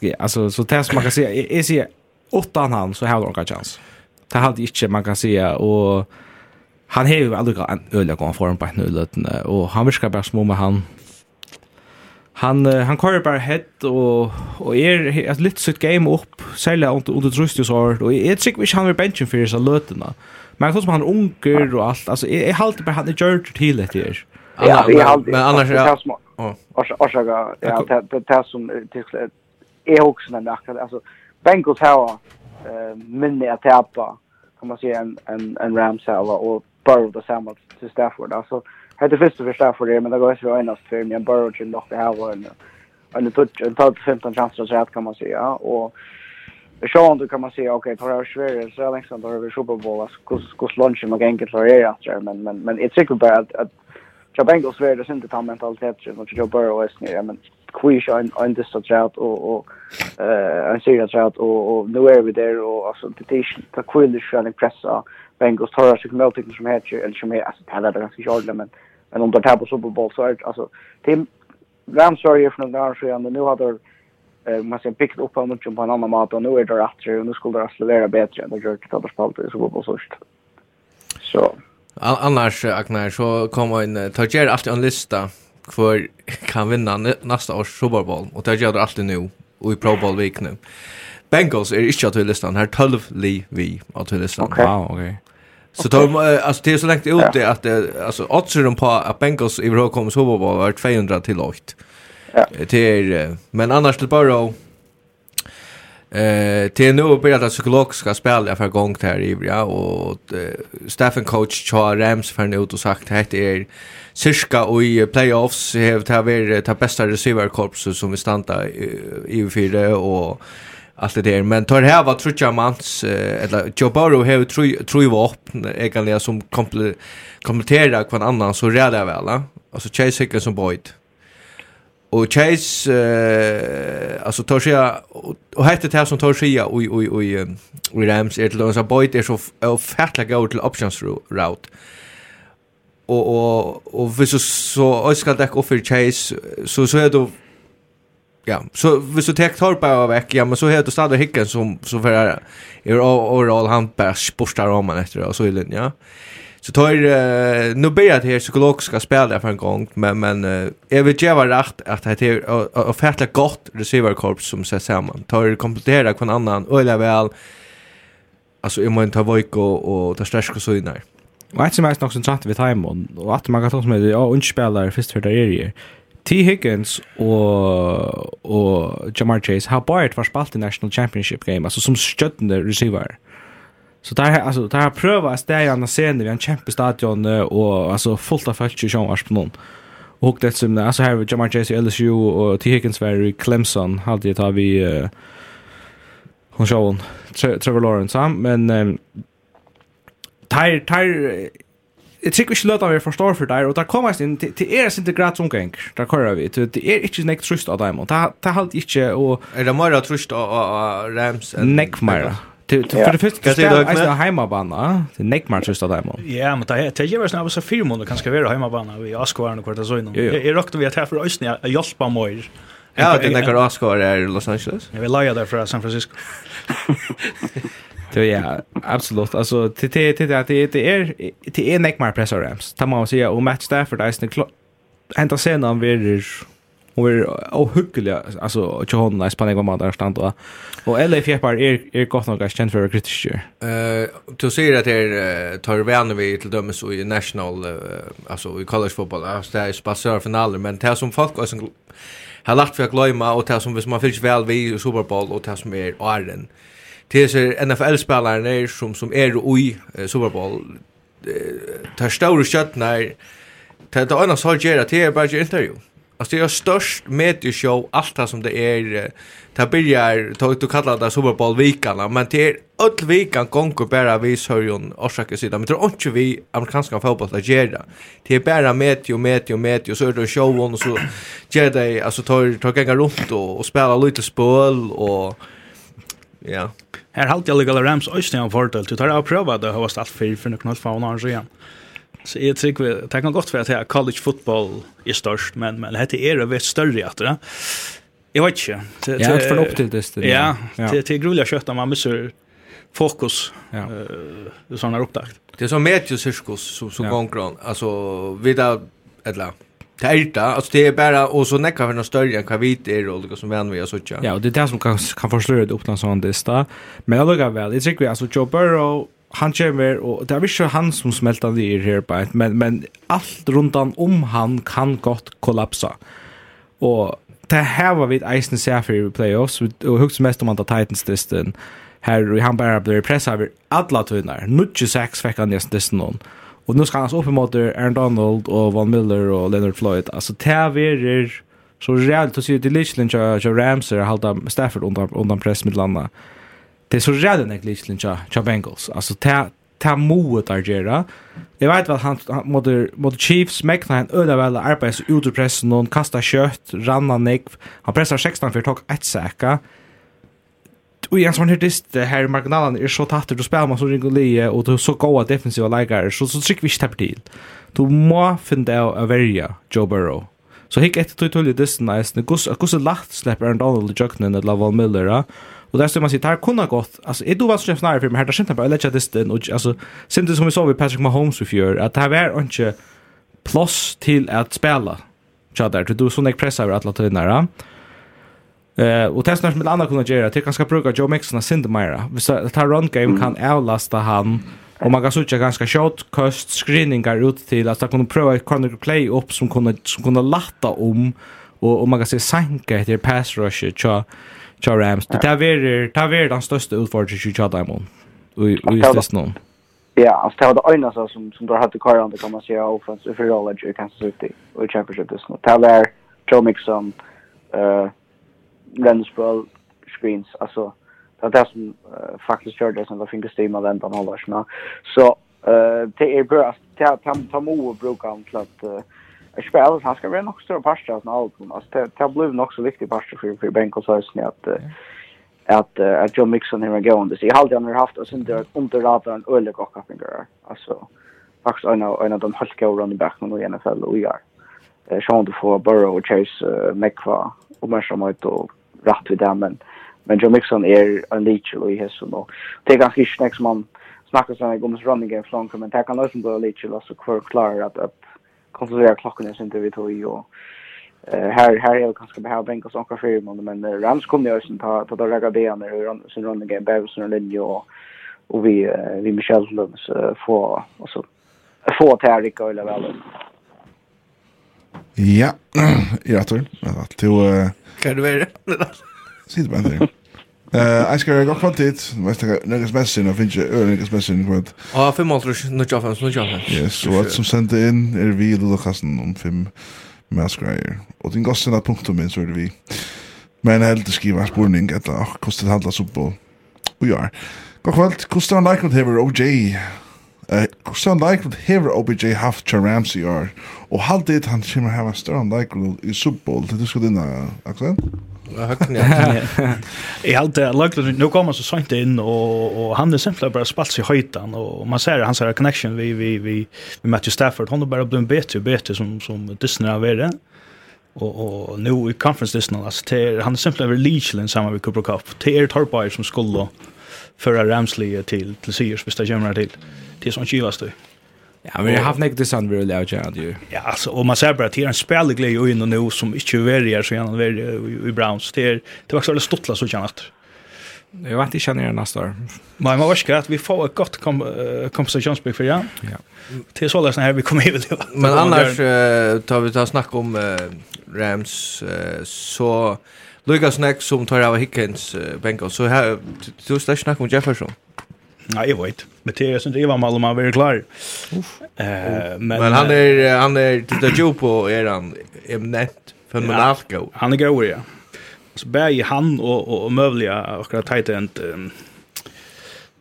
Ja, alltså, så det som man kan säga, jag, jag säger, åttan han så har de någon chans. Det hade inte man kan säga, och han har ju aldrig en öliga gång form på nu löten och han viskar bara små med han han han kör bara hett och och är ett litet sitt game upp sälja under under trust ju så och är tycker vi han vill benchen för så löten Men jag tror som han unger och allt. Alltså jag håller bara han är gjort till det här.
Ja, jag håller.
Men annars ja.
Orsaga,
ja,
det det som till är också den där alltså Bengals har eh minne att tappa kan man säga en en en Rams har och Burrow det samma till Stafford alltså hade först för Stafford det men det går ju enast för mig Burrow till nog det här var en en touch en touch 15 chanser så här kan man säga och Så Sean kan man säga okej okay, tar jag Sverige så är liksom där över Super Bowl alltså kus kus lunchen med enkelt för er efter men men men it's tycker bara att att jag Bengals Sverige det inte tar mentalitet så att jag bara är snär men quiz on on this sort out och och eh en serious out och och nu är vi där och alltså petition ta quiz och pressa Bengals tar sig med tycker som heter eller som är alltså det hade ganska jag men men om de tar på Super Bowl så alltså Tim Rams är ju från där så nu har eh man ser picked upp av mycket på en annan mat. Och nu är det rätt och nu skulle det accelerera bättre än det gör det att spalta så på så. Så
annars Agnar så kommer en tager alltid en lista för (laughs) kan vinna nästa års Super Bowl. Och det gör det alltid nu och i Pro Bowl week nu. Bengals är inte att listan. Här 12 li vi att listan.
Okay.
wow okej. Okay.
Så tar man alltså det är så långt ut det att alltså oddsen på att Bengals i Europa kommer Super Bowl var 200 till 8.
Ja.
Till, men annars till bara Eh till nu börjar det psykologiska ska spela för gång här i ja och Stefan coach Char Rams för nu och sagt det är cirka och i playoffs har det varit det bästa receiver receiverkorpset som vi stanta i fyra och allt det där men tar här var trutja mans eller Joe Burrow har tror ju upp egentligen som kompletterar kvar annan så rädda väl alltså Chase Hickens som Boyd. Och Chase eh alltså tar sig och hette det här som tar sig och och och Rams är till oss att boy det så ofärtliga gå till options route. Och och och visst så ska det offer Chase så så är då ja så visst så täckt har på veck ja men så heter det stadig hicken som så för är overall all han bara sportar om man efter och så i linje. Ja. Så tar uh, nu blir det här psykologiska spel för en gång men men uh, jag vill ge rätt att det är och fatta gott receiverkorps som ses samman. Tar komplettera kvar annan eller väl. Alltså i mån ta Vojko och, och ta och så inne.
Och ett som är också intressant vid time och att man kan som är ja och spelare först för där är T. Higgins och och Jamar Chase har bara varit spalt i National Championship game alltså som stöttande receiver. Mm Så där alltså där har prövat stäja andra scener, vi har en kämpestadion och alltså fullt av folk i Sjömarsch på någon. Och det som alltså här Jamar Chase LSU och T. Higgins var i Clemson hade det har vi uh, hon Sean Trevor Lawrence han men um, tar tar Jeg tykker ikke løtta vi forstår for deg, og der kommer jeg inn til er sin integrat omgang, der kører vi, Det er ikke nek trust av dem, og det er halt ikke, og...
Er det mer trust av Rams?
Nek mer, Till för det första kan jag säga att hemmabana. Det neck match just av dem.
Ja, men det det av oss så fyra månader kanske vara hemmabana vi Askvarn och kvarta så innan. Jag rockte vi att här för Östnia Jospa Moir.
Ja, det neckar Askvar i Los Angeles.
Jag vill lägga där för San Francisco. (laughs)
Det ja, absolut. Alltså till till till att det är det är neck pressar Rams. Ta man säga och match där för det är en ända sen han blir Hon är ohygglig alltså John nice på något där stand och och eller fjärpar är är gott nog att känd för kritisk.
Eh du ser att det tar vänner vi till dömes i national alltså i college fotboll alltså det är spassar finaler men det som folk alltså har lagt för att glömma och det som hvis man fylls väl vid Super Bowl och det som är Arden. Det är NFL-spelare som som är i Super Bowl. Tar stora skott när Det är en sak att göra, det är bara intervju. Alltså det är störst medieshow allt det som det är det börjar ta du kallar det Super Bowl veckan men det är öll veckan gånger bara vi sörjon orsaker sida men det inte vi amerikanska fotboll att göra det är bara medio medio medio så är det show och så ger det alltså tar tar gänga runt och, och spelar lite spel och ja
Här halt jag ligger Rams Östern fördel. Du tar av prova det har varit allt för för några knall fauna så. Så jag tycker det kan gott för att här college football är störst men men det är det vet större att det. Jag vet
inte. Det är för upp till det.
Ja, det det gruliga kött man missar fokus ja. uh, upptakt.
Det är som mediecirkus som, som ja. gånger, alltså vidare, eller Det är det, alltså det är bara, och så näckar vi någon större än kvit är och olika som vän vi har så
Ja, och det är det som kan, kan förslöra det upplandshandista. Men jag lukar väl, jag tycker vi, alltså Joe Burrow han kommer, og det er ikke han som smelter ned her, bare, men, men alt rundt om han kan godt kollapsa. Og det her var vi et eisen seg for i playoffs, og høyst mest om han tar Titans-listen, her, og han bare blir presset over alle tøyner. 96 fikk han nesten listen noen. Og nå skal han opp imot Aaron Donald, og Von Miller, og Leonard Floyd. Altså, det her verer så reelt å si til Lichlin til Ramsey, og halte Stafford undan, undan press med landet det är så rädd när Glitchlin tja, tja Bengals. Alltså ta ta moet där gera. Jag vet vad han mot mot Chiefs mäknar en öda väl arbets ut ur pressen någon kasta kött, ranna nick. Han pressar 16 för tog ett säka. Och jag som hörde det här marginalen är så tatt, du spelar man så ringo lie och du så goda defensiva lägare så så tryck vi stäpp till. Du må finna av att välja Joe Burrow. Så hick ett till till det nice. Gus gus lacht släpper and Donald the jugnen at Laval Miller. Och där står man sig tar kunna gott. Alltså är du vad som snarare för mig här där synte på lägga det och alltså synte som vi såg vi Patrick Mahomes i fjör att det här var inte plus till att spela. Ja där du så där pressar över alla tunnar. Eh och testar med andra kunna göra till ganska bruka Joe Mixon och Cindy Myra. Vi så att run game kan avlasta han Och man kan söka ganska short cost screeningar ut till att kunna prova ett corner play upp som kunna som kunna latta om och, och man kan se sänka det pass rush tja Tja Rams. Det här är det här är den största utfordringen i Tjata imorgon. Och just det snön.
Ja, alltså det var det ena så som som då hade kvar det kan man säga offense för förra i Kansas City och Championship det nu. Det var Joe Mixon eh Lensball screens alltså det där som uh, faktiskt körde som var fingersteam av väntan hållars. Så eh det är bra att ta ta mo och bruka om klart jag spelar så ska vi nog större parter av albumet. Alltså det det blev nog så viktigt parter för för Benko så sen att att att John Mixon hemma går under. Så jag hade han haft oss under under radarn och öliga. Alltså faktiskt en av en av de halka running backen i NFL och jag. Eh Sean du får Burrow och Chase uh, McFa och Marshall som att rätt vid dem men men John Mixon är en leech och i hästen och det är ganska snack man snackar så här om running game flanken men det kan också bli leech och så kvar klar att att kontrollera klockan är inte vi tog i och eh här här är det kanske behöver bänka oss några fyra månader men uh, Rams kommer ju sen ta ta några ben när sen runt game Bears och Linje och och vi uh, vi Michelle Lunds uh, få och så få Tarik och eller väl.
Ja, jag tror att du...
Kan du vara
det? Sitt bara där. Eh, jag ska gå kvart dit. Mest några smässen och finns ju några smässen kvart.
Ja, fem månader nu jag fanns nu jag fanns.
Yes, så att som sände in är vi då kassen om fem maskrejer. Och den gossen att punktum in så är det vi. Men helt det skriva spurning att och kostar handla så på. Och ja. God kvart, kostar en like with Hever OJ. Eh, kostar en like with Hever OBJ haft Charamsi or. Och halt det han kommer ha en större like i Super Bowl. Det skulle den, Axel
högn
jag hade luckligt nu kommer så sent in och och han är simpelt bara spalt sig höjtan och man ser han ser connection vi vi vi vi Matthew Stafford han har bara blivit bättre bättre som som Disney har varit och och nu i conference Disney alltså till han är simpelt över Leachland samma vi Cooper Cup. Till er torpar som skulle förra Ramsley till till Sears bästa jämnar till till som kivast
Ja, men jag har haft det sånn vill jag göra ju.
Ja, alltså om man ser bara at det er en spelig glede i øynene nå som inte är värre så gärna värre i Browns. Det är det var ikke så veldig så kjenner etter.
Jag vet inte känner det nästa år.
Men man varsker att vi får ett gott kom kompensasjonsbygg för igjen.
Ja.
Det er så løsene her vi kommer hit.
Men annars, tar vi ta snack om Rams, så... Lucas Neck som tar av Hickens bänk så här du ska snacka om Jefferson.
Nej, jag vet. Men det är sånt Eva man är klar. men,
men han är han är det ju på är han ämnet fenomenalt god.
Han är god ja. Så bär han och och, och mövliga och tight end um,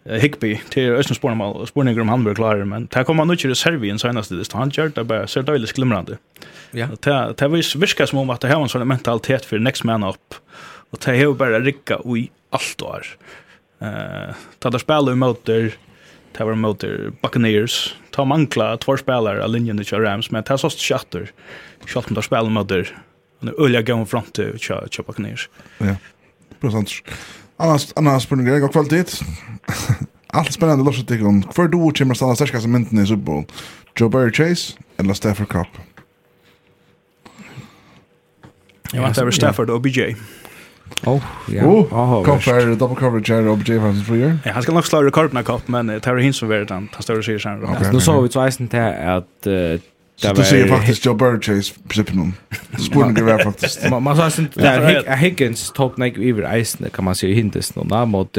Higby till Östern Spornmal spårningar om han blir klar men där kommer han inte till Serbien senast det han kört där bara ser dåligt glimrande.
Ja.
Det det vis viska som om att det har en sån mentalitet för next man up och det har bara rycka i allt år. Eh, ta där spelar mot där Tower Motor Buccaneers. Ta mankla två spelare av linjen i Rams men det såst chatter. Schalt med spelar mot där. Han är ölja gång fram till Chop Buccaneers.
Ja. Procent. Annars annars på några kvalitet. (laughs) Allt spännande lossar tycker hon. För du kommer stanna starkaste mynten i Super Bowl. Joe Barry Chase eller Stafford Cup.
Jag väntar över Stafford och BJ.
Oh, ja.
Oh,
oh
cover, double coverage här OBJ J. Hansen year.
Ja, han ska nog slå rekordna kopp, men det är hins som verit han, han står den större serien.
Okay,
nu så vi tväsen till att
Så du ser faktiskt Joe Burrow Chase slippen om. Det skulle inte vara faktiskt.
Man sa sen där Higgins tog nek över isen kan man se i hintes någon där mot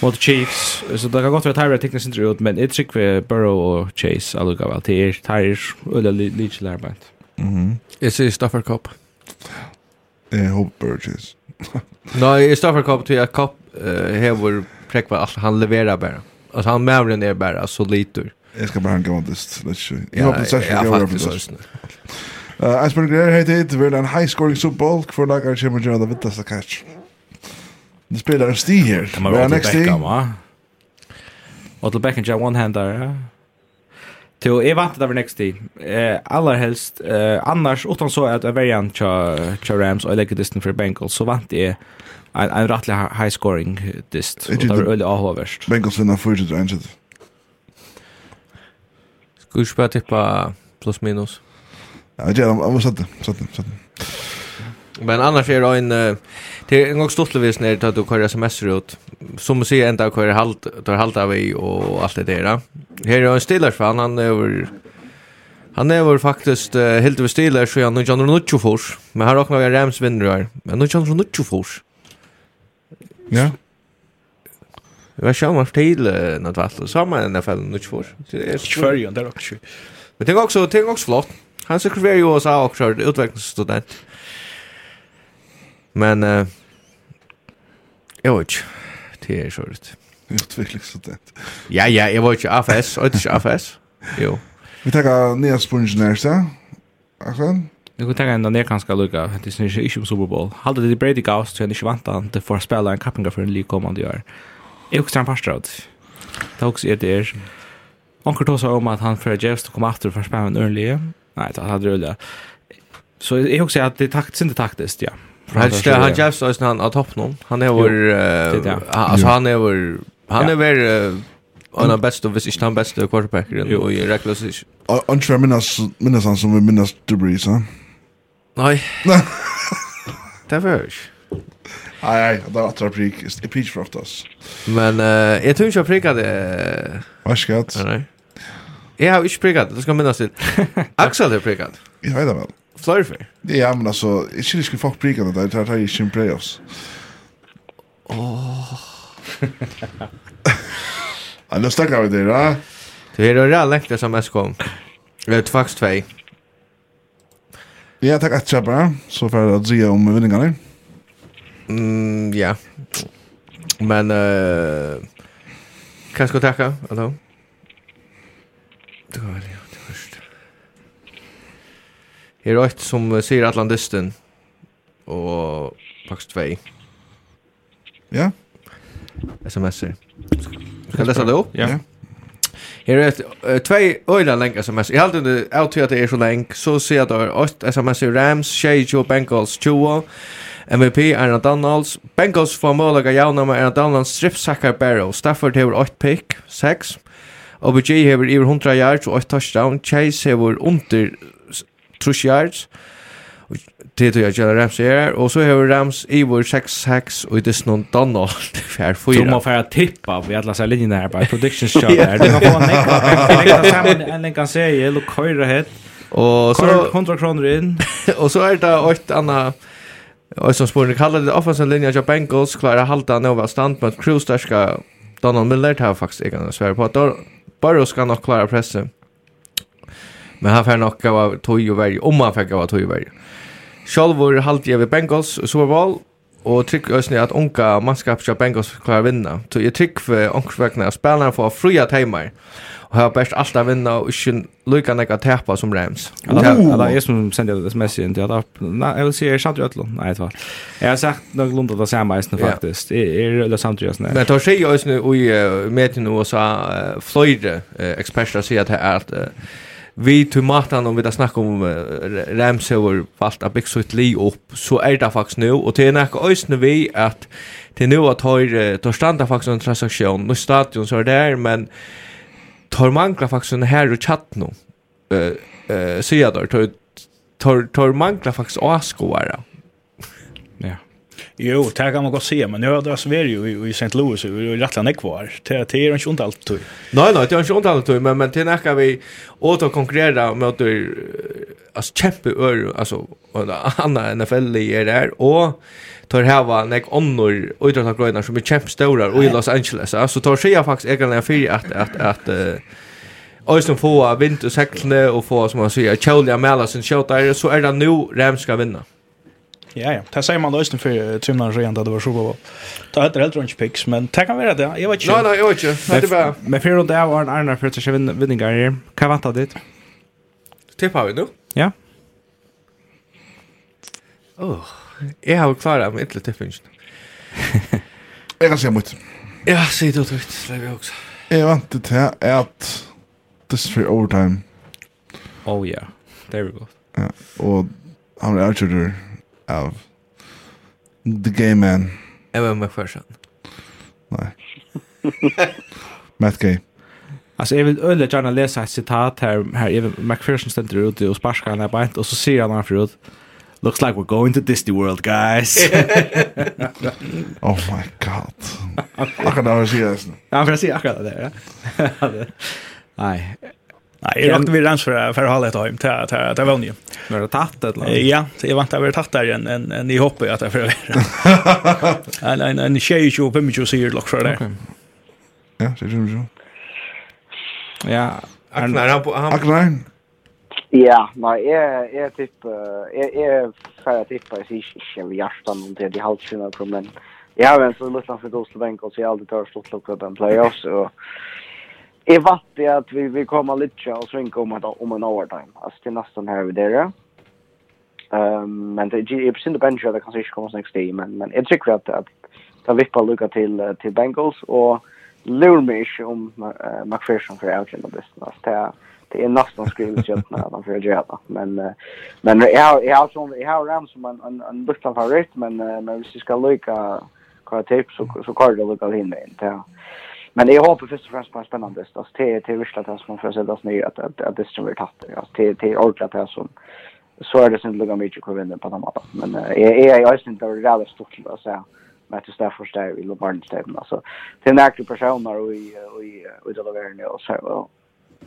mot Chiefs. Så det kan gott vara Tyra tekniskt inte ut men det trick Burrow och Chase alltså gav allt till Tyra eller lite lärbant.
Mhm.
Är det Stafford Cup?
Jeg håper ikke.
Nei, i stedet for kopp til at kopp hever prekva alt, han leverer bare. Altså han mævren er bare så
liter. Jeg skal bare henge vantest, let's see. Jeg håper
det
særskilt jeg
håper
det. Jeg Greer heter hei tid, vil en high-scoring softball, hvor lager jeg kommer til det vittaste catch. Det spelar en sti her.
Det
må
være
til
Beckham, va? Og til Beckham, ja, one-hander, ja. Jo, jeg vant det over next tid. Eh, aller helst, eh, annars, utan så at jeg velger han til Rams og jeg legger disten for Bengals, så vant jeg en, en rettelig high scoring dist. Og
det
var øyelig avhåverst.
Bengals vinner 4-3-1.
Skulle du spørre tippa plus minus?
Ja, jeg vet ikke, jeg må sette, sette, sette.
Men annars är det en det är en gång stortlevis när det du kör SMS ut. Som man ser ända kör halt tar halt av i och allt det där. Här är en stillers fan han över Han är väl faktiskt uh, helt över stilar så jag nu John Nuccio fors. Men här räknar vi Rams vinner här. Men nu John Nuccio fors.
Ja.
Jag ska man till något vatten så man i alla fall Nuccio fors. Det är
svårt det där också.
Men det är också det är också flott. Han sekreterare ju också också utvecklingsstudent. Men eh jag vet det är så det.
Utveckling så det.
Ja ja, jag vet inte AFS, och inte AFS. (laughs) Jo.
Vi tar ner spongen där så. Alltså
Nu kan tänka ändå ner kanske lucka. Det är inte om Super Bowl. Hade det Brady Gauss till en svanta inte för spela en kappinga för en lik kommande år. Jag också en passtrad. Det också är det. Onkel Tosa om att han för Jeffs att komma efter för spela en early. Nej, det hade det. Så jag också att det är taktiskt inte taktiskt, ja.
För han Jeffs är han att topp någon. Han är vår alltså han är vår han är väl en av bästa vis inte han bästa quarterbacken och i reckless ish.
Och tror minnas minnas han som minnas Debris va?
Nej. (laughs) Det var
Nej, nej, det var att prik. Det peach för oss.
Men eh jag tror inte jag prickade.
Vad ska jag?
Nej. Jag har inte prickat, det ska minnas till. Axel har prickat.
Jag vet det väl. (laughs)
Flöjer
för? Ja, men alltså, jag skulle skulle folk brygga det där, det här ju sin playoffs. Åh. (laughs) Ja, nu snackar vi det, va?
Det är det där läckta som SK. Det är faktiskt två.
Ja, tack att jag bara, så för att säga om vinningarna.
Mm, ja. Men, eh... Uh, kan jag ska tacka, eller? Det var väl, ja er ett som sier Atlantisten og faktisk 2.
Ja.
SMS-er. Skal jeg lese det opp?
Ja.
Her er et, uh, tvei øyla leng sms. Jeg halte det av til at det er så leng, så sier jeg at det er 8 sms i Rams, 22 Bengals 20, MVP Aaron Donalds, Bengals får målaga jauna med Aaron Donalds stripsackar Barrow, Stafford hever 8 pick, 6, OBG hever iver 100 yards og 8 touchdown, Chase hever under truss yards det tog jag gärna Rams (laughs) här och så har Rams i vår 6-6 och i det snön Donald för
fyra. Du
måste
färra tippa vi alla så linjen där bara predictions show där. Det kan få en en en kan säga eller köra het.
Och
så 100 kronor in. (laughs)
Och så är det ett Anna Och som spåren kallar det offensive linja av Bengals klarar halta nova stand mot Cruz där ska Donald Miller ta faktiskt egna svär på att Burrow ska nog klara pressen. Men han får nok av tog och värj, om han fick av tog och värj. Själv var halvt jag vid Bengals Super Bowl og tryck ösni at unga mannskap ska Bengals klara vinna. Så jag tryck för onksvägna att spelarna får fria timmar. og har best allt att vinna og inte lukka nekka tepa som Rams.
Alla är som sände det sms in till att jag vill se er samt ötlo. Nej, det var. Jag har sagt något lunda det samma
isen
faktiskt. Är det samt ötlo?
Men tar sig ösni och i medien och så flöjde experter säger att vi tog matan om vi där snackar om uh, Ramsauer valgt a bygg sitt li upp så är det faktiskt nu, och det är näka òsne vi att det er nu att tar, tar standa faktiskt en transaktion nu stadion så är det her, men tar mangla faktiskt en här och chatt nu, uh, uh, sier der, tar, tar, tar mangla faktisk
avskoare,
Jo, det kan man godt se, men jag dras vært ju i, i St. Louis og i Rattland är kvar. Det, det ikke ondt alt tog.
Nej, nej, det är inte ont allt, men, men det är vi åt att konkurrera mot alltså kämpe ör alltså andra NFL är där och tar hava nek onnor idrottsgrönar som är kämpstora och i Los Angeles så tar sig faktiskt egentligen för att att att Øystein få vind och säckne och få, som man sier, kjølige shot där så är det nu Rams ska vinna.
Ja, ja. Det säger man då istället för trimnar så egentligen det var så bra. Det heter helt runt picks, men det kan vara det. Jag vet inte.
Nei, nei, jeg vet ikke. Det er bare...
Men för rundt av Arne Arne annan för att jag her. Hva Kan vänta ditt?
Tippa vi nu?
Ja.
Åh, jeg har klarat mig inte tippingen. (laughs)
jeg kan säga mot.
Ja, säg det åt Släpp jag
också. Jag väntar til at this is for overtime.
Oh yeah. There we go.
Ja, og han er outshooter av The Gay Man. (laughs)
Evan McPherson.
Nei. Matt Gay.
Alltså jag vill öle gärna läsa ett citat här här Evan McPherson ständer ut och sparkar han där bänt och så ser han han förut. Looks like we're going to Disney World, guys. (laughs)
oh my god. Akkurat det var sier det.
Ja, for jeg sier akkurat det, ja. (laughs) Nei,
Nej, jag åkte vi rens för för hallet hem till till till Vånje.
Var det tatt eller?
Ja, så jag vant att vara tatt där en en en i hopp att jag för. En en en tjej ju på mig ju ser lock för det.
Ja, det er ju så.
Ja,
Agnar han
Agnar.
Ja, nej, jeg jag typ jeg jag för typ jag ser ikke vi hjärtan om det de halsen men jeg har en så lite for Ghost Bank och så har aldri tar slott lucka opp en playoffs och Jeg vet det at vi vi kommer litt og svinka om om en overtime. Altså, det nesten her vi där. Um, men det är ju på bench det kan ikke komme nästa game men men jeg jag at, at det ta vippa lucka till til Bengals Og lurer meg ikke om uh, McPherson för outchen det. Altså, Det det är nästan skrivet just när de för göra men men jag jag har som jag har Rams som en en en liten favorit men men hvis vi ska lucka kvar tips så så kvar det lucka in det. Men jag hoppas först och främst på en spännande. Alltså till till Ryssland där som för sig att att, att det som vi tatt. Alltså till till Orkla där som så är det sen lugga mycket kvar vinner på den matta. Men jag är jag är inte där det stort att säga. Men det står först där i Lobarnstaden alltså. Det är en aktiv person där och i och i och det där nu och så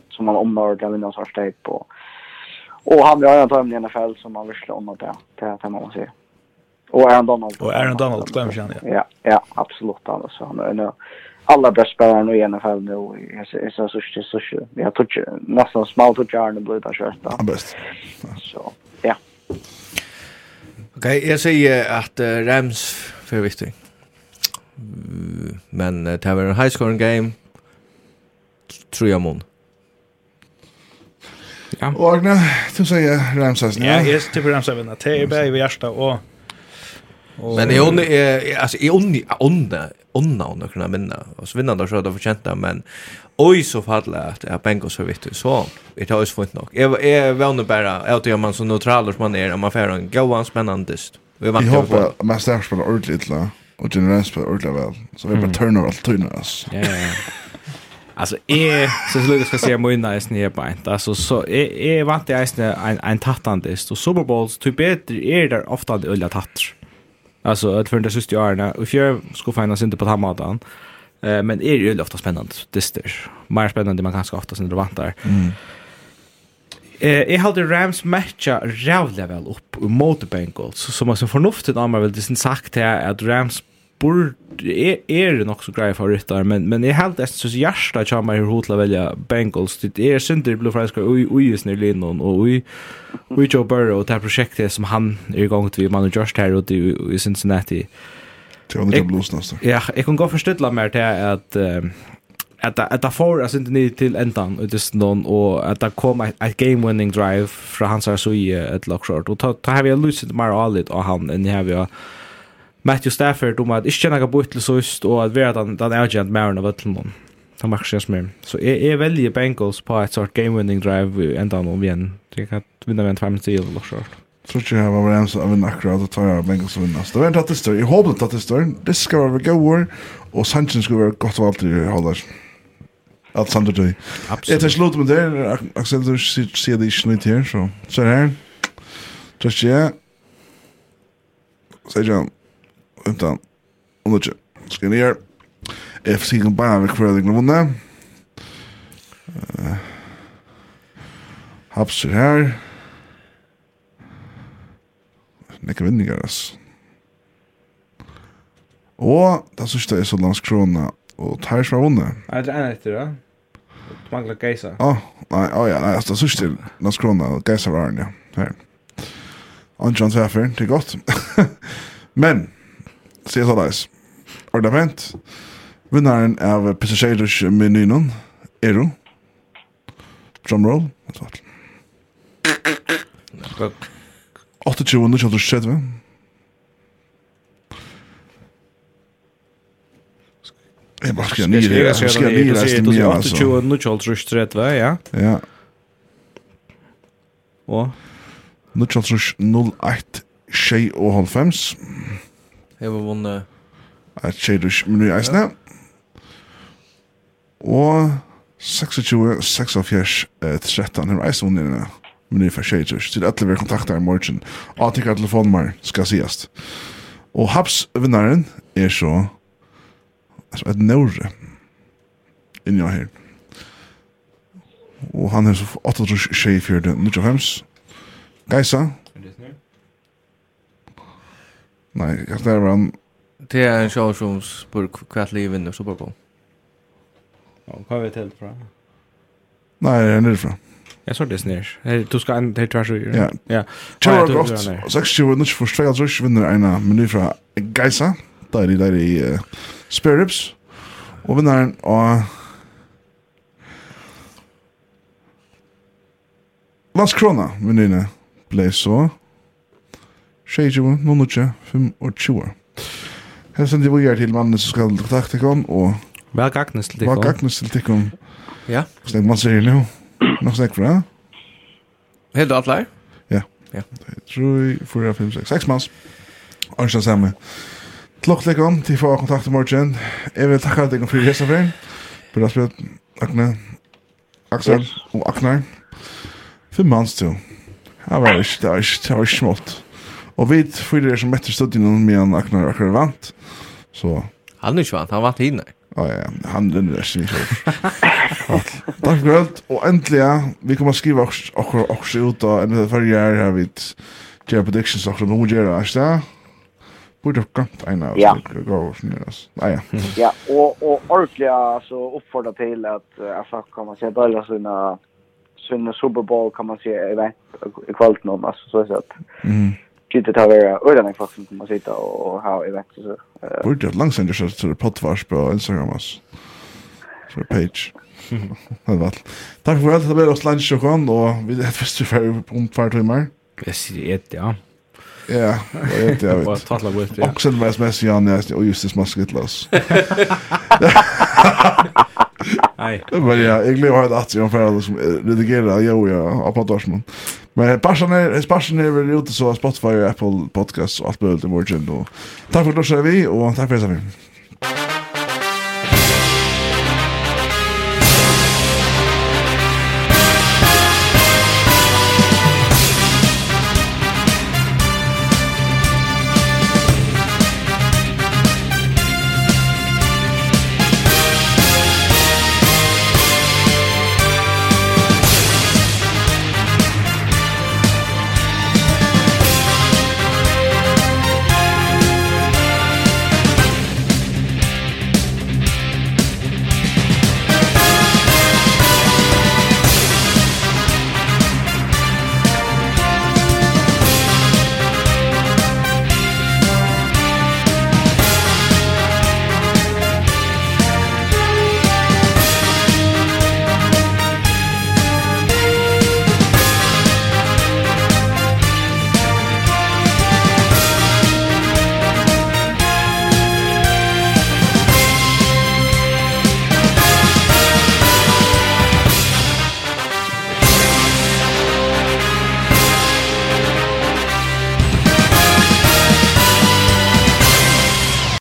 som man omnar där vinner så här på. Och han har ju antagligen i alla fall som man vill om att det det kan man säga. Och Aaron Donald.
Och Aaron Donald glömmer jag. Ja,
ja, absolut alltså han är nu alla bäst spelarna i NFL nu Jag så så så så vi har touch nästan smalt touch är den blöta kört.
Ja, bäst.
Så, ja.
Okej, jag säger att uh, Rams för viktig. Men uh, det var en high scoring game. Tror jag mån.
Ja. Och Agna, du säger Rams alltså.
Ja, jag tycker Rams vinner. Det är bara i värsta och
Men jag är alltså jag är onda unna och kunna vinna. Och så vinner de så det förtjänt men oj så fadla att jag Bengo så vitt så det har ju fått nog. Jag är vänner bara att jag man så neutral som man är man får en go on spännande. Vi vant
ju på master på ordentligt la och generellt på ordentligt väl. Så vi bara turnar allt oss
Ja. ja. Alltså är så så Lucas ska se mig nice ner på inte. Alltså så är är vant jag en en tattandist och Super Bowls typ är det där ofta det öliga tattar. Alltså att för det sista åren och fjär ska finnas inte på den. Eh men är ju ofta spännande. Det är mer spännande man kanske ofta sen det vantar. Mm. Eh, jag hade Rams matcha rävliga väl upp mot Bengals. Så som man så förnuftigt av mig väl det sin sagt här att Rams borde er er nok så grej för ryttar men men är helt så hjärta jag mig hur hotla välja Bengals. Det er synder blue fransk och och just när Lennon och vi vi Joe Burrow och det her projektet som han är gang til man og Josh her ute i Cincinnati.
Til till andra blues nästa
ja jag kan gå förställa mer till at att at att får alltså inte ned til endan och det någon och att det kom ett game winning drive från hans så i ett lock short och ta har vi lucid mer allt och han än har vi Matthew Stafford om att inte några bort till sist och att vara den den agent Marin av Vettelmon. Han markerar sig mer. Så är är väldigt Bengals på ett sort game winning drive ända om igen. Det kan vinna med en 5 till eller så.
Så ikke jeg var ens av en akkurat og tar jeg Bengals vinna. Det var en tatt tattestör. Jag hoppas tattestör. Det skal være goer och Sanchez ska vara gott av allt i hållas. Alt samt det. Absolut. Det är slut med det. Axel du sier det ikke nytt her. så. Så här. Just ja. Sier jeg utan om det ska ni göra FC kan bara med kvällen och Haps er her. Nekka vinningar ass. Og det sørste er så lansk krona Og tar som har vunnet
Nei, det er en etter da Du mangler geisa
Åh, nei, åh ja, nei, det sørste er lansk krona Og geisa var den, ja. Her. Anjan Tvefer, det er godt (laughs) Men Se så nice. Ornament. Vinnaren av Passagers menyn är du. Drumroll. Vad svart. 28 under 2030. Jeg bare skal nye det. Jeg skal nye det. Jeg skal
nye det. 28 under 2030, ja.
Ja.
Og?
2001, 21, 21, 21, Og? 21,
Jeg var vunnet.
Jeg tjener ikke minutter i eisene. Og 26, 46, 13 har eisne vunnet inne. Minutter for tjener. Til etter vi kontakter i morgen. Atikker telefonnummer skal sies. Og haps vinnaren er så altså, et nøyre inni her. Og han er så 8 tjej 4 95. Geisa, Nei, hva er det han?
Det er en show som spør hva er livet vinner Super Bowl.
Og hva vet helt fra?
Nei, det er nere.
Jeg så det snir. Du skal en til tvers og
Ja.
Ja.
Tjau
Tjera
godt. 26 minutter for streg, altså vinner en meny fra Geisa. Der i, der i uh, Spare Ribs. Og vinneren av Lars Krona, menyene, ble så 22, 29, 25. Her sender vi gjerne til mannen som skal kontakte kom, og...
Vel gagnes til
tikkon.
Vel
gagnes til tikkum.
Ja.
Snakk man sier nu. Nå snakk for fra.
Helt du atleir?
Ja. Ja. Tror, 4, 5, 6, 6 manns. Arnsja samme. Tlokk tikkon, til få kontakt i morgen. Jeg vil takka deg for gjestaferien. Bra spjøt, Akne, Aksel og Aknar. Fem mans til. Det var ikke, det var ikke, det var ikke smått. Og vi fyrir er som etter studien med han Aknar akkurat vant. Så.
Han er ikke vant, han vant hinne.
Ja, ja, han er det ikke. Takk for alt, og endelig, vi kommer skriva akkur akkur ut av enn det fyrir er her vi gjør predictions akkur noe gjør, er ikke det? Borde ha gamt eina av oss, gå og snir oss. Ja, ja.
Ja, og, og ordentlig, altså, oppfordra til at, altså, kan man si, bøyla sina, sina Super Bowl, kan man si, event, i kvalt noen, altså, så er det.
Mm
gitt det över öra när folk som kommer sitta och ha event. så. Borde
det långsamt det så potvars på Instagram oss. Så page. Det var. alt. Takk for alt, det ble oss lunch og kon og vi det första för om tvær timer.
Jeg sier et, ja.
Ja, det er et, jeg vet
jag. Vad talar
vi till? Oxen var smäss Jan och just det smasket loss.
Nei.
Men (laughs) (laughs) ja, jag glömde att jag har ett att jag får som redigerar jo, ja, jag på Dorsmon. Men Barsan er, Barsan er vel ute så Spotify og Apple Podcasts og alt mulig i morgen. Og takk for at du ser vi, og takk for at du ser vi.